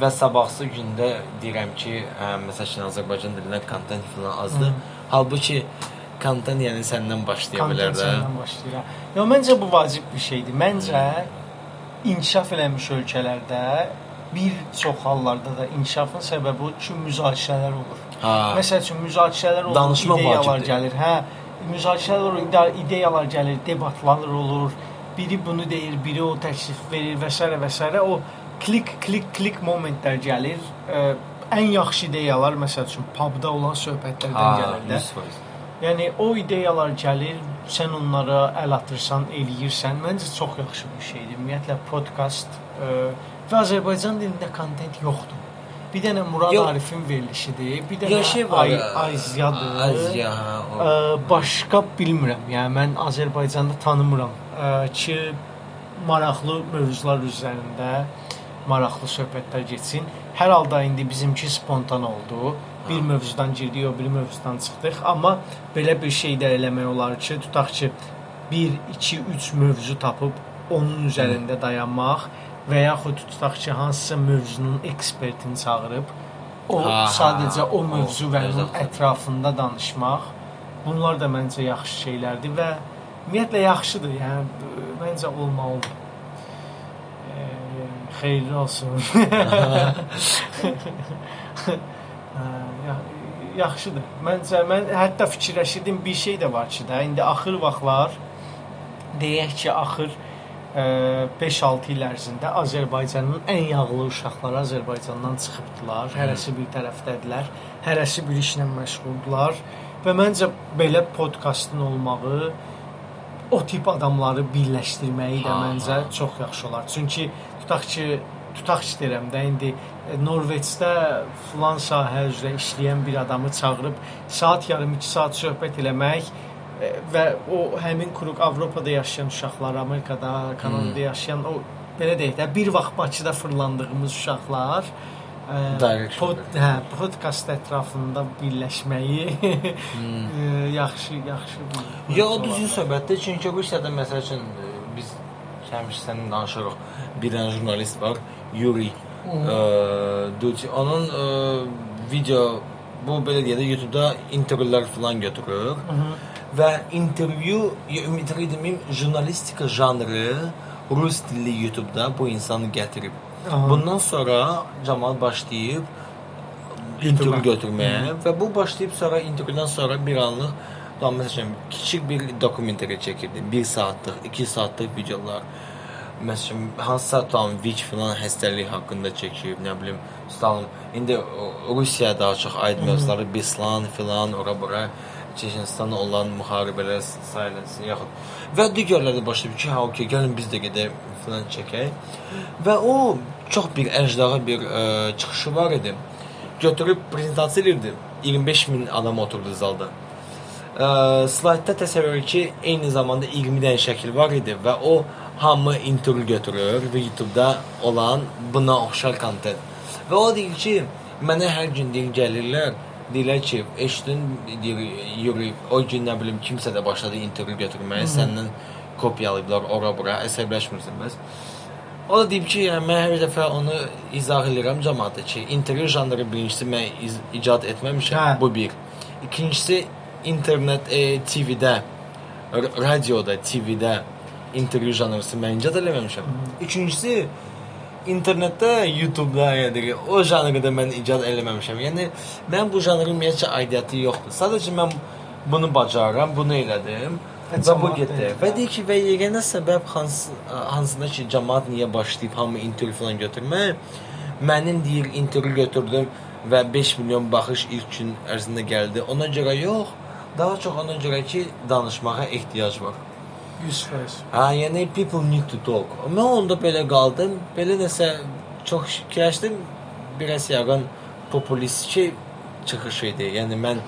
və sabahsı gündə deyirəm ki, hə, məsələn Azərbaycan dilindən kontent filan azdır. Halbuki kontent yəni səndən başlaya bilər də. səndən başlayır. Yo məncə bu vacib bir şeydir. Məncə inkişaf eləmiş ölkələrdə bir çox hallarda da inkişafın səbəbi ki, müzakirələr olur. Ha. Məsəl üçün müzakirələr olur, Danışmaq ideyalar vacibdir. gəlir. Hə, müzakirələr olur, ide- ideyalar gəlir, debatlar olur. Biri bunu deyir, biri o təklif verir və s. və s. o klik klik klik momentlər gəlir. Ə, ən yaxşı ideyalar məsəl üçün pubda olan söhbətlərdən gəlir də. 100%. Yəni o ideyalar gəlir, sən onlara əl atırsan, eləyirsən. Məncə çox yaxşı bir şeydir. Ümumiyyətlə podkast ə, və Azərbaycan dilində kontent yoxdur. Bir dənə Murad Yox. Arifin verilişidir. Bir dənə şey. Ay Ayziyadır. O- Ə, başqa bilmirəm. Yəni mən Azərbaycanda tanımıram ə, ki maraqlı mövzular üzərində maraqlı söhbətlər getsin. Hər halda indi bizimki spontan oldu. Bir mövzudan girdik, o biri mövzudan çıxdıq, amma belə bir şey də eləmək olar ki, tutaq ki 1, 2, 3 mövzu tapıb onun üzərində dayanmaq və yaxud tutaq ki, hansısa mövzunun ekspertini çağırıb o Ha, ha, sadəcə o o, mövzu və onun ətrafında danışmaq. Bunlar da məncə yaxşı şeylərdir və ümumiyyətlə yaxşıdır. Yəni məncə olmalıdır. E, xeyirli olsun. Ya- yaxşıdır. Məncə mən hətta fikirləşirdim bir şey də var ki də indi axır vaxtlar deyək ki, axır e, 5-6 il ərzində Azərbaycanın ən yağlı uşaqları Azərbaycandan çıxıbdılar. Hərəsi bir tərəfdədirlər. Hərəsi bir işlə məşğuldular və məncə belə podkastın olmağı o tip adamları birləşdirməyi də məncə çox yaxşı olar. Çünki tutaq ki, tutaq ki deyirəm də indi e, Norveçdə filan sahə üzrə işləyən bir adamı çağırıb saat yarım 2 saat söhbət eləmək e, və o həmin kruq Avropada yaşayan uşaqlar, Amerikada, Kanadada Hmm. yaşayan o belə deyək də bir vaxt Bakıda fırlandığımız uşaqlar e, Direct pod, hə, podkast ətrafında birləşməyi Hmm. e, yaxşı yaxşı bir Ya o düzgün söhbətdir. Çünki Rusiyada məsəl üçün e, biz həmişə sənin danışırıq. Bir dənə jurnalist var, Yuri. Eee Duci. Onun eee, video bu belə deyək də YouTube-da intervyular falan götürür. Və intervyu, ya intervyu deməyim, jurnalistika janrı rus dilli YouTube-da bu insanı gətirib. Aha. Bundan sonra cəmaət başlayıb intervyu YouTube-a. götürməyə və bu başlayıb sonra intervyudan sonra bir anlıq da məsələn kiçik bir dokumentari çəkirdi. 1 saatlıq, 2 saatlıq videolar. Məsələn, hansısa tam VIC filan xəstəlik haqqında çəkib, nə bilim, tutalım. İndi o, Rusiya daha çox aid mövzuları, Beslan filan, ora bura Çeçenistanda olan müharibələr sayılsın, yaxud və digərləri başlayıb ki, ha, okey, gəlin biz də gedək filan çəkək. Və o çox bir əcdaha bir ə, çıxışı var idi. Götürüb prezentasiya edirdi. 25 min adam oturdu zalda. Ə, slaydda təsəvvür ki, eyni zamanda 20 dənə şəkil var idi və o hamı intervyu götürür və YouTube-da olan buna oxşar kontent. Və o deyir ki, mənə hər gün deyir gəlirlər, deyirlər ki, eşidin deyir yürü, o gün nə bilim kimsə də başladı intervyu götürməyə, səndən kopyalayıblar ora bura, əsəbləşmirsən bəs. O da deyib ki, yəni mən hər dəfə onu izah edirəm cəmaata ki, intervyu janrı birincisi mən icad etməmişəm. Hə. Bu bir. İkincisi internet e, TV-də, radioda, TV-də intervyu janrısı mən icad eləməmişəm. Üçüncüsü internetdə, YouTube-da, yəni o janrı da mən icad eləməmişəm. Yəni mən bu janrın ümumiyyətcə aidiyyəti yoxdur. Sadəcə mən bunu bacarıram, bunu elədim. Və bu getdi. Və deyir ki, və yeganə səbəb hansı hansında ki, cəmaət niyə başlayıb hamı intervyu falan götürmək? Mənim deyir intervyu götürdüm və 5 milyon baxış ilk gün ərzində gəldi. Ona görə yox, daha çox ona görə ki, danışmağa ehtiyac var. 100%. Ha, yəni people need to talk. Mən onda belə qaldım. Belə nəsə çox fikirləşdim. Biraz yəqin populistçi çıxış idi. Yəni mən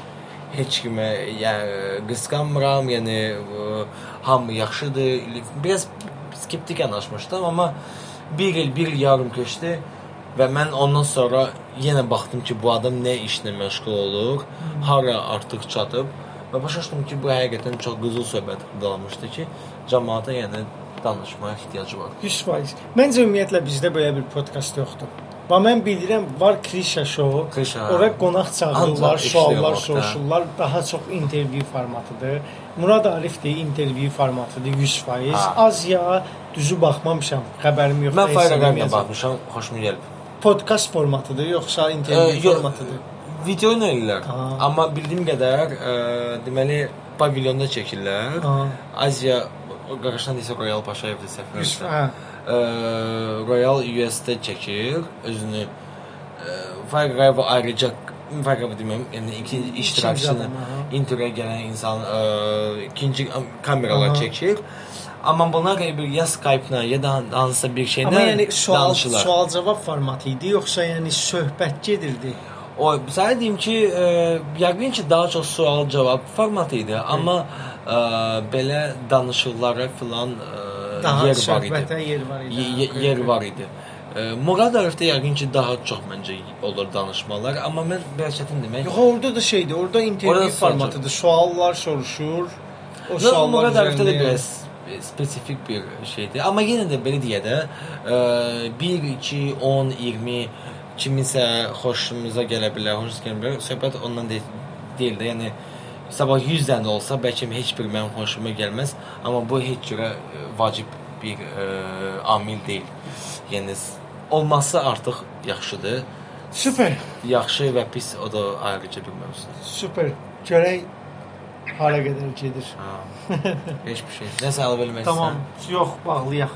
heç kimə yəni qısqanmıram, yəni ə, hamı yaxşıdır. Biraz skeptik yanaşmışdım, amma bir il, bir il yarım keçdi və mən ondan sonra yenə baxdım ki, bu adam nə işlə məşğul olur, hara artıq çatıb və başa düşdüm ki, bu həqiqətən çox qızıl söhbət qalmışdı ki, cəmaata yəni danışmağa ehtiyacı var. 100%. Məncə ümumiyyətlə bizdə belə bir podkast yoxdur. Və mən bilirəm var Krisha show. Krisha. Ora qonaq çağırırlar, suallar soruşurlar. Daha çox intervyu formatıdır. Murad Arif də intervyu formatıdır 100%. Ha. Az ya düzü baxmamışam. Xəbərim yoxdur. Mən Fayraqamla bilməyəcəm. baxmışam, xoşuma gəlib. Podkast formatıdır yoxsa intervyu Ə, yox. Video eləyirlər. Ha. Amma bildiyim qədər, ə, deməli pavilyonda çəkirlər. Ha. Aziya qarşıdan isə Royal Paşayev də səfər. 100 hə. Ə, Royal US-də çəkir özünü. Fayraqa ayrıca Fayraqa deməm, yəni ikinci iştirakçını intervyə gələn insan ə, ikinci kameralar Aha. çəkir. Amma bunlar bir ya Skype-la ya da hansısa bir şeylə Amma yəni sual sual-cavab formatı idi yoxsa yəni söhbət gedirdi? O sənə deyim ki, e, yəqin ki, daha çox sual-cavab formatı idi, amma e, belə danışıqlara filan e, Daha yer var idi. yer var idi. Ye- yer var idi. E, Murad Arifdə yəqin ki, daha çox məncə olur danışmalar, amma mən biraz çətin demək. Yox, orada da şeydir. Orada intervyu formatıdır. Suallar soruşur. O suallar Murad Arifdə də üzərində- biraz spesifik bir şeydir. Amma yenə də belə deyə də, e, 1 2 10 20 kiminsə xoşumuza gələ bilər, xoşumuza gələ bilər. Söhbət ondan deyil, deyil də, yəni sabah 100 dənə olsa, bəlkə heç bir mənim xoşuma gəlməz, amma bu heç cürə e, vacib bir e, amil deyil. Yəni olması artıq yaxşıdır. Super. Yaxşı və pis o da ayrıca bir mövzudur. Super. Görək hara qədər gedir. Ha. heç bir şey. Nəsə əlavə eləmək Tamam. Yox, bağlayaq.